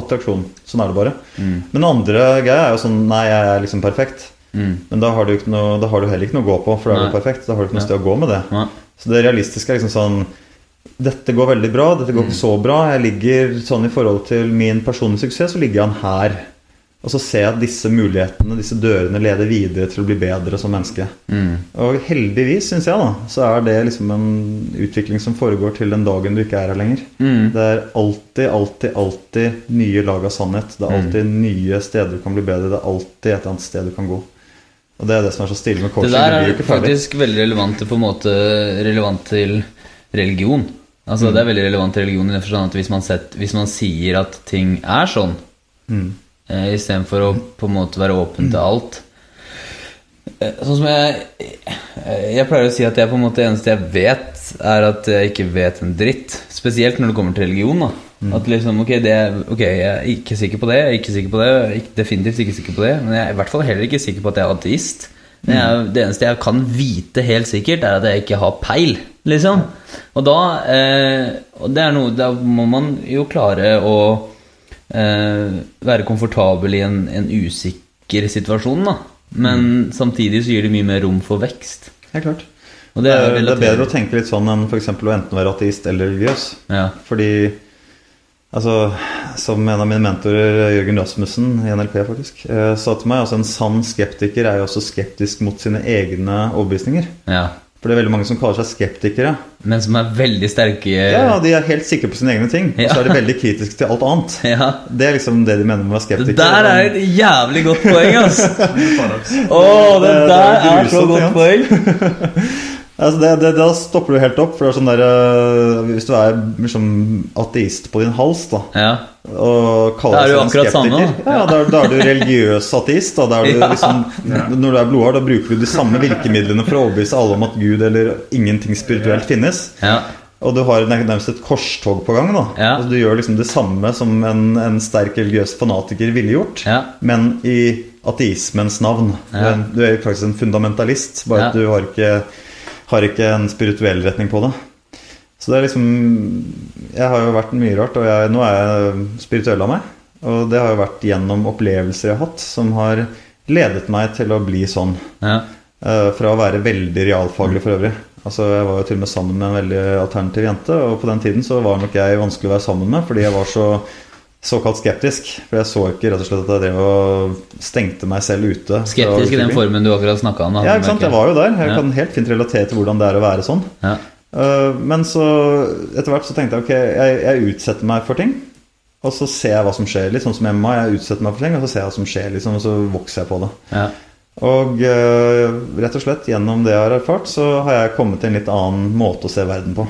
attraksjon. Sånn er det bare. Mm. Men den andre greia er jo sånn Nei, jeg er liksom perfekt. Mm. Men da har noe, da har du heller ikke noe å gå på, for da er du perfekt. Da har du ikke noe sted å gå med det. Nei. Så det realistiske er liksom sånn Dette går veldig bra, dette går ikke så bra. Jeg ligger sånn i forhold til min personlige suksess, så ligger han her. Og så ser jeg at disse mulighetene, disse dørene, leder videre til å bli bedre som menneske. Mm. Og heldigvis, syns jeg, da, så er det liksom en utvikling som foregår til den dagen du ikke er her lenger. Mm. Det er alltid, alltid, alltid nye lag av sannhet. Det er alltid nye steder du kan bli bedre. Det er alltid et eller annet sted du kan gå. Og det er det som er så stilig med coaching. Det blir er faktisk veldig relevant på en måte relevant til religion. Altså Det er veldig relevant til religion i den forstand at hvis man, sett, hvis man sier at ting er sånn, Mm. eh, istedenfor å på en måte være åpen til alt. Eh, Sånn som jeg eh, Jeg pleier å si at jeg på en måte det eneste jeg vet, er at jeg ikke vet en dritt. Spesielt når det kommer til religion. da At liksom, ok, det, ok, jeg er ikke sikker på det, jeg er ikke sikker på det, jeg ikke, definitivt ikke sikker på det, men jeg er i hvert fall heller ikke sikker på at jeg er ateist. Det, er, det eneste jeg kan vite helt sikkert, er at jeg ikke har peil, liksom. Og da eh, og det er noe, Da må man jo klare å eh, være komfortabel i en, en usikker situasjon, da. Men samtidig så gir det mye mer rom for vekst. Helt klart. Og Det er, er, det er bedre å tenke litt sånn enn f.eks. å enten være ateist eller religiøs. Ja. Fordi altså, Som en av mine mentorer, Jørgen Rasmussen i NLP, faktisk, eh, sa til meg altså en sann skeptiker er jo også skeptisk mot sine egne overbevisninger. ja. For det er veldig mange som kaller seg skeptikere. Men som er veldig sterke Ja, De er helt sikre på sine egne ting, og så er de veldig kritiske til alt annet. Ja. Det er liksom det de mener med å være skeptiker. Det der er et jævlig godt poeng! Paradoks. Å, det Det- det der er er så godt ja. poeng! Altså det, det, Da stopper du helt opp. For det er sånn der, øh, Hvis du er liksom ateist på din hals da Ja. og kaller er du deg skeptiker samme, skeptiker, ja, da, da er du religiøs ateist. Da, da er du Ja. liksom, Når du er blodhard, da bruker du de samme virkemidlene for å overbevise alle om at Gud eller ingenting spirituelt finnes. ja. Og du har nærmest et korstog på gang. da Ja. altså, Du gjør liksom det samme som en, en sterk religiøs fanatiker ville gjort, Ja. men i ateismens navn. Du, Ja. er, du er faktisk en fundamentalist, bare Ja. at du har ikke, har ikke en spirituell retning på det. Så det er liksom Jeg har jo vært mye rart, og jeg, nå er jeg spirituell av meg. Og det har jo vært gjennom opplevelser jeg har hatt, som har ledet meg til å bli sånn. ja. Eh, Fra å være veldig realfaglig for øvrig. Altså Jeg var jo til og med sammen med en veldig alternativ jente, og på den tiden så var nok jeg vanskelig å være sammen med fordi jeg var så såkalt skeptisk. For jeg så ikke rett og slett at jeg drev og stengte meg selv ute. Skeptisk i den formen du akkurat snakka om. Ja, ikke sant. jeg Jeg var jo der. Jeg Ja. kan helt fint relatere til hvordan det er å være sånn. Ja. Eh, Men så etter hvert så tenkte jeg ok, jeg, jeg utsetter meg for ting. Og så ser jeg hva som skjer. Litt sånn som Emma. Jeg utsetter meg for ting, og så ser jeg hva som skjer, liksom, og så vokser jeg på det. Ja. Og eh, rett og slett gjennom det jeg har erfart, så har jeg kommet til en litt annen måte å se verden på.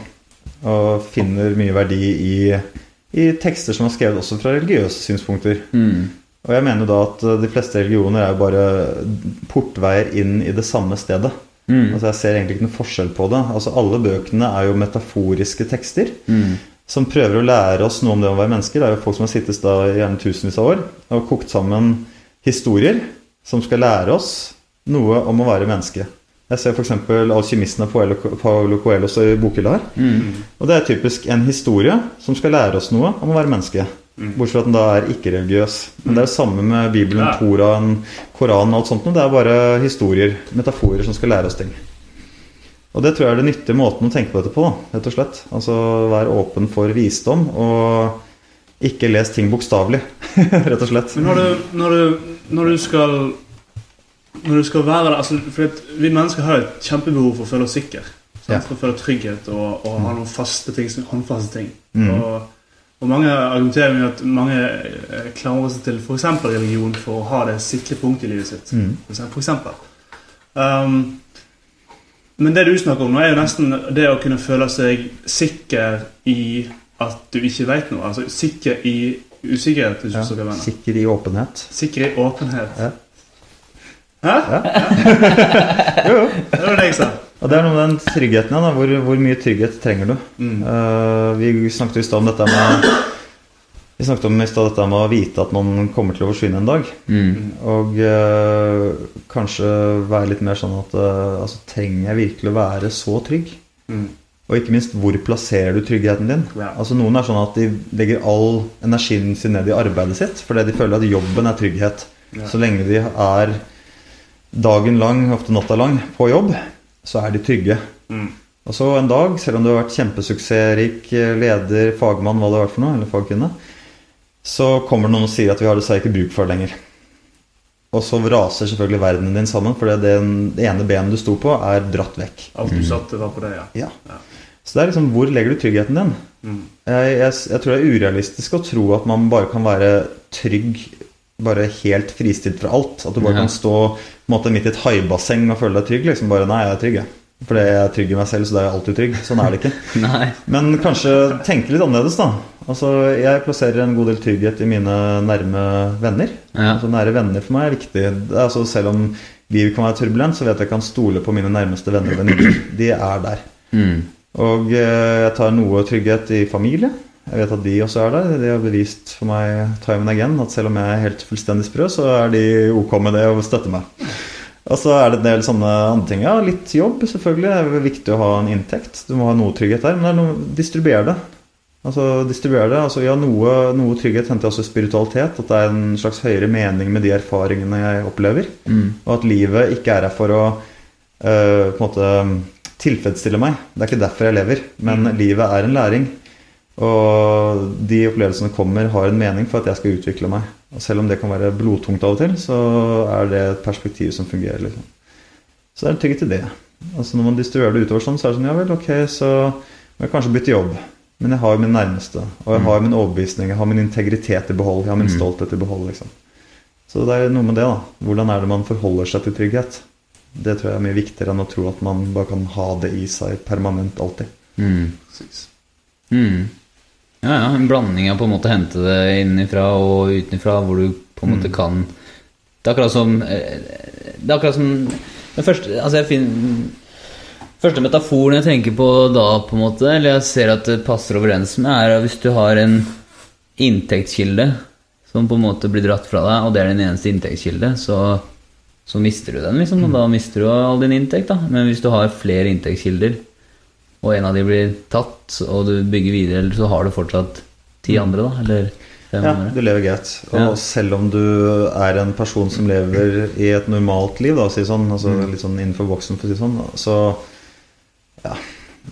Og finner mye verdi i, i tekster som er skrevet også fra religiøse synspunkter. Mm. Og jeg mener da at eh, de fleste religioner er jo bare portveier inn i det samme stedet. Mm. Altså Jeg ser egentlig ikke noe forskjell på det. Altså Alle bøkene er jo metaforiske tekster Mm. som prøver å lære oss noe om det å være mennesker. Det er jo folk som har sittet da gjerne tusenvis av år og kokt sammen historier som skal lære oss noe om å være menneske. Jeg ser f.eks. 'Alkymisten' av Paolo Coelho i bokhylla her. Mm. Og det er typisk en historie som skal lære oss noe om å være menneske. Bortsett fra at den da er ikke-religiøs. Men det er det samme med Bibelen, Ja. Toraen, Koranen og alt sånt. Det er bare historier, metaforer, som skal lære oss ting. Og det tror jeg er den nyttige måten å tenke på dette på. da, rett og slett. Altså Være åpen for visdom, og ikke les ting bokstavelig. rett og slett. Men når du, når du, når du skal Når du skal være der altså, For vi mennesker har et kjempebehov for å føle oss sikre. Ja. For å føle trygghet og, og ha noen faste ting, som- håndfaste ting. Mm. Og, og mange argumenterer med at mange eh, klamrer seg til f.eks. religion for å ha det sikre punktet i livet sitt. Mm. For eksempel- Um, men det du snakker om nå, er jo nesten det å kunne føle seg sikker i at du ikke vet noe. Altså sikker i usikkerhet. Ja. Sikker i åpenhet. Sikker i åpenhet. Ja. Hæ? Jo, jo. Det var det jeg sa. Og det er noe med den tryggheten igjen. da. Hvor, hvor mye trygghet trenger du? Mm. Uh, vi snakket i stad om dette med Vi snakket om i stad dette med å vite at man kommer til å forsvinne en dag. Mm. Og uh, kanskje være litt mer sånn at uh, altså, Trenger jeg virkelig å være så trygg? Mm. Og ikke minst, hvor plasserer du tryggheten din? Ja. Altså Noen er sånn at de legger all energien sin ned i arbeidet sitt fordi de føler at jobben er trygghet. Ja. Så lenge de er dagen lang, ofte natta lang, på jobb, så er de trygge. Mm. Og så en dag, selv om du har vært kjempesuksessrik leder, fagmann, hva det har vært for noe, eller fagkvinne, så kommer det noen og sier at vi har dessverre ikke bruk for det lenger. Og så raser selvfølgelig verdenen din sammen, for det, det ene benet du sto på, er dratt vekk. Alt du satte, var på det, ja. Ja. Ja. Så det er liksom, hvor legger du tryggheten din? Mm. Jeg, jeg, jeg tror det er urealistisk å tro at man bare kan være trygg bare helt fristilt fra alt. At du bare kan stå måte, midt i et haibasseng og føle deg trygg. Liksom bare, nei, jeg er trygg, jeg. Fordi jeg er trygg i meg selv, så da er jeg alltid trygg. Sånn er det ikke. Men kanskje tenke litt annerledes, da. Altså, Jeg plasserer en god del trygghet i mine nærme venner. Ja. Altså, Nære venner for meg er viktig. Altså, selv om livet kan være turbulent, så vet jeg at jeg kan stole på mine nærmeste venner og venninner. De er der. Mm. Og eh, jeg tar noe trygghet i familie. Jeg vet at de også er der. De har bevist for meg time and again at selv om jeg er helt fullstendig sprø, så er de ok med det og støtter meg. Og så er det en del sånne andre ting. Ja, litt jobb, selvfølgelig. Det er viktig å ha en inntekt. Du må ha noe trygghet der. Men det er noe, distribuer det. Altså, distribuer det. Altså, ja, noe, noe trygghet henter jeg også i spiritualitet. At det er en slags høyere mening med de erfaringene jeg opplever. Og at livet ikke er her for å uh, på en måte tilfredsstille meg. Det er ikke derfor jeg lever. Men livet er en læring. Og de opplevelsene kommer, har en mening for at jeg skal utvikle meg. Og selv om det kan være blodtungt av og til, så er det et perspektiv som fungerer. Liksom. Så det er en trygghet i det. Altså Når man distribuerer det utover sånn, så er det sånn Ja vel, ok, så må jeg kanskje bytte jobb. Men jeg har jo min nærmeste, og jeg har min overbevisning, jeg har min integritet i behold, jeg har min stolthet i behold. liksom. Så det er noe med det, da. Hvordan er det man forholder seg til trygghet? Det tror jeg er mye viktigere enn å tro at man bare kan ha det i seg permanent alltid. Mm. Mm. Ja, ja, en blanding av på en måte hente det innenfra og utenfra, hvor du på en måte kan Det er akkurat som eh, Det er akkurat som den første, altså jeg finner, første metaforen jeg tenker på da, på en måte, eller jeg ser at det passer overens med, er at hvis du har en inntektskilde som på en måte blir dratt fra deg, og det er din eneste inntektskilde, så, så mister du den, liksom. Og da mister du all din inntekt, da. Men hvis du har flere inntektskilder, og en av de blir tatt, og du bygger videre, eller så har du fortsatt ti andre, da? Eller fem Ja, andre? du lever greit. Og Ja. selv om du er en person som lever i et normalt liv, da, si sånn, altså litt sånn innenfor boksen, for å si sånn, så ja,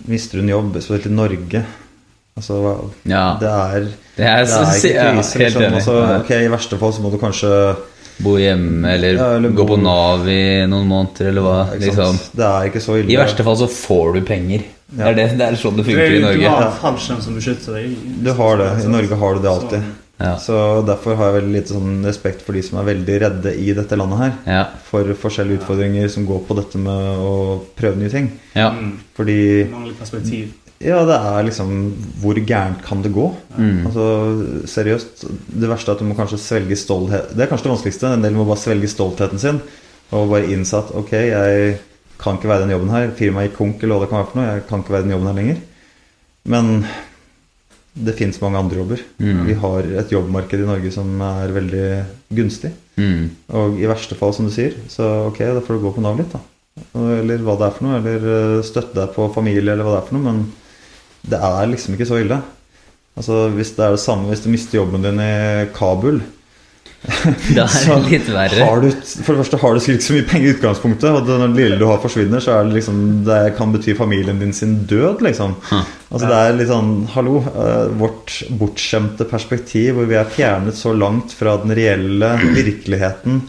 mister du en jobb, spesielt i Norge. Altså, Ja. det er Det er, det er ikke krise, Ja, liksom. Altså, okay, I verste fall så må du kanskje Bo hjemme, eller, Ja, eller gå bo- på Nav i noen måneder, eller hva. Liksom. Det er ikke så ille. I verste fall så får du penger. Det er, det, det er sånn det Du, funker i du Norge. har fallskjerm som beskytter deg. Du har det. I Norge har du det alltid. Ja. Så derfor har jeg veldig lite sånn respekt for de som er veldig redde i dette landet her. Ja. For forskjellige utfordringer som går på dette med å prøve nye ting. ja. Mm. Fordi Ja, det er liksom Hvor gærent kan det gå? Mm. Altså, seriøst. Det verste er at du må kanskje svelge stolthet Det er kanskje det vanskeligste. En del må bare svelge stoltheten sin og bare innse at ok, jeg kan ikke være den jobben her. Firmaet gikk konk, eller hva det kan være for noe. Jeg kan ikke være den jobben her lenger. Men det fins mange andre jobber. Mm. Vi har et jobbmarked i Norge som er veldig gunstig. Mm. Og i verste fall, som du sier, så ok, da får du gå på Nav litt, da. Eller hva det er for noe. Eller eh, støtte deg på familie, eller hva det er for noe. Men det er liksom ikke så ille. Altså, Hvis det er det samme hvis du mister jobben din i Kabul Det er det litt verre. har du, For det første har du ikke så mye penger i utgangspunktet, og når det lille du har forsvinner, så er det liksom Det kan bety familien din sin død, liksom. Altså Det er litt sånn Hallo. eh, vårt bortskjemte perspektiv, hvor vi er fjernet så langt fra den reelle virkeligheten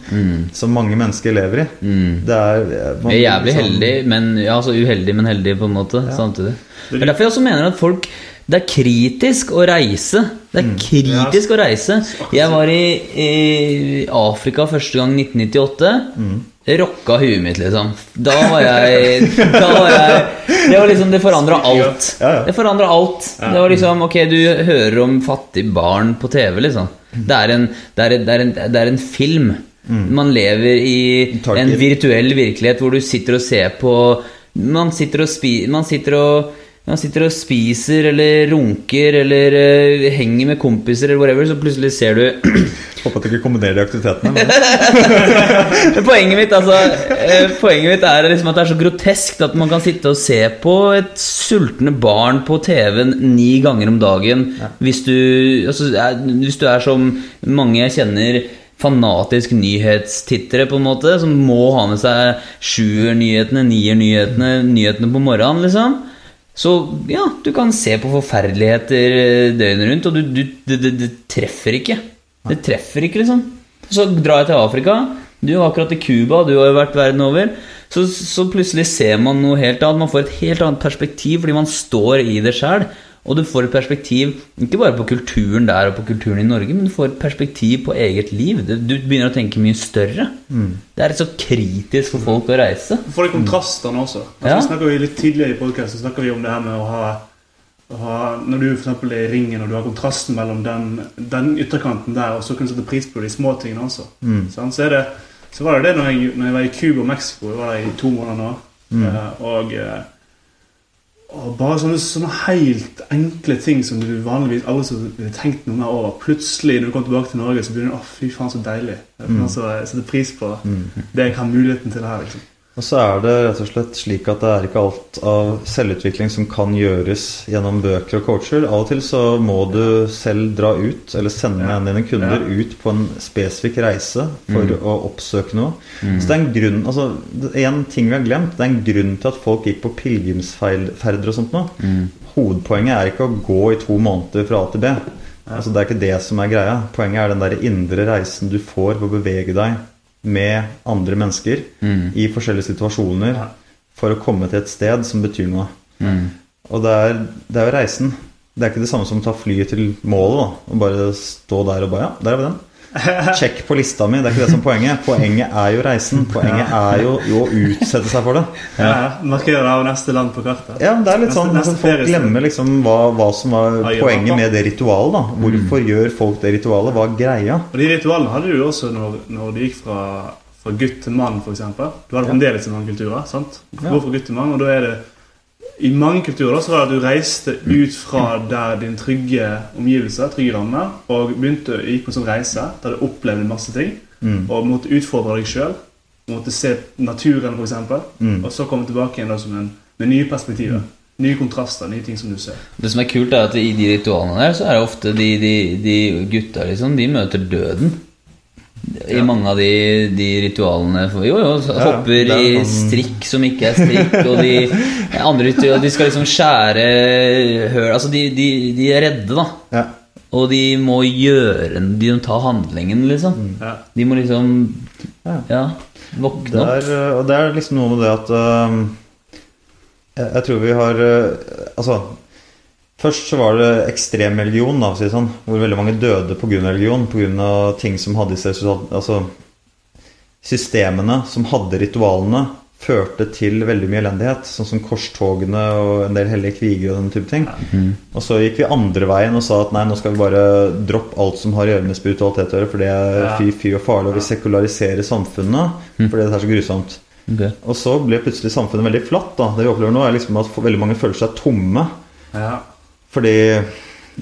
som mange mennesker lever i. Mm. Det er eh, man- jævlig liksom, heldig, men ja, altså uheldig, men heldig på en måte samtidig. Det er derfor jeg også mener at folk Det er kritisk å reise. Det er kritisk å reise. Jeg var i, i Afrika første gang 1998. Rocka huet mitt, liksom. Da var jeg Da var jeg Det var liksom Det forandra alt. Det forandra alt. Det var liksom Ok, du hører om fattige barn på TV, liksom. Det er en, det er, det er en, det er en film. Man lever i en virtuell virkelighet hvor du sitter og ser på Man sitter og, spi, man sitter og man sitter og spiser eller runker eller uh, henger med kompiser eller whatever, så plutselig ser du Håper at du ikke kombinerer de aktivitetene. Men, Poenget mitt, altså, eh, poenget mitt er liksom at det er så groteskt at man kan sitte og se på et sultne barn på TV-en ni ganger om dagen hvis, du, altså, er, hvis du er som mange jeg kjenner fanatisk nyhetstittere, på en måte, som må ha med seg sjuer-nyhetene, nier-nyhetene, nyhetene på morgenen, liksom. Så ja, du kan se på forferdeligheter eh, døgnet rundt, og du, du, det, det, det treffer ikke. Det treffer ikke, liksom. Så drar jeg til Afrika. Du er akkurat i Cuba, du har jo vært verden over. Så, så plutselig ser man noe helt annet. Man får et helt annet perspektiv fordi man står i det sjøl. Og du får et perspektiv ikke bare på kulturen der og på kulturen i Norge, men du får et perspektiv på eget liv. Du du begynner å tenke mye større. Det er så kritisk for folk å reise. Du får de kontrastene også. Altså, Ja. vi snakker jo Litt tidligere i podkasten snakker vi om det her med å ha, å ha Når du for eksempel er i ringen, og du har kontrasten mellom den, den ytterkanten der, og så kan du sette pris på de små tingene også. Sant? Så, er det, så var det det når jeg, når jeg var i Cuba og Mexico. Jeg var der i to måneder nå. Mm. og, eh, og bare sånne, sånne helt enkle ting som du vanligvis aldri ville tenkt noe mer over. Plutselig, når du kommer tilbake til Norge, så begynner du å fy faen, så deilig. Jeg mm. setter pris på det jeg har muligheten til her. liksom. Og så er det rett og slett slik at det er ikke alt av selvutvikling som kan gjøres gjennom bøker og coacher. Av og til så må du selv dra ut, eller sende Ja. dine kunder Ja. ut på en spesifikk reise for å oppsøke noe. Så det er en grunn altså, En ting vi har glemt, det er en grunn til at folk gikk på pilegrimsferder og sånt nå. Hovedpoenget er ikke å gå i to måneder fra A til B. Altså, det er ikke det som er greia. Poenget er den der indre reisen du får ved å bevege deg med andre mennesker i forskjellige situasjoner Ja. for å komme til et sted som betyr noe. Og det er, det er jo reisen. Det er ikke det samme som å ta flyet til målet da, og bare stå der og bare Ja, der er vi den. Sjekk på lista mi. Det er ikke det som er poenget. Poenget er jo reisen. Poenget er jo, jo å utsette seg for det. Ja. Markere det av neste land på kartet. Ja, det er litt Neste- sånn neste altså, Folk glemmer liksom hva, hva som var Ja, poenget med det ritualet. da Hvorfor gjør folk det ritualet? Hva er greia? Og de ritualene hadde du også når, når du gikk fra, fra gutt til mann, f.eks. Du hadde fremdeles i mange kultur. sant? Ja. fra gutt til mann, og da er det I mange kulturer så var det at du reiste ut fra der din trygge omgivelser, trygge rammer, og begynte gikk på en sånn reise der du opplevde masse ting, Mm. og måtte utfordre deg sjøl. Måtte se naturen, f.eks., Mm. og så komme tilbake igjen da som en, med nye perspektiver. Nye kontraster, nye ting som du ser. Det som er kult, er at i de ritualene der, så er det ofte de, de, de gutta liksom, de møter døden. I Ja. mange av de, de ritualene for, Jo, jo, hopper Ja, er i sånn- strikk som ikke er strikk, og de andre ritualer De skal liksom skjære høl Altså, de, de, de er redde, da. Ja. Og de må gjøre De må ta handlingen, liksom. Ja. De må liksom Ja. Ja, våkne Det opp. er, øh, og det er liksom noe med det at uh, jeg, jeg tror vi har uh, Altså Først så var det ekstrem religion, da, å si sånn, hvor veldig mange døde pga. religion. Pga. ting som hadde i seg Altså Systemene som hadde ritualene, førte til veldig mye elendighet. Sånn som korstogene og en del hellige kriger og den type ting. Og så gikk vi andre veien og sa at nei, nå skal vi bare droppe alt som har å gjøre med spiritualitet å gjøre, for det er fy, fy og farlig, og vi sekulariserer samfunnet fordi det er så grusomt. Okay. Og så ble plutselig samfunnet veldig flatt. da Det vi opplever nå, er liksom at veldig mange føler seg tomme. Ja. Fordi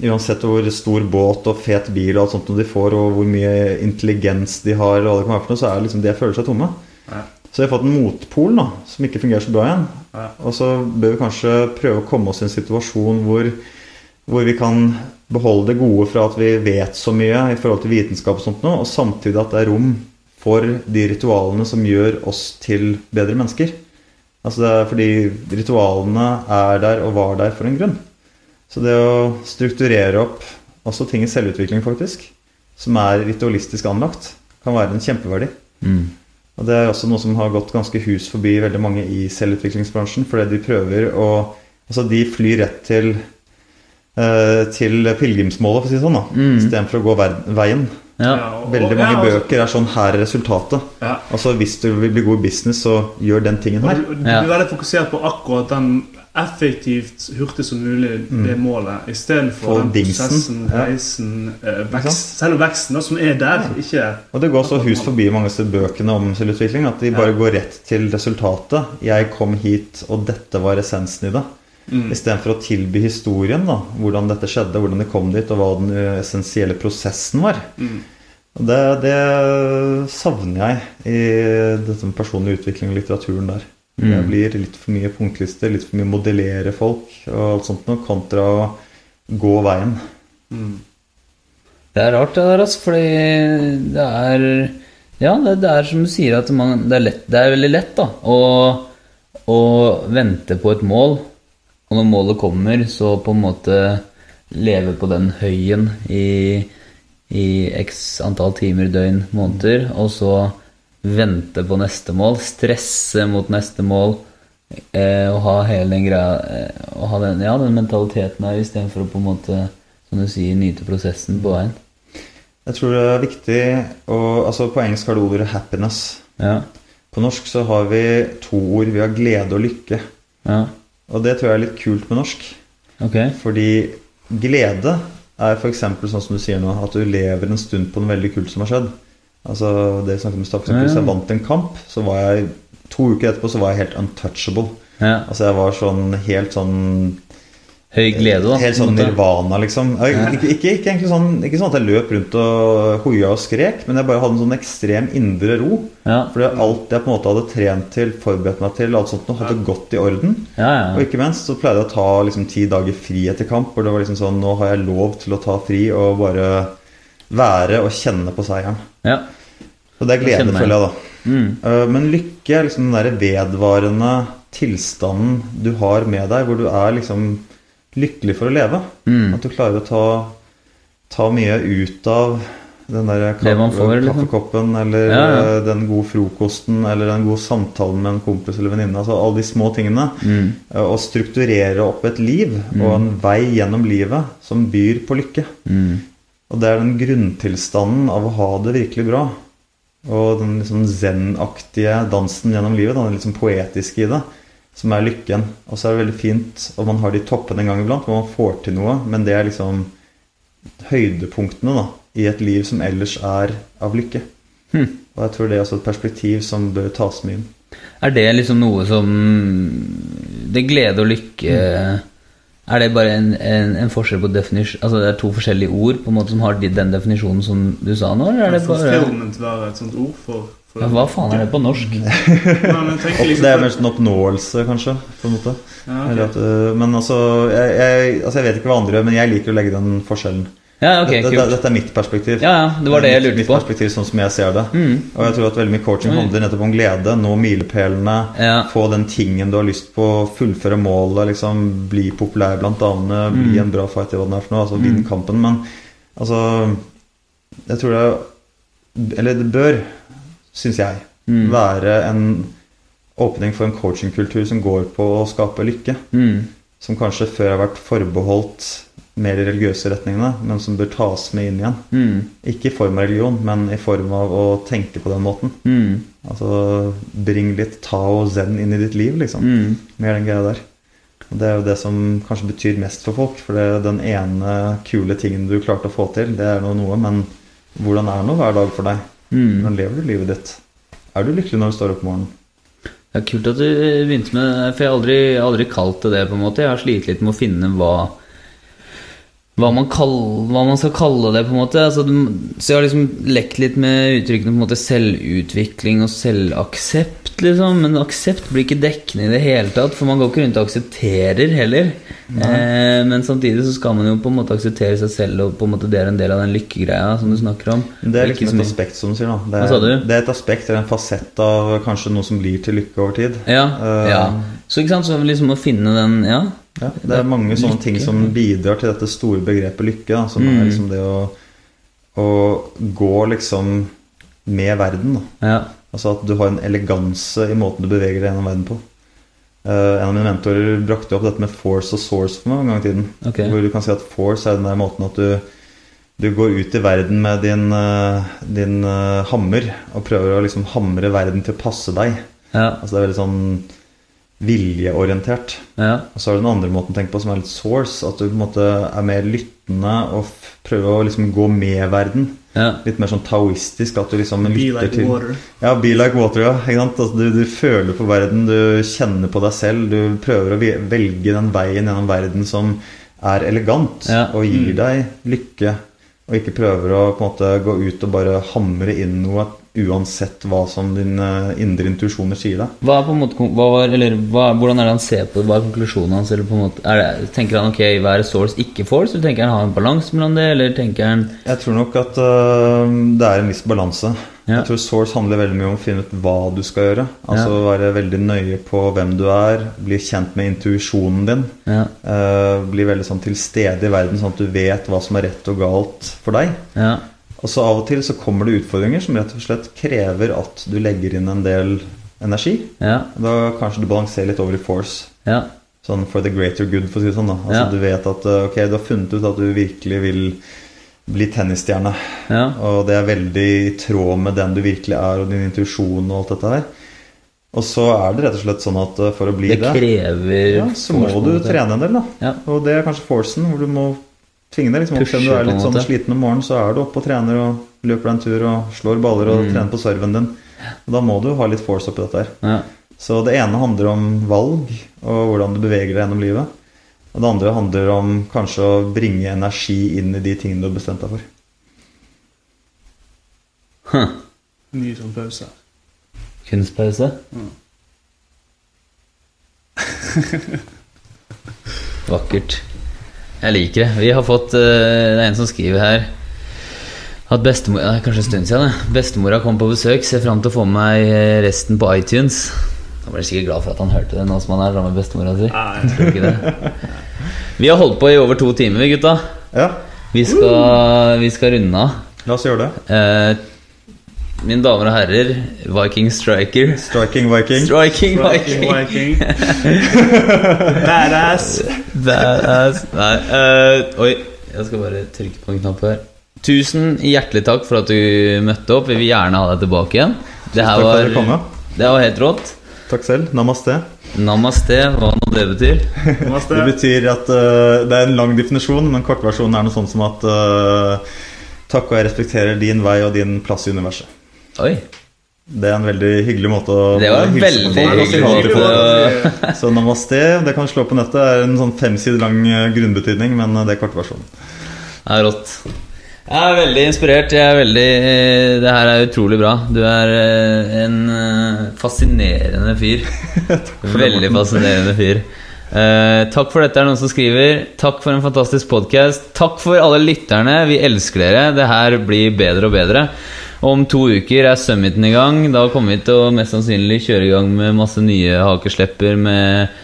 uansett hvor stor båt og fet bil og alt sånt de får, og hvor mye intelligens de har, og hva det kan være for noe, så er det liksom de føler seg tomme. Ja. Så vi har fått en motpol da som ikke fungerer så bra igjen. Ja. Og så bør vi kanskje prøve å komme oss i en situasjon hvor, hvor vi kan beholde det gode fra at vi vet så mye i forhold til vitenskap og sånt nå, og samtidig at det er rom for de ritualene som gjør oss til bedre mennesker. Altså det er fordi ritualene er der og var der for en grunn. Så det å strukturere opp også ting i selvutvikling, faktisk, som er ritualistisk anlagt, kan være en kjempeverdi. Mm. Og det er også noe som har gått ganske hus forbi veldig mange i selvutviklingsbransjen. Fordi de prøver å Altså, de flyr rett til eh, til pilegrimsmålet, for å si det sånn, da. Mm. Istedenfor å gå veien. Ja. Veldig mange ja, altså- bøker er sånn Her er resultatet. Ja. Altså, hvis du vil bli god i business, så gjør den tingen her. du, du er veldig fokusert på akkurat den effektivt, hurtig som mulig, det målet, Få istedenfor den prosessen, reisen, ja. sant? vekst, selve veksten da, som er der. Ikke Og det går så hus forbi mange av bøkene om selvutvikling at de bare går rett til resultatet. Jeg kom hit, og dette var essensen i det. Mm. Istedenfor å tilby historien, da, hvordan dette skjedde, hvordan de kom dit, og hva den eh, essensielle prosessen var. Mm. Det, det savner jeg i dette med personlig utvikling og litteraturen der. Det Mm. blir litt for mye punktlister, litt for mye modellere folk og alt sånt noe, kontra å gå veien. Mm. Det er rart det der, altså, fordi det er Ja, det, det er som du sier, at man, det, er lett, det er veldig lett da å, å vente på et mål. Og når målet kommer, så på en måte leve på den høyen i, i x antall timer, døgn, måneder, og så vente på neste mål, stresse mot neste mål, eh, å ha hele den greia eh, ha den, ja, den mentaliteten her istedenfor å på en måte, som du sier, nyte prosessen på veien. Jeg tror det er viktig å altså På engelsk har du ordet 'happiness'. Ja. På norsk så har vi to ord. Vi har glede og lykke. Ja. Og det tror jeg er litt kult med norsk. Okay. Fordi glede er f.eks. sånn som du sier nå, at du lever en stund på noe veldig kult som har skjedd. Altså det snakket om eksempel, Hvis jeg vant en kamp, så var jeg to uker etterpå så var jeg helt untouchable. Ja. Altså jeg var sånn helt sånn Høy glede, da. Helt sånn nirvana, liksom. Jeg- Ikke, ikke, ikke, egentlig sånn, ikke sånn at jeg løp rundt og hoia og skrek, men jeg bare hadde en sånn ekstrem indre ro. Ja. Fordi alt jeg på en måte hadde trent til, forberedt meg til, alt sånt hadde gått i orden. Ja, Og ikke minst så pleide jeg å ta liksom ti dager fri etter kamp. Hvor det var liksom sånn Nå har jeg lov til å ta fri og bare være og kjenne på seieren. Ja. Og det er glede, føler jeg, da. Mm. Eh, Men lykke er liksom den derre vedvarende tilstanden du har med deg, hvor du er liksom lykkelig for å leve. Mm. At du klarer å ta, ta mye ut av den der man får, liksom. kaffekoppen, eller Ja, ja. eh, den gode frokosten, eller den gode samtalen med en kompis eller venninne. Altså alle de små tingene. Mm. Og strukturere opp et liv og en vei gjennom livet som byr på lykke. Mm. Og det er den grunntilstanden av å ha det virkelig bra. Og den liksom zen-aktige dansen gjennom livet, den liksom poetiske i det, som er lykken. Og så er det veldig fint at man har de toppene en gang iblant, hvor man får til noe, men det er liksom høydepunktene da, i et liv som ellers er av lykke. Hmm. Og jeg tror det er også et perspektiv som bør tas med inn. Er det liksom noe som Det glede og lykke Er det bare en, en, en forskjell på definisjon Altså det er to forskjellige ord på en måte som har den definisjonen som du sa nå? Eller er det bare Fulfillment være et sånt ord for, for ja, Hva faen er det på norsk? Liksom det er mest en oppnåelse, kanskje. på en måte. Ja, ok. Eller at, øh, men altså jeg, jeg, altså jeg vet ikke hva andre gjør, men jeg liker å legge den forskjellen. Ja, ok, dette, kult. dette er mitt perspektiv. Ja, ja, det var det jeg lurte mitt på. perspektiv sånn som jeg ser det. Mm. Og jeg tror at veldig mye coaching handler nettopp om glede. Nå milepælene, Ja. få den tingen du har lyst på, fullføre målet, liksom bli populær blant damene, Mm. bli en bra fighter, hva det er for noe. Altså vinn kampen. Men altså Jeg tror det Eller det bør, syns jeg, Mm. være en åpning for en coachingkultur som går på å skape lykke. Mm. Som kanskje før har vært forbeholdt mer de religiøse retningene, men som bør tas med inn igjen. Mm. Ikke i form av religion, men i form av å tenke på den måten. Mm. Altså bring litt tao og zen inn i ditt liv, liksom. Mm. Mer den greia der. Og det er jo det som kanskje betyr mest for folk. For det er den ene kule tingen du klarte å få til, det er nå noe, men hvordan er nå hver dag for deg? Mm. Hvordan lever du livet ditt? Er du lykkelig når du står opp om morgenen? Det er kult at du begynte med det, for jeg har aldri, aldri kalt det det. på en måte Jeg har slitt litt med å finne hva hva man, kaller, hva man skal kalle det, på en måte. Altså, så jeg har liksom lekt litt med uttrykkene på en måte selvutvikling og selvaksept, liksom. Men aksept blir ikke dekkende i det hele tatt, for man går ikke rundt og aksepterer heller. Eh, men samtidig så skal man jo på en måte akseptere seg selv, og på en måte det er en del av den lykkegreia som du snakker om. Det er liksom et mye- aspekt, som du sier. da det er? Det er et aspekt eller en fasett av kanskje noe som blir til lykke over tid. Ja, uh, ja. Så ikke sant, så liksom å finne den Ja. Ja, det er mange sånne ting som bidrar til dette store begrepet lykke. Da, som Mm. er liksom det å, å gå liksom med verden. Da. ja. Altså at du har en eleganse i måten du beveger deg gjennom verden på. Uh, en av mine mentorer brakte opp dette med force og source for meg en gang i tiden. Okay. Hvor du kan si at force er den der måten at du, du går ut i verden med din, uh, din uh, hammer og prøver å liksom hamre verden til å passe deg. Ja. Altså det er veldig sånn viljeorientert. ja. Og så er det den andre måten å tenke på som er litt source. At du på en måte er mer lyttende og prøver å liksom gå med verden. ja. Litt mer sånn taoistisk. At du liksom Be lytter like til water. Ja, be like water, ja. Ikke sant? Altså, du, du føler på verden, du kjenner på deg selv. Du prøver å velge den veien gjennom verden som er elegant Ja. og gir deg lykke. Og ikke prøver å på en måte gå ut og bare hamre inn noe uansett hva som dine indre intuisjoner sier deg. Hva er på en måte hva var, eller hva, Hvordan er det han ser på det? Hva er konklusjonen hans? Eller på en måte, er det, tenker han ok, være source, ikke force? Eller tenker han ha en balanse mellom det? Eller tenker han Jeg tror nok at uh, det er en viss balanse. Ja. Jeg tror Source handler veldig mye om å finne ut hva du skal gjøre. Altså være veldig nøye på hvem du er, bli kjent med intuisjonen din. Ja, Uh, bli veldig sånn til stede i verden, sånn at du vet hva som er rett og galt for deg. ja, Og så av og til så kommer det utfordringer som rett og slett krever at du legger inn en del energi. Ja. Da kanskje du balanserer litt over i force. Ja. Sånn for the greater good, for å si det sånn. da Altså Ja. Du vet at eh, ok, du har funnet ut at du virkelig vil bli tennisstjerne. Ja. Og det er veldig i tråd med den du virkelig er, og din intuisjon og alt dette her. Og så er det rett og slett sånn at eh, for å bli Det det, krever ja, så må du trene en del, da. Ja. Og det er kanskje forcen, hvor du må tvinge deg liksom opp. Selv om du er litt sånn sliten om morgenen, så er du oppe og trener og løper deg en tur og slår baller og Mm. trener på serven din. Og da må du ha litt force oppi dette her. Ja. Så det ene handler om valg og hvordan du beveger deg gjennom livet. Og det andre handler om kanskje å bringe energi inn i de tingene du har bestemt deg for. Huh. Ny sånn pause. Kunstpause. Vakkert. Jeg liker det. Vi har fått eh, Det er en som skriver her at bestemor Det er kanskje en stund siden. det. Bestemora kom på besøk. Ser fram til å få med meg eh, resten på iTunes. Han ble sikkert glad for at han hørte det nå som han er sammen med bestemora si. Vi har holdt på i over to timer, vi gutta. Ja, Vi skal, vi skal runde av. la oss gjøre det. Eh, mine damer og herrer, Viking Striker. Striking Viking. Striking Viking, Striking Viking. Badass. Badass. Nei, uh, oi, jeg skal bare trykke på en knapp her. Tusen hjertelig takk for at du møtte opp. Vi vil gjerne ha deg tilbake igjen. Det her var, det var helt rått. Takk selv. Namaste. Namaste, hva nå det betyr. Namaste. Det betyr at uh, det er en lang definisjon, men kortversjonen er noe sånt som at uh, Takk og jeg respekterer din vei og din plass i universet. Oi. Det er en veldig hyggelig måte å Det var en veldig hyggelig måte på. å Så namaste, det kan slå på nettet. Det er en sånn fem sider lang eh, grunnbetydning, men eh, det er kortversjonen. Det er rått. Jeg er veldig inspirert. Jeg er veldig Det her er utrolig bra. Du er eh, en eh, fascinerende fyr. Veldig fascinerende fyr. Eh, takk for dette, er noen som skriver. Takk for en fantastisk podkast. Takk for alle lytterne. Vi elsker dere. Det her blir bedre og bedre. Om to uker er summiten i gang. Da kommer vi til å mest sannsynlig kjøre i gang med masse nye hakeslepper med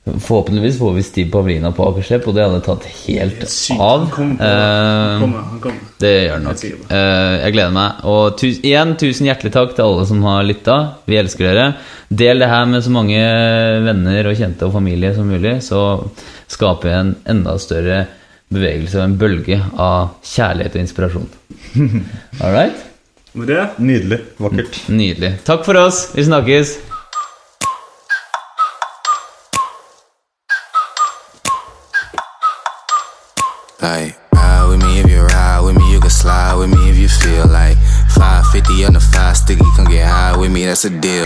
Forhåpentligvis får vi Stiv Pavlina på Akerslepp, og det hadde tatt helt av. Han kommer. det. gjør Han kommer. Det gjør den nok. På. Eh, jeg gleder meg. Og tu igjen, tusen hjertelig takk til alle som har lytta. Vi elsker dere. Del det her med så mange venner og kjente og familie som mulig, så skaper vi en enda større bevegelse og en bølge av kjærlighet og inspirasjon. All right? Med det Nydelig. Vakkert. Mm, nydelig. Takk for oss. Vi snakkes. Like, ride with me if you ride with me, you can slide with me if you feel like 550 on the five sticky, come get high with me, that's a deal.